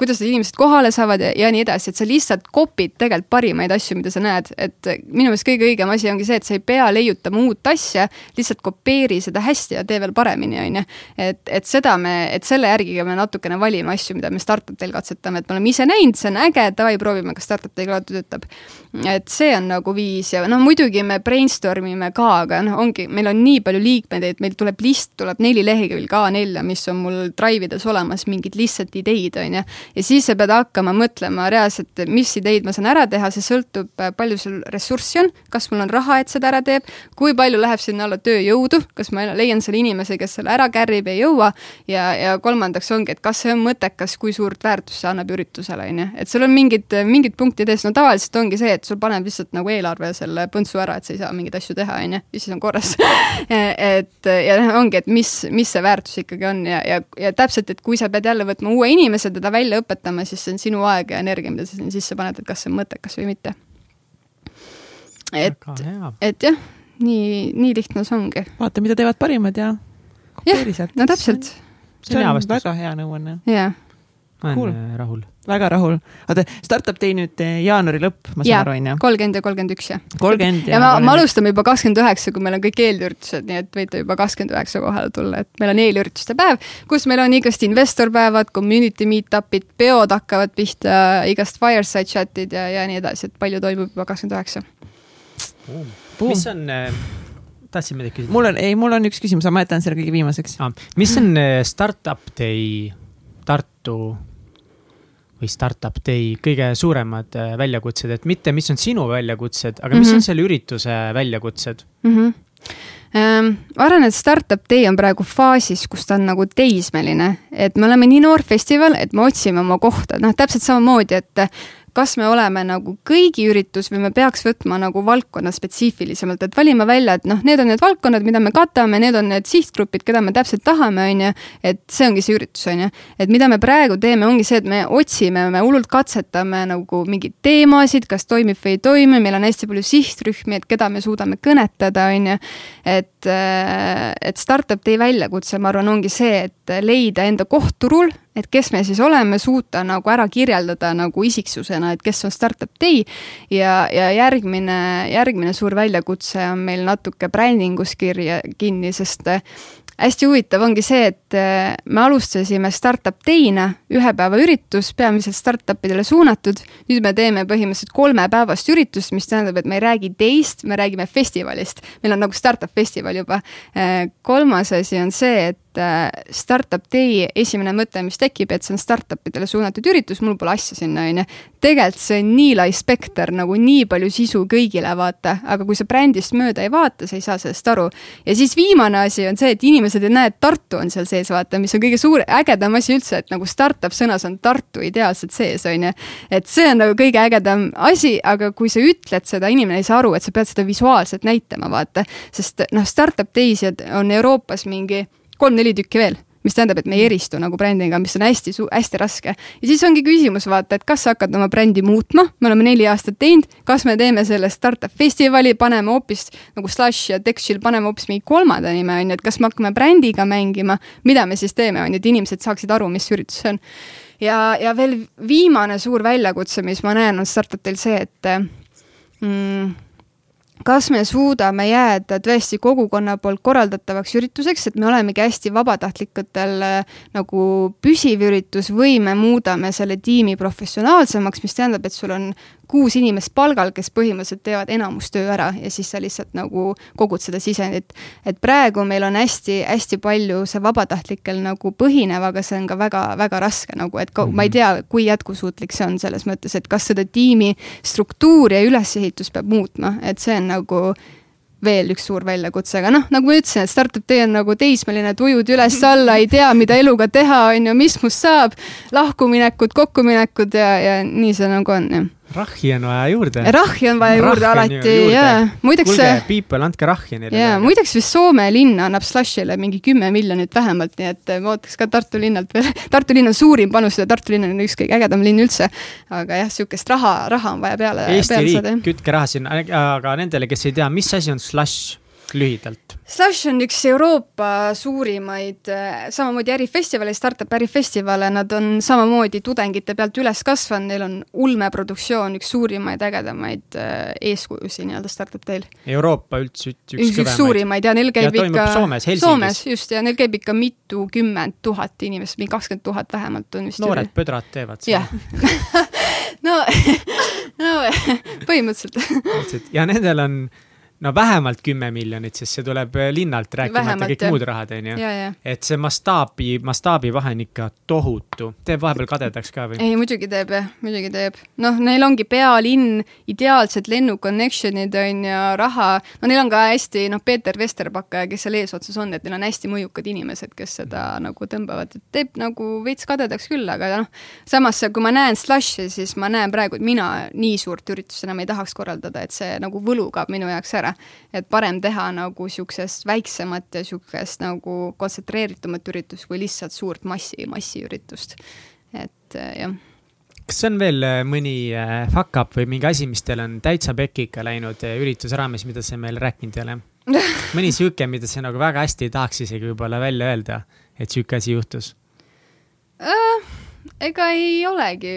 kuidas need inimesed kohale saavad ja, ja nii edasi, et sa lihtsalt copy'd tegelikult parimaid asju, mida sa näed, et minu meelest kõige õigem asi ongi see, et sa ei pea leiutama uut asja, lihtsalt kopeeri seda hästi ja tee veel paremini, on ju. et, et seda me, et selle järgi me natukene valime asju, mida me startup teil katsetame, et me oleme ise näinud, see on äge, davai, proovime, kas startup ka töötab. et see on nagu viis ja noh, muidugi me brainstorm ime ka, aga noh, ongi, meil on nii palju liikmeid, et meil tuleb list, tuleb neli lehekülge A4-e, mis on mul Drive ides olemas, mingid lihtsalt ideid, on ju. ja siis sa pead hakkama mõtlema reaalselt, mis ideid ma saan ära teha, see sõltub, palju sul ressurssi on, kas mul on raha, et seda ära teeb, kui palju läheb sinna alla tööjõudu, kas ma leian selle inimese, kes selle ära kärrib ei jõua ja, ja kolmandaks ongi, et kas see on mõttekas, kui suurt väärtust see annab üritusele, on ju, et sul on mingid, mingid punktid ees, no tavaliselt ongi see, et sul paneb lihtsalt nagu eelarve selle põntsu ära, et sa ei saa mingeid asju teha, on ju, ja siis on korras et ja noh, ongi, et mis, mis see väärtus ikkagi on ja, ja, ja täpselt, et kui sa pead jälle võtma uue inimese, teda välja õpetama, siis see on sinu aeg ja energia, mida sa sinna sisse paned, et kas see on mõttekas või mitte. et, et jah, nii, nii lihtne see ongi. vaata, mida teevad parimad ja kopeeri sealt. no täpselt, see on hea vastus. väga hea nõuanne, jaa. Ma Cool. olen äh, rahul. väga rahul. oota, startup day nüüd eh, jaanuari lõpp, ma saan aru, onju? kolmkümmend ja kolmkümmend üks jah. kolmkümmend ja me, me alustame juba kakskümmend üheksa, kui meil on kõik eelüritused, nii et võite juba kakskümmend üheksa kohale tulla, et meil on eelürituste päev, kus meil on igast investorpäevad, community meet-up'id, peod hakkavad pihta, igast fireside chat'id ja, ja nii edasi, et palju toimub juba kakskümmend üheksa. mis on, tahtsid midagi küsida? mul on, ei, mul on üks küsimus, aga ma jätan selle kõige viimaseks ah,. mis on äh, Startup Day Tartu või Startup Day kõige suuremad äh, väljakutsed, et mitte, mis on sinu väljakutsed, aga mis mm -hmm. on selle ürituse väljakutsed mm? -hmm ma arvan, et Startup Day on praegu faasis, kus ta on nagu teismeline, et me oleme nii noor festival, et me otsime oma kohta, noh, täpselt samamoodi, et kas me oleme nagu kõigi üritus või me peaks võtma nagu valdkonna spetsiifilisemalt, et valima välja, et noh, need on need valdkonnad, mida me katame, need on need sihtgrupid, keda me täpselt tahame, on ju, et see ongi see üritus, on ju. et mida me praegu teeme, ongi see, et me otsime, me hullult katsetame nagu mingeid teemasid, kas toimib või ei toimi, meil on hästi palju sihtrühmi, et keda me suudame kõnetada, on ju. et, et startup day väljakutse, ma arvan, ongi see, et leida enda koht turul et kes me siis oleme, suuta nagu ära kirjeldada nagu isiksusena, et kes on Startup Day ja, ja järgmine, järgmine suur väljakutse on meil natuke brändingus kirja kinni, sest hästi huvitav ongi see, et äh, me alustasime startup day'na, ühe päeva üritus, peamiselt startup idele suunatud. nüüd me teeme põhimõtteliselt kolmepäevast üritust, mis tähendab, et me ei räägi day'st, me räägime festivalist. meil on nagu startup festival juba. Äh, kolmas asi on see, et äh, startup day esimene mõte, mis tekib, et see on startup idele suunatud üritus, mul pole asja sinna, on ju. tegelikult see on nii lai spekter, nagu nii palju sisu kõigile, vaata, aga kui sa brändist mööda ei vaata, sa ei saa sellest aru. ja siis viimane asi on see, et inimesed ei näe, et Tartu on seal sees, vaata, mis on kõige suur, ägedam asi üldse, et nagu startup sõnas on Tartu ideaalselt sees, on ju. et see on nagu kõige ägedam asi, aga kui sa ütled seda, inimene ei saa aru, et sa pead seda visuaalselt näitama, vaata. sest noh, startup days on Euroopas mingi kolm-neli tükki veel mis tähendab, et me ei eristu nagu brändiga, mis on hästi, hästi raske. ja siis ongi küsimus, vaata, et kas sa hakkad oma brändi muutma, me oleme neli aastat teinud, kas me teeme sellest startup festivali, paneme hoopis nagu Slush ja Textil, paneme hoopis mingi kolmanda nime, on ju, et kas me hakkame brändiga mängima, mida me siis teeme, on ju, et inimesed saaksid aru, mis üritus see on. ja, ja veel viimane suur väljakutse, mis ma näen, on startup-il see, et mm, kas me suudame jääda tõesti kogukonna poolt korraldatavaks ürituseks, et me olemegi hästi vabatahtlikutel äh, nagu püsiv üritus või me muudame selle tiimi professionaalsemaks, mis tähendab, et sul on kuus inimest palgal, kes põhimõtteliselt teevad enamus töö ära ja siis sa lihtsalt nagu kogud seda sisendit. et praegu meil on hästi-hästi palju see vabatahtlikel nagu põhinev, aga see on ka väga-väga raske nagu, et ka, ma ei mhm. tea, kui jätkusuutlik see on selles mõttes, et kas seda tiimi struktuuri ja ülesehitust peab muutma, et see on nagu veel üks suur väljakutse, aga noh, nagu ma ütlesin, et startup tee on nagu teismeline, et ujud üles-alla, ei tea, mida eluga teha, on ju, mis must saab, lahkuminekud, kokkuminekud ja, ja nii see nagu on, jah rahhi on vaja juurde. rahhi on vaja juurde alati, jaa. muideks. kuulge, people, andke rahhi neile. jaa, muideks vist Soome linn annab Slushile mingi kümme miljonit vähemalt, nii et ma ootaks ka Tartu linnalt veel. Tartu linn on suurim panustaja, Tartu linn on üks kõige ägedam linn üldse. aga jah, sihukest raha, raha on vaja peale. Eesti riik, kütke raha sinna, aga nendele, kes ei tea, mis asi on Slush? Lühidalt? Slash on üks Euroopa suurimaid, äh, samamoodi ärifestivale, startup ärifestivale, nad on samamoodi tudengite pealt üles kasvanud, neil on ulmeproduktsioon, üks suurimaid ägedamaid äh, eeskujusid nii-öelda startup teil. Euroopa üldse üks, üks, üks suurimaid. Ja neil käib ja ikka Soomes, Soomes just. Ja neil käib ikka mitukümmend tuhat inimest, mingi kakskümmend tuhat vähemalt on vist noored üle. pödrad teevad seda. no no põhimõtteliselt. Ja nendel on no vähemalt kümme miljonit, sest see tuleb äh, linnalt, rääkimata kõik jah. muud rahad, on ju. et see mastaabi, mastaabi vahe on ikka tohutu. teeb vahepeal kadedaks ka või? ei, muidugi teeb jah, muidugi teeb. noh, neil ongi pealinn, ideaalsed lennukonnection'id on ju, raha, no neil on ka hästi, noh, Peeter Vesterpakk, kes seal eesotsas on, et neil on hästi mõjukad inimesed, kes seda nagu tõmbavad, et teeb nagu veits kadedaks küll, aga noh, samas kui ma näen Slushi, siis ma näen praegu, et mina nii suurt üritust enam ei tahaks korraldada, et see nagu võlu kaob minu jaoks ära ära. et parem teha nagu niisugusest väiksemat ja niisugust nagu kontsentreeritumat üritust kui lihtsalt suurt massi, massiüritust. et äh, jah kas on veel äh, mõni äh, fuck up või mingi asi, mis teil on täitsa pekika läinud ürituse raames, mida sa meile rääkinud ei ole? mõni sihuke, mida sa nagu väga hästi ei tahaks isegi võib-olla välja öelda, et sihuke asi juhtus äh,? ega ei olegi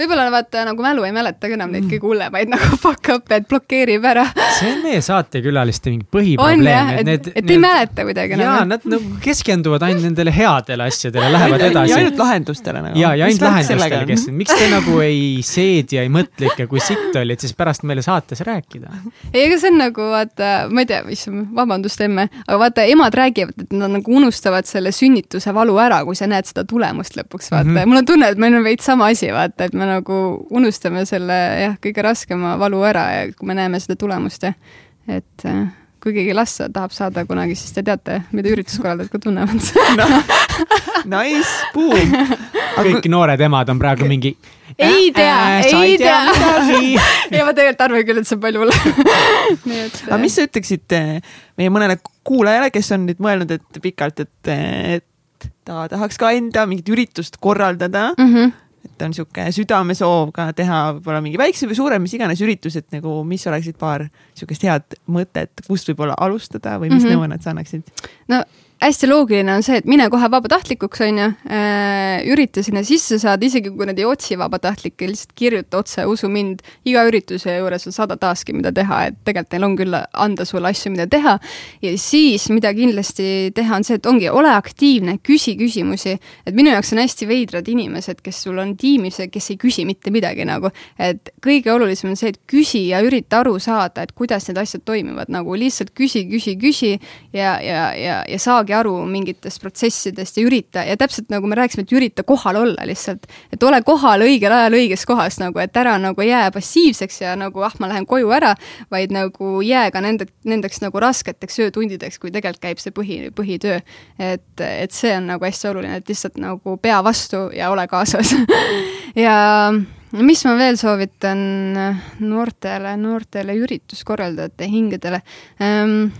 võib-olla vaata nagu mälu ei mäleta ka enam neid kõige hullemaid nagu fuck up'e, et blokeerib ära. see on meie saatekülaliste mingi põhiprobleem. jah, et, et ei mäleta kuidagi jaa, enam. nad nagu keskenduvad ainult nendele headele asjadele, lähevad ja edasi ainult lahendustele nagu. ja, ja ainult lahendustele keskendunud, miks te nagu ei seedi ja ei mõtle ikka, kui sitt oli, et siis pärast meile saates rääkida. ei, ega see on nagu vaata, ma ei tea, mis, vabandust, emme, aga vaata, emad räägivad, et nad nagu unustavad selle sünnituse valu ära, kui sa näed seda tulemust lõpuks, vaata mm. -hmm. mul on tunne, et meil on veits sama asi, vaata, et me nagu unustame selle jah, kõige raskema valu ära ja kui me näeme seda tulemust ja et äh, kui keegi last tahab saada kunagi, siis te teate, mida ürituskorraldajad ka tunnevad. Nice, boom. kõik noored emad on praegu mingi. ei tea, ei tea. midagi. ja ma tegelikult arvan küll, et see on palju hullem. aga mis sa ütleksid meie mõnele kuulajale, kes on nüüd mõelnud, et pikalt, et, et ta tahaks ka enda mingit üritust korraldada, mm? -hmm. Et on sihuke südamesoov ka teha võib-olla mingi väiksem või suurem, mis iganes üritus, et nagu mis oleksid paar sihukest head mõtet, kust võib-olla alustada või mis mm. -hmm. nõu nad sa annaksid? no hästi loogiline on see, et mine kohe vabatahtlikuks, on ju, ürita sinna sisse saada, isegi kui nad ei otsi vabatahtlikke, lihtsalt kirjuta otse, usu mind, iga ürituse juures on sada task'i, mida teha, et tegelikult neil on küll anda sulle asju, mida teha. ja siis, mida kindlasti teha, on see, et ongi, ole aktiivne, küsi küsimusi. et minu jaoks on hästi veidrad inimesed, kes sul on tiimis ja kes ei küsi mitte midagi nagu, et kõige olulisem on see, et küsi ja ürita aru saada, et kuidas need asjad toimivad, nagu lihtsalt küsi, küsi, küsi ja, ja, ja, ja saagi aru mingitest protsessidest ja ürita ja täpselt nagu me rääkisime, et ürita kohal olla lihtsalt. et ole kohal õigel ajal õiges kohas nagu, et ära nagu jää passiivseks ja nagu ah, ma lähen koju ära, vaid nagu jää ka nende, nendeks nagu rasketeks öötundideks, kui tegelikult käib see põhi, põhitöö. et, et see on nagu hästi oluline, et lihtsalt nagu pea vastu ja ole kaasas. ja mis ma veel soovitan noortele, noortele ürituskorraldajate hingedele ähm,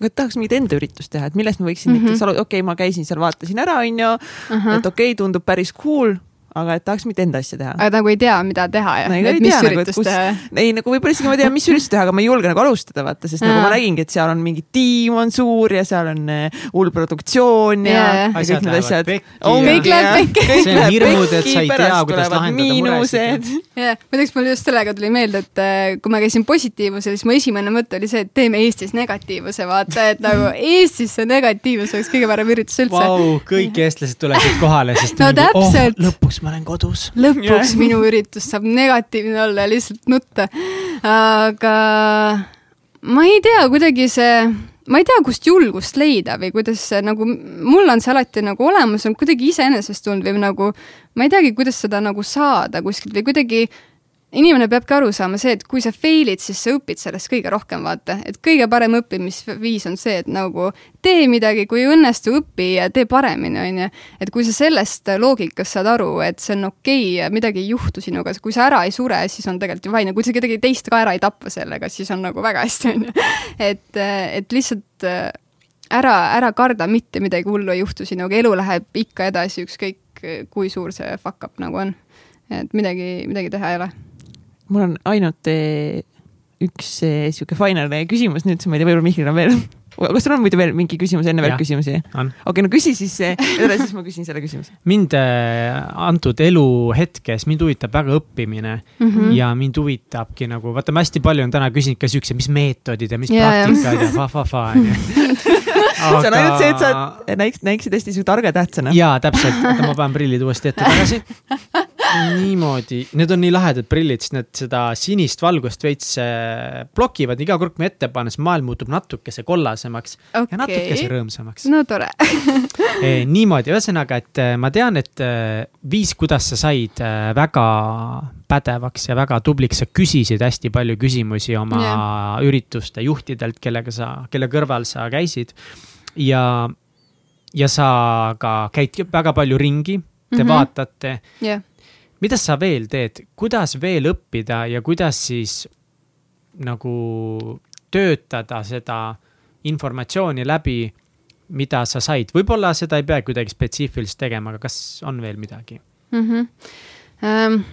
aga tahaks mingit enda üritust teha, et millest ma võiksin mm. -hmm. näiteks, okei okay,, ma käisin seal, vaatasin ära, onju, et okei okay,, tundub päris cool, aga et tahaks mingit enda asja teha. aga nagu ei tea, mida teha ja No no, ega ei et mis tea, nagu, et üritust kus- teha. ei nagu võib-olla isegi ma tean, mis üritust teha, aga ma ei julge nagu alustada, vaata, sest nagu Aa. ma nägingi, et seal on mingi tiim on suur ja seal on eh, hull produktsioon ja, ja, jah. kõik Asjad need asjad. Kõik läheb pekki. See on hirmud, et sa ei tea, kuidas lahendada miinused. jah, muideks mul just sellega tuli meelde, et äh, kui ma käisin positiivusel, siis mu esimene mõte oli see, et teeme Eestis negatiivuse, vaata, et nagu Eestis see negatiivus oleks kõige parem üritus üldse wow.. Kõik eestlased tulesid kohale, sest No mingi, täpselt. oh, lõpuks ma olen kodus. lõpuks minu üritus saab negatiivne olla ja lihtsalt nutta. aga ma ei tea, kuidagi see, ma ei tea, kust julgust leida või kuidas see nagu, mul on see alati nagu olemas, on kuidagi iseenesest tulnud või nagu ma ei teagi, kuidas seda nagu saada kuskilt või kuidagi inimene peabki aru saama see, et kui sa fail'id, siis sa õpid sellest kõige rohkem, vaata, et kõige parem õppimisviis on see, et nagu tee midagi, kui ei õnnestu, õpi ja tee paremini, onju. et kui sa sellest loogikast saad aru, et see on okei okay, midagi ei juhtu sinuga, kui sa ära ei sure, siis on tegelikult ju vaine, kui sa kedagi teist ka ära ei tapa sellega, siis on nagu väga hästi, onju. et, et lihtsalt äh, ära, ära karda, mitte midagi hullu ei juhtu sinuga, elu läheb ikka edasi, ükskõik kui suur see fuck up nagu on. et midagi, midagi teha ei ole mul on ainult eh, üks eh, sihuke final eh, küsimus nüüd, ma ei tea, võib-olla Mihklil on veel. kas sul on muidu veel mingi küsimus, enne veel küsimusi? okei, no küsi siis, edasi siis ma küsin selle küsimuse. mind antud eluhetkes, mind huvitab väga õppimine mm. -hmm. ja mind huvitabki nagu, vaata, ma hästi palju on täna küsinud ka siukse, mis meetodid ja mis jah. praktikad ja fa-fa-fa onju. see on ainult see, et sa näik-, näiksid hästi sihuke targa tähtsana. jaa, täpselt, oota, ma panen prillid uuesti ette tagasi. niimoodi, need on nii lahedad prillid, sest need seda sinist valgust veits äh, blokivad, iga kord, kui ma ette panen, siis maailm muutub natukese kollasemaks ja natukese rõõmsamaks. no tore. Eh, niimoodi, ühesõnaga, et eh, ma tean, et eh, viis, kuidas sa said väga pädevaks ja väga tubliks, sa küsisid hästi palju küsimusi oma yeah. ürituste juhtidelt, kellega sa, kelle kõrval sa käisid. ja, ja sa ka käid väga palju ringi, te mm. -hmm. vaatate, jah, mida sa veel teed, kuidas veel õppida ja kuidas siis nagu töötada seda informatsiooni läbi, mida sa said, võib-olla seda ei pea kuidagi spetsiifiliselt tegema, aga kas on veel midagi? mm. -hmm. Um,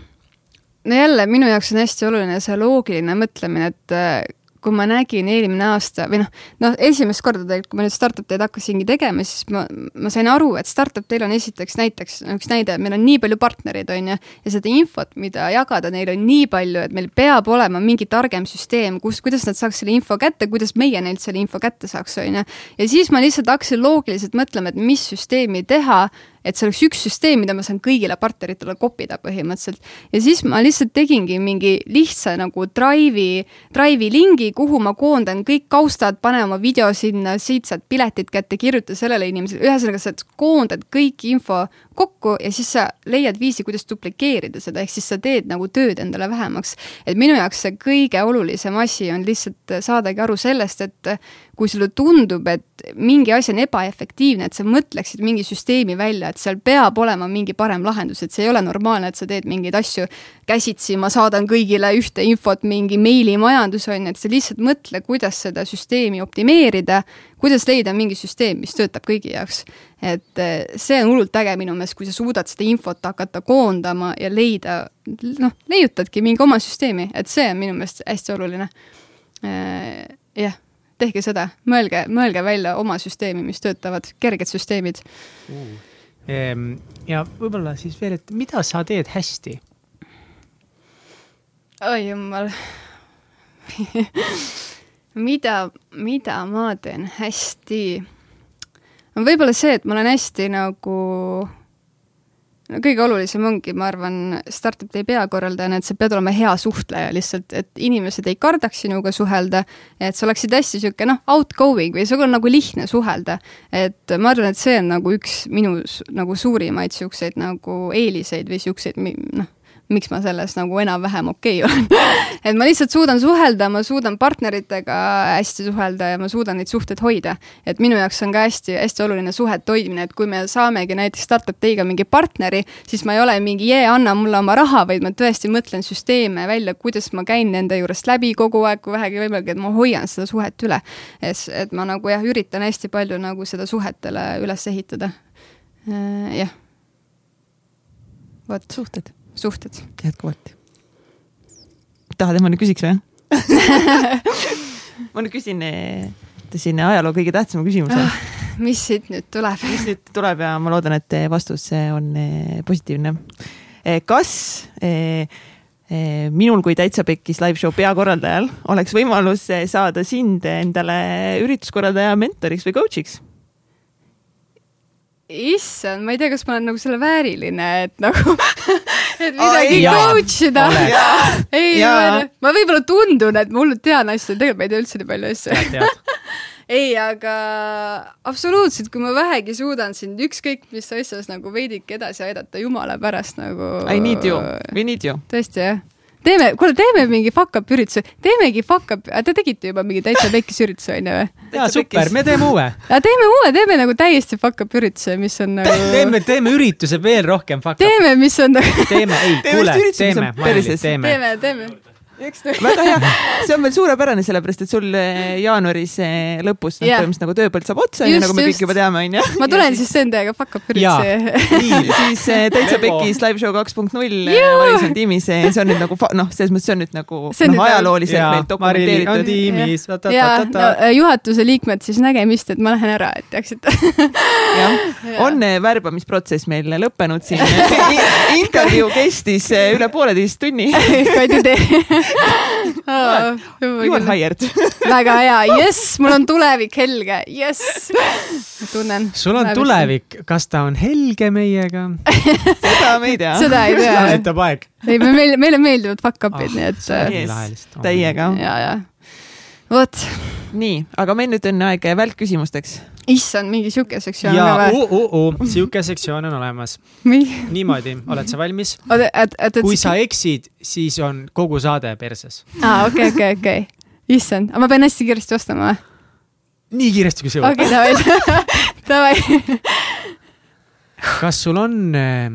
no jälle, minu jaoks on hästi oluline see loogiline mõtlemine, et äh, kui ma nägin eelmine aasta või noh, noh, esimest korda tegelikult, kui ma nüüd startup teed hakkasingi tegema, siis ma, ma sain aru, et startup teil on esiteks näiteks, üks näide, meil on nii palju partnereid, on ju, ja seda infot, mida jagada, neil on nii palju, et meil peab olema mingi targem süsteem, kus, kuidas nad saaks selle info kätte, kuidas meie neilt selle info kätte saaks, on ju. ja siis ma lihtsalt hakkasin loogiliselt mõtlema, et mis süsteemi teha et see oleks üks süsteem, mida ma saan kõigile partneritele kopida põhimõtteliselt. ja siis ma lihtsalt tegingi mingi lihtsa nagu Drive'i, Drive'i lingi, kuhu ma koondan kõik kaustad, panen oma video sinna, siit saad piletid kätte, kirjuta sellele inimesele, ühesõnaga sa koondad kõik info kokku ja siis sa leiad viisi, kuidas duplikeerida seda, ehk siis sa teed nagu tööd endale vähemaks. et minu jaoks see kõige olulisem asi on lihtsalt saadagi aru sellest, et kui sulle tundub, et mingi asi on ebaefektiivne, et sa mõtleksid mingi süsteemi välja, et seal peab olema mingi parem lahendus, et see ei ole normaalne, et sa teed mingeid asju käsitsi, ma saadan kõigile ühte infot, mingi meilimajandus on ju, et sa lihtsalt mõtle, kuidas seda süsteemi optimeerida, kuidas leida mingi süsteem, mis töötab kõigi jaoks. et eh, see on hullult äge minu meelest, kui sa suudad seda infot hakata koondama ja leida, noh, leiutadki mingi oma süsteemi, et see on minu meelest hästi oluline. Eh, jah tehke seda, mõelge, mõelge välja oma süsteemi, mis töötavad, kerged süsteemid. Uh.. ja võib-olla siis veel, et mida sa teed hästi? oi jumal. Mida, mida ma teen hästi? võib-olla see, et ma olen hästi nagu no kõige olulisem ongi, ma arvan, startup day peakorraldajana, et sa pead olema hea suhtleja lihtsalt, et inimesed ei kardaks sinuga suhelda, et sa oleksid hästi niisugune noh, outgoing või sul on nagu lihtne suhelda. et ma arvan, et see on nagu üks minu nagu suurimaid niisuguseid nagu eeliseid või niisuguseid noh, miks ma selles nagu enam-vähem okei okay olen et ma lihtsalt suudan suhelda, ma suudan partneritega hästi suhelda ja ma suudan neid suhteid hoida. et minu jaoks on ka hästi-hästi oluline suhete hoidmine, et kui me saamegi näiteks startup day'ga mingi partneri, siis ma ei ole mingi jee, anna mulle oma raha, vaid ma tõesti mõtlen süsteeme välja, kuidas ma käin nende juurest läbi kogu aeg, kui vähegi võimalik, et ma hoian seda suhet üle. et ma nagu jah, üritan hästi palju nagu seda suhetele üles ehitada. Äh, jah. vot. suhted suhted. jätkuvalt. tahad, et ma nüüd küsiks või ma nüüd küsin siin ajaloo kõige tähtsama küsimuse ah,. mis siit nüüd tuleb? mis nüüd tuleb ja ma loodan, et vastus on eh, positiivne. Eh, kas eh, minul kui Täitsa Pekkis live show peakorraldajal oleks võimalus saada sind endale ürituskorraldaja mentoriks või coach'iks? Issand, ma ei tea, kas ma olen nagu selle vääriline, et nagu et midagi coach ida. ei, ma, ma võib-olla tundun, et ma hullult tean asju, tegelikult ma ei tea üldse nii palju asju. ei, aga absoluutselt, kui ma vähegi suudan sind ükskõik mis asjas nagu veidike edasi aidata, jumala pärast nagu. I need you, we need you. tõesti jah teeme, kuule, teeme mingi fuck up ürituse, teemegi fuck up, te tegite juba mingi täitsa pekkis ürituse onju või? jaa, super, me teeme uue. teeme uue, teeme nagu täiesti fuck up ürituse, mis on nagu. teeme, teeme ürituse veel rohkem fuck up. teeme, mis on nagu. teeme, ei, kuule, teeme, teeme. teeme, teeme väga hea, see on veel suurepärane, sellepärast et sul eh, jaanuaris eh, lõpus noh, põhimõtteliselt nagu tööpõld saab otsa, nagu me kõik juba teame, onju. ma tulen siis teen teiega fuck up ürituse. siis eh, Täitsa Pekis live show kaks punkt null Maris on tiimis, see on nüüd nagu noh, selles mõttes see on nüüd nagu noh, ajalooliselt meil dokumenteeritud. tiimis. ja no, juhatuse liikmed siis nägemist, et ma lähen ära, et teaksite. jah, on värbamisprotsess meil lõppenud siin intervjuu kestis üle pooleteist tunni. kadi tee You are hired väga hea, jess, mul on tulevik helge, jess. tunnen. sul on tulevik, kas ta on helge meiega seda me ei tea. seda ei tea. seda näitab aeg. ei, me, meile, meeldivad fuck up'id oh,, nii et täiega. ja, ja. Vot. nii, aga meil nüüd on aeg välkküsimusteks issand, mingi sihuke sektsioon on ka või? Uh, uh, uh, sihuke sektsioon on olemas niimoodi, oled sa valmis? kui sa eksid, siis on kogu saade perses. aa, okei, okei, okei. issand, aga ma pean hästi kiiresti vastama või? nii kiiresti, kui sa jõuad. okei, davai, davai. kas sul on äh,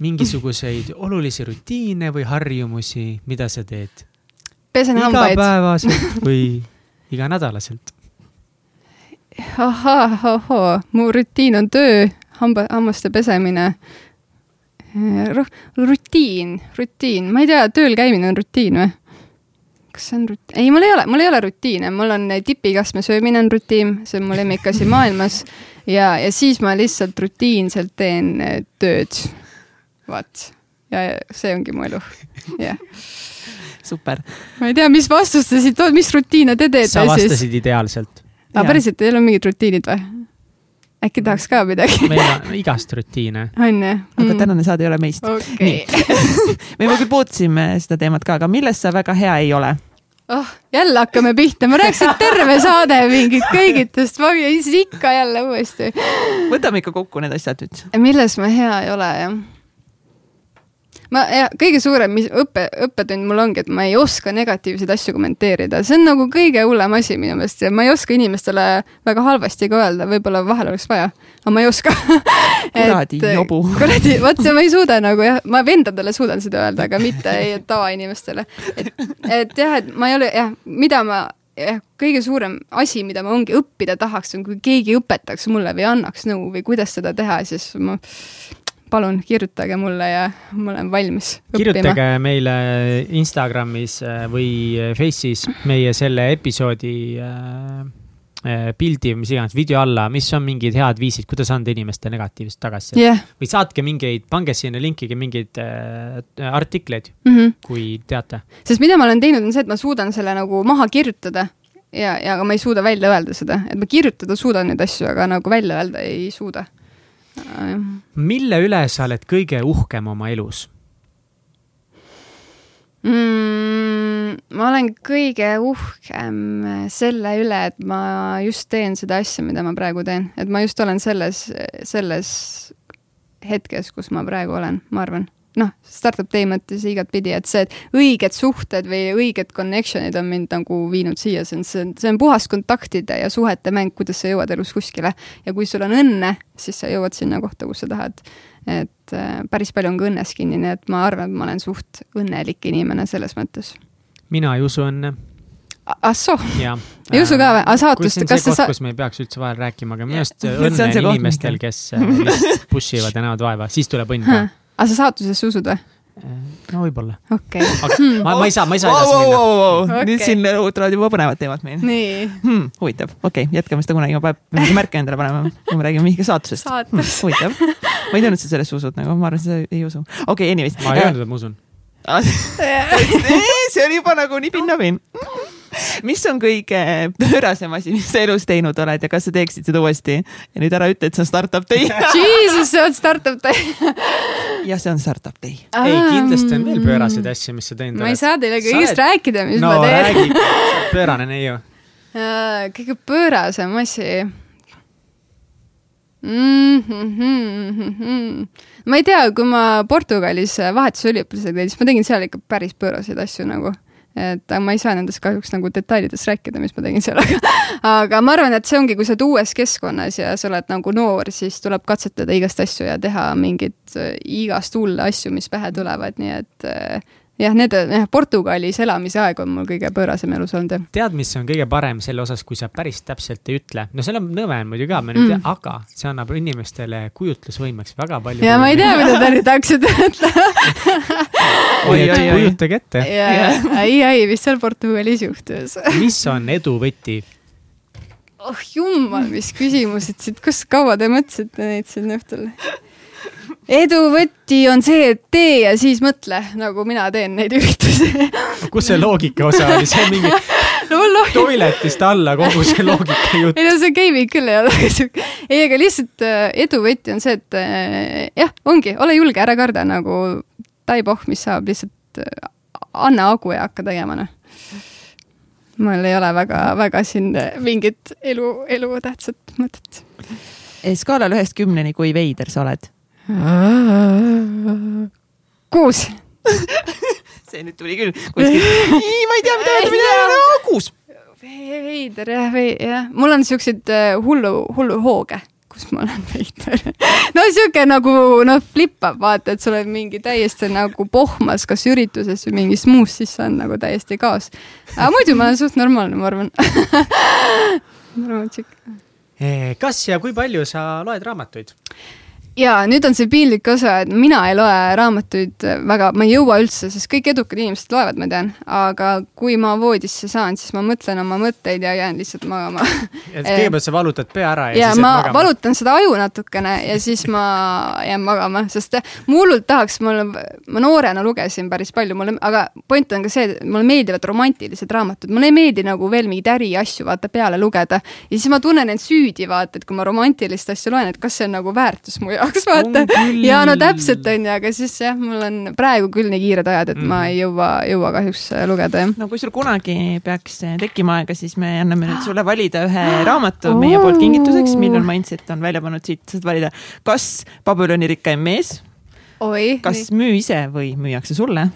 mingisuguseid olulisi rutiine või harjumusi, mida sa teed? Pesen hambaid. igapäevaselt või iganädalaselt? ahah, ohoo, mu rutiin on töö, hamba, hammaste pesemine. rutiin, rutiin, ma ei tea, tööl käimine on rutiin või? kas see on rut-, ei, mul ei ole, mul ei ole rutiine, mul on tipikastme söömine on rutiin, see on mu lemmikasi maailmas. ja, ja siis ma lihtsalt rutiinselt teen eh, tööd. vaat, ja see ongi mu elu, jah super. ma ei tea, mis vastust te siit, mis rutiine te teete siis? sa vastasid ideaalselt. aa, päriselt, teil on mingid rutiinid või? äkki tahaks ka midagi? meil on igast rutiine. on ju? aga mm. tänane saade ei ole meist okay. me juba küll puudutasime seda teemat ka, aga milles sa väga hea ei ole? oh, jälle hakkame pihta, ma rääkisin terve saade mingit kõigitust, ja siis ikka jälle uuesti. võtame ikka kokku need asjad nüüd. milles ma hea ei ole, jah ma, kõige suurem mis õppe, õppetund mul ongi, et ma ei oska negatiivseid asju kommenteerida, see on nagu kõige hullem asi minu meelest ja ma ei oska inimestele väga halvasti ka öelda, võib-olla vahel oleks vaja, aga ma ei oska kuradi jobu. kuradi, vot see ma ei suuda nagu jah, ma vendadele suudan seda öelda, aga mitte ei tavainimestele. et, et jah, et ma ei ole jah, mida ma jah, kõige suurem asi, mida ma ongi õppida tahaks, on kui keegi õpetaks mulle või annaks nõu või kuidas seda teha, siis ma palun kirjutage mulle ja ma olen valmis kirjutage õppima. meile Instagramis äh, või Face'is meie selle episoodi äh, äh, pildi või mis iganes video alla, mis on mingid head viisid, kuidas anda inimeste negatiivset tagasisidet yeah.. või saatke mingeid, pange sinna linkige mingeid äh, artikleid mm, -hmm. kui teate. sest mida ma olen teinud, on see, et ma suudan selle nagu maha kirjutada ja, ja aga ma ei suuda välja öelda seda, et ma kirjutada suudan neid asju, aga nagu välja öelda ei suuda mille üle sa oled kõige uhkem oma elus? Mm,? ma olen kõige uhkem selle üle, et ma just teen seda asja, mida ma praegu teen, et ma just olen selles, selles hetkes, kus ma praegu olen, ma arvan noh, startup mõttes igatpidi, et see, et õiged suhted või õiged connection'id on mind nagu viinud siia, see on, see on, see on puhas kontaktide ja suhete mäng, kuidas sa jõuad elus kuskile. ja kui sul on õnne, siis sa jõuad sinna kohta, kus sa tahad. et äh, päris palju on ka õnnes kinni, nii et ma arvan, et ma olen suht õnnelik inimene selles mõttes. mina ei usu õnne ah soo, ei usu ka või? aga saatust, kas sa sa-? kus me ei peaks üldse vahel rääkima, aga minu arust õnne on inimestel, kes äh, lihtsalt push ivad ja näevad vaeva, siis tuleb õnn ka aga sa saatusesse usud või? no võib-olla. okei okay.. aga ma, ma ei saa, ma ei saa edasi minna wow,. Wow, wow. Okay. nüüd siin tulevad juba põnevad teemad meil. nii hmm,. huvitav, okei okay,, jätkame seda kunagi, ma pean märke endale panema, kui me räägime mingist saatusest Saatus. hmm,. huvitav, ma ei teadnud, et sa sellesse usud nagu, ma arvan, et sa ei usu. okei okay,, anyways. ma ei öelnud, et ma usun see oli juba nagu nii pinnapinn mis on kõige pöörasem asi, mis sa elus teinud oled ja kas sa teeksid seda uuesti? ja nüüd ära ütle, et see on startup day Jesus, see on startup day jah, see on startup day. ei, kindlasti on veel pööraseid asju, mis sa teinud oled. ma ei saa teile kõigest oled... rääkida, mis no, ma teen. pöörane neiu. kõige pöörasem asi Mm -hmm. ma ei tea, kui ma Portugalis vahetusüliõpilasega käin, siis ma tegin seal ikka päris pööraseid asju nagu et ma ei saa nendest kahjuks nagu detailides rääkida, mis ma tegin seal, aga aga ma arvan, et see ongi, kui sa oled uues keskkonnas ja sa oled nagu noor, siis tuleb katsetada igast asju ja teha mingeid äh, igast hulle asju, mis pähe tulevad, nii et äh, jah, need, jah, Portugalis elamise aeg on mul kõige pöörasem elus olnud, tead, mis on kõige parem selle osas, kui sa päris täpselt ei ütle? no seal on nõme on muidugi ka, ma nüüd mm. aga see annab inimestele kujutlusvõimeks väga palju. ja ma ei tea, mida te nüüd hakkasite ütlema oi, oi, oi. kujutage ette. ei, ei, mis seal Portugalis juhtus mis on edu võti? oh jumal, mis küsimused siit, kus kaua te mõtlesite neid siin õhtul? Edu võti on see, et tee ja siis mõtle, nagu mina teen neid üritusi kus see loogika osa oli, see mingi no, toiletist alla kogu see loogika jutt. ei no see gaming küll ei ole siuke, ei, aga lihtsalt äh, edu võti on see, et äh, jah, ongi, ole julge, ära karda nagu taipoh, mis saab, lihtsalt äh, anna hagu ja hakka tegema, noh mul ei ole väga, väga siin mingit elu, elutähtsat mõtet. skaalal ühest kümneni, kui veider sa oled? Kuus see nüüd tuli küll kuskilt. ma ei tea, mida öelda, mida öelda, kuus. veider jah, jah, mul on siukseid äh, hullu, hullu hooge, kus ma olen veider no sihuke nagu noh, flippab, vaata, et sa oled mingi täiesti nagu pohmas, kas ürituses või mingis muus, siis see on nagu täiesti kaos. aga muidu ma olen suht normaalne, ma arvan ma arvan, et sihuke. kas ja kui palju sa loed raamatuid? Ja nüüd on see piinlik osa, et mina ei loe raamatuid väga, ma ei jõua üldse, sest kõik edukad inimesed loevad, ma tean, aga kui ma voodisse saan, siis ma mõtlen oma mõtteid ja jään lihtsalt magama. et kõigepealt sa valutad pea ära ja, ja siis ma jääd magama. valutan seda aju natukene ja siis ma jään magama, sest ma hullult tahaks, mul, ma noorena lugesin päris palju, mulle, aga point on ka see, et mulle meeldivad romantilised raamatud, mulle ei meeldi nagu veel mingeid äriasju vaata peale lugeda. ja siis ma tunnen end süüdi vaata, et kui ma romantilist asja loen, et kas see on nagu väärtus mu jaoks, vaata. ja no täpselt on ju, aga siis jah, mul on praegu küll nii kiired ajad, et mm. ma ei jõua, jõua kahjuks lugeda jah. no kui sul kunagi peaks tekkima aega, siis me anname nüüd sulle valida ühe raamatu meie poolt kingituseks, Million Mindset on välja pannud siit, saad valida, kas Babyloni rikkaim mees, oi. kas müü ise või müüakse sulle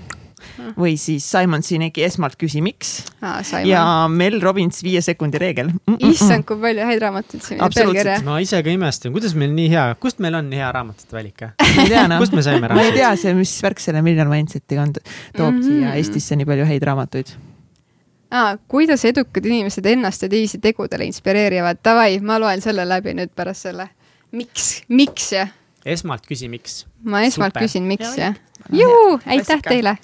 või siis Simon Sineki esmalt küsi miks ah, ja Mel Robbins viie sekundi reegel mm. -mm. issand, kui palju häid raamatuid siin Absoluutselt. ma ise ka imestan, kuidas meil nii hea, kust meil on nii hea raamatute tea noh. kust me saime ma ei raamatuid? tea see, mis värk selle Million Mindsetiga on, toob mm -hmm. siia Eestisse nii palju häid raamatuid. ah,. kuidas edukad inimesed ennast ja teisi tegudele inspireerivad, davai, ma loen selle läbi nüüd pärast selle. miks, miks jah? Esmalt küsi, miks. ma esmalt Super. küsin, miks jah. juu, aitäh teile.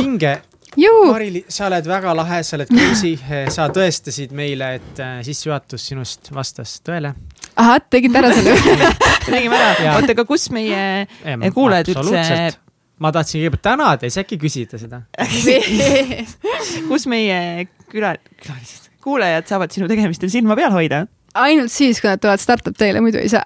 hinge Marili, sa oled väga lahe, sa oled crazy, sa tõestasid meile, et äh, sissejuhatus sinust vastas tõele. ahah, tegite ära selle tegime ära, oota, aga kus meie kuulajad üldse, ma tahtsin kõigepealt tänada ja siis äkki küsida seda. kus meie küla, külalised, kuulajad saavad sinu tegemistel silma peal hoida? Ainult siis, kui nad tulevad startup teile, muidu ei saa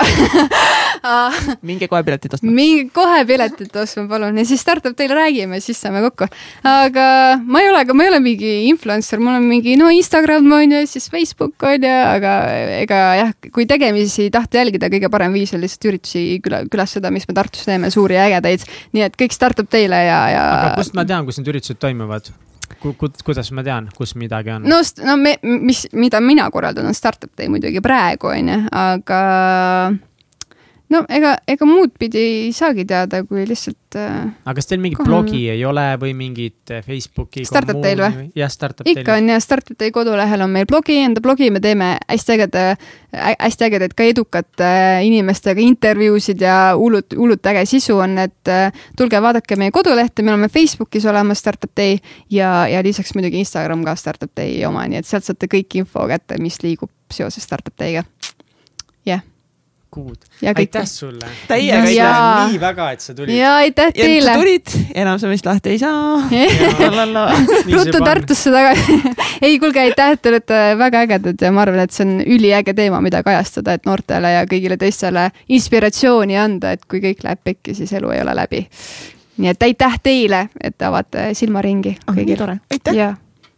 minge kohe piletid ostma. minge kohe piletit ostma, palun, ja siis startup teile räägime, siis saame kokku. aga ma ei ole, ma ei ole mingi influencer, mul on mingi no Instagram on ju, siis Facebook on ju, aga ega jah, kui tegemisi tahta jälgida, kõige parem viis on lihtsalt üritusi küla, külastada, mis me Tartus teeme, suuri ja ägedaid. nii et kõik startup teile ja, ja. aga kust ma tean, kus need üritused toimuvad? Ku, ku, kuidas ma tean, kus midagi on? no, no me, mis, mida mina korraldan, on startup day muidugi praegu onju, aga no ega, ega muud pidi ei saagi teada, kui lihtsalt äh, aga kas teil mingit Kohe- blogi ei ole või mingit äh, Facebooki Startup Teil või? jah, Startup ikka Teil. on ja Startup Day kodulehel on meil blogi, enda blogi me teeme hästi ägeda, hästi ägedaid ka edukate inimestega intervjuusid ja hullult, hullult äge sisu on, et äh, tulge vaadake meie kodulehte, me oleme Facebookis olemas Startup Day ja, ja lisaks muidugi Instagram ka Startup Day oma, nii et sealt saate kõik info kätte, mis liigub seoses Startup Day'ga. Kõik. aitäh sulle. Täiega aitäh nii väga, et sa tulid. ja aitäh teile sa tulid, enam sa meist lahti ei saa. ruttu Tartusse tagasi ei, kuulge, aitäh, te olete väga ägedad ja ma arvan, et see on üliäge teema, mida kajastada, et noortele ja kõigile teistele inspiratsiooni anda, et kui kõik läheb pekki, siis elu ei ole läbi. nii et aitäh teile, et te avate silmaringi Ah, nii tore, aitäh. ja,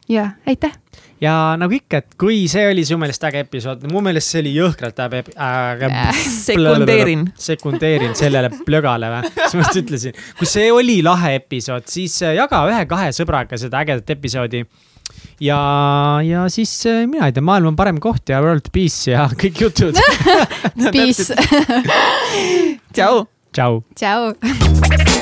ja aitäh. Ja nagu ikka, et kui see oli sinu meelest äge episood, mu meelest see oli jõhkralt äge äh, sekundeerin. sekundeerin sellele plögale või, siis ma just ütlesin. kui see oli lahe episood, siis äh, jaga ühe-kahe sõbraga seda ägedat episoodi. ja, ja siis äh, mina ei tea, maailm on parem koht ja world peace ja kõik jutud Peace. tšau. tšau. tšau.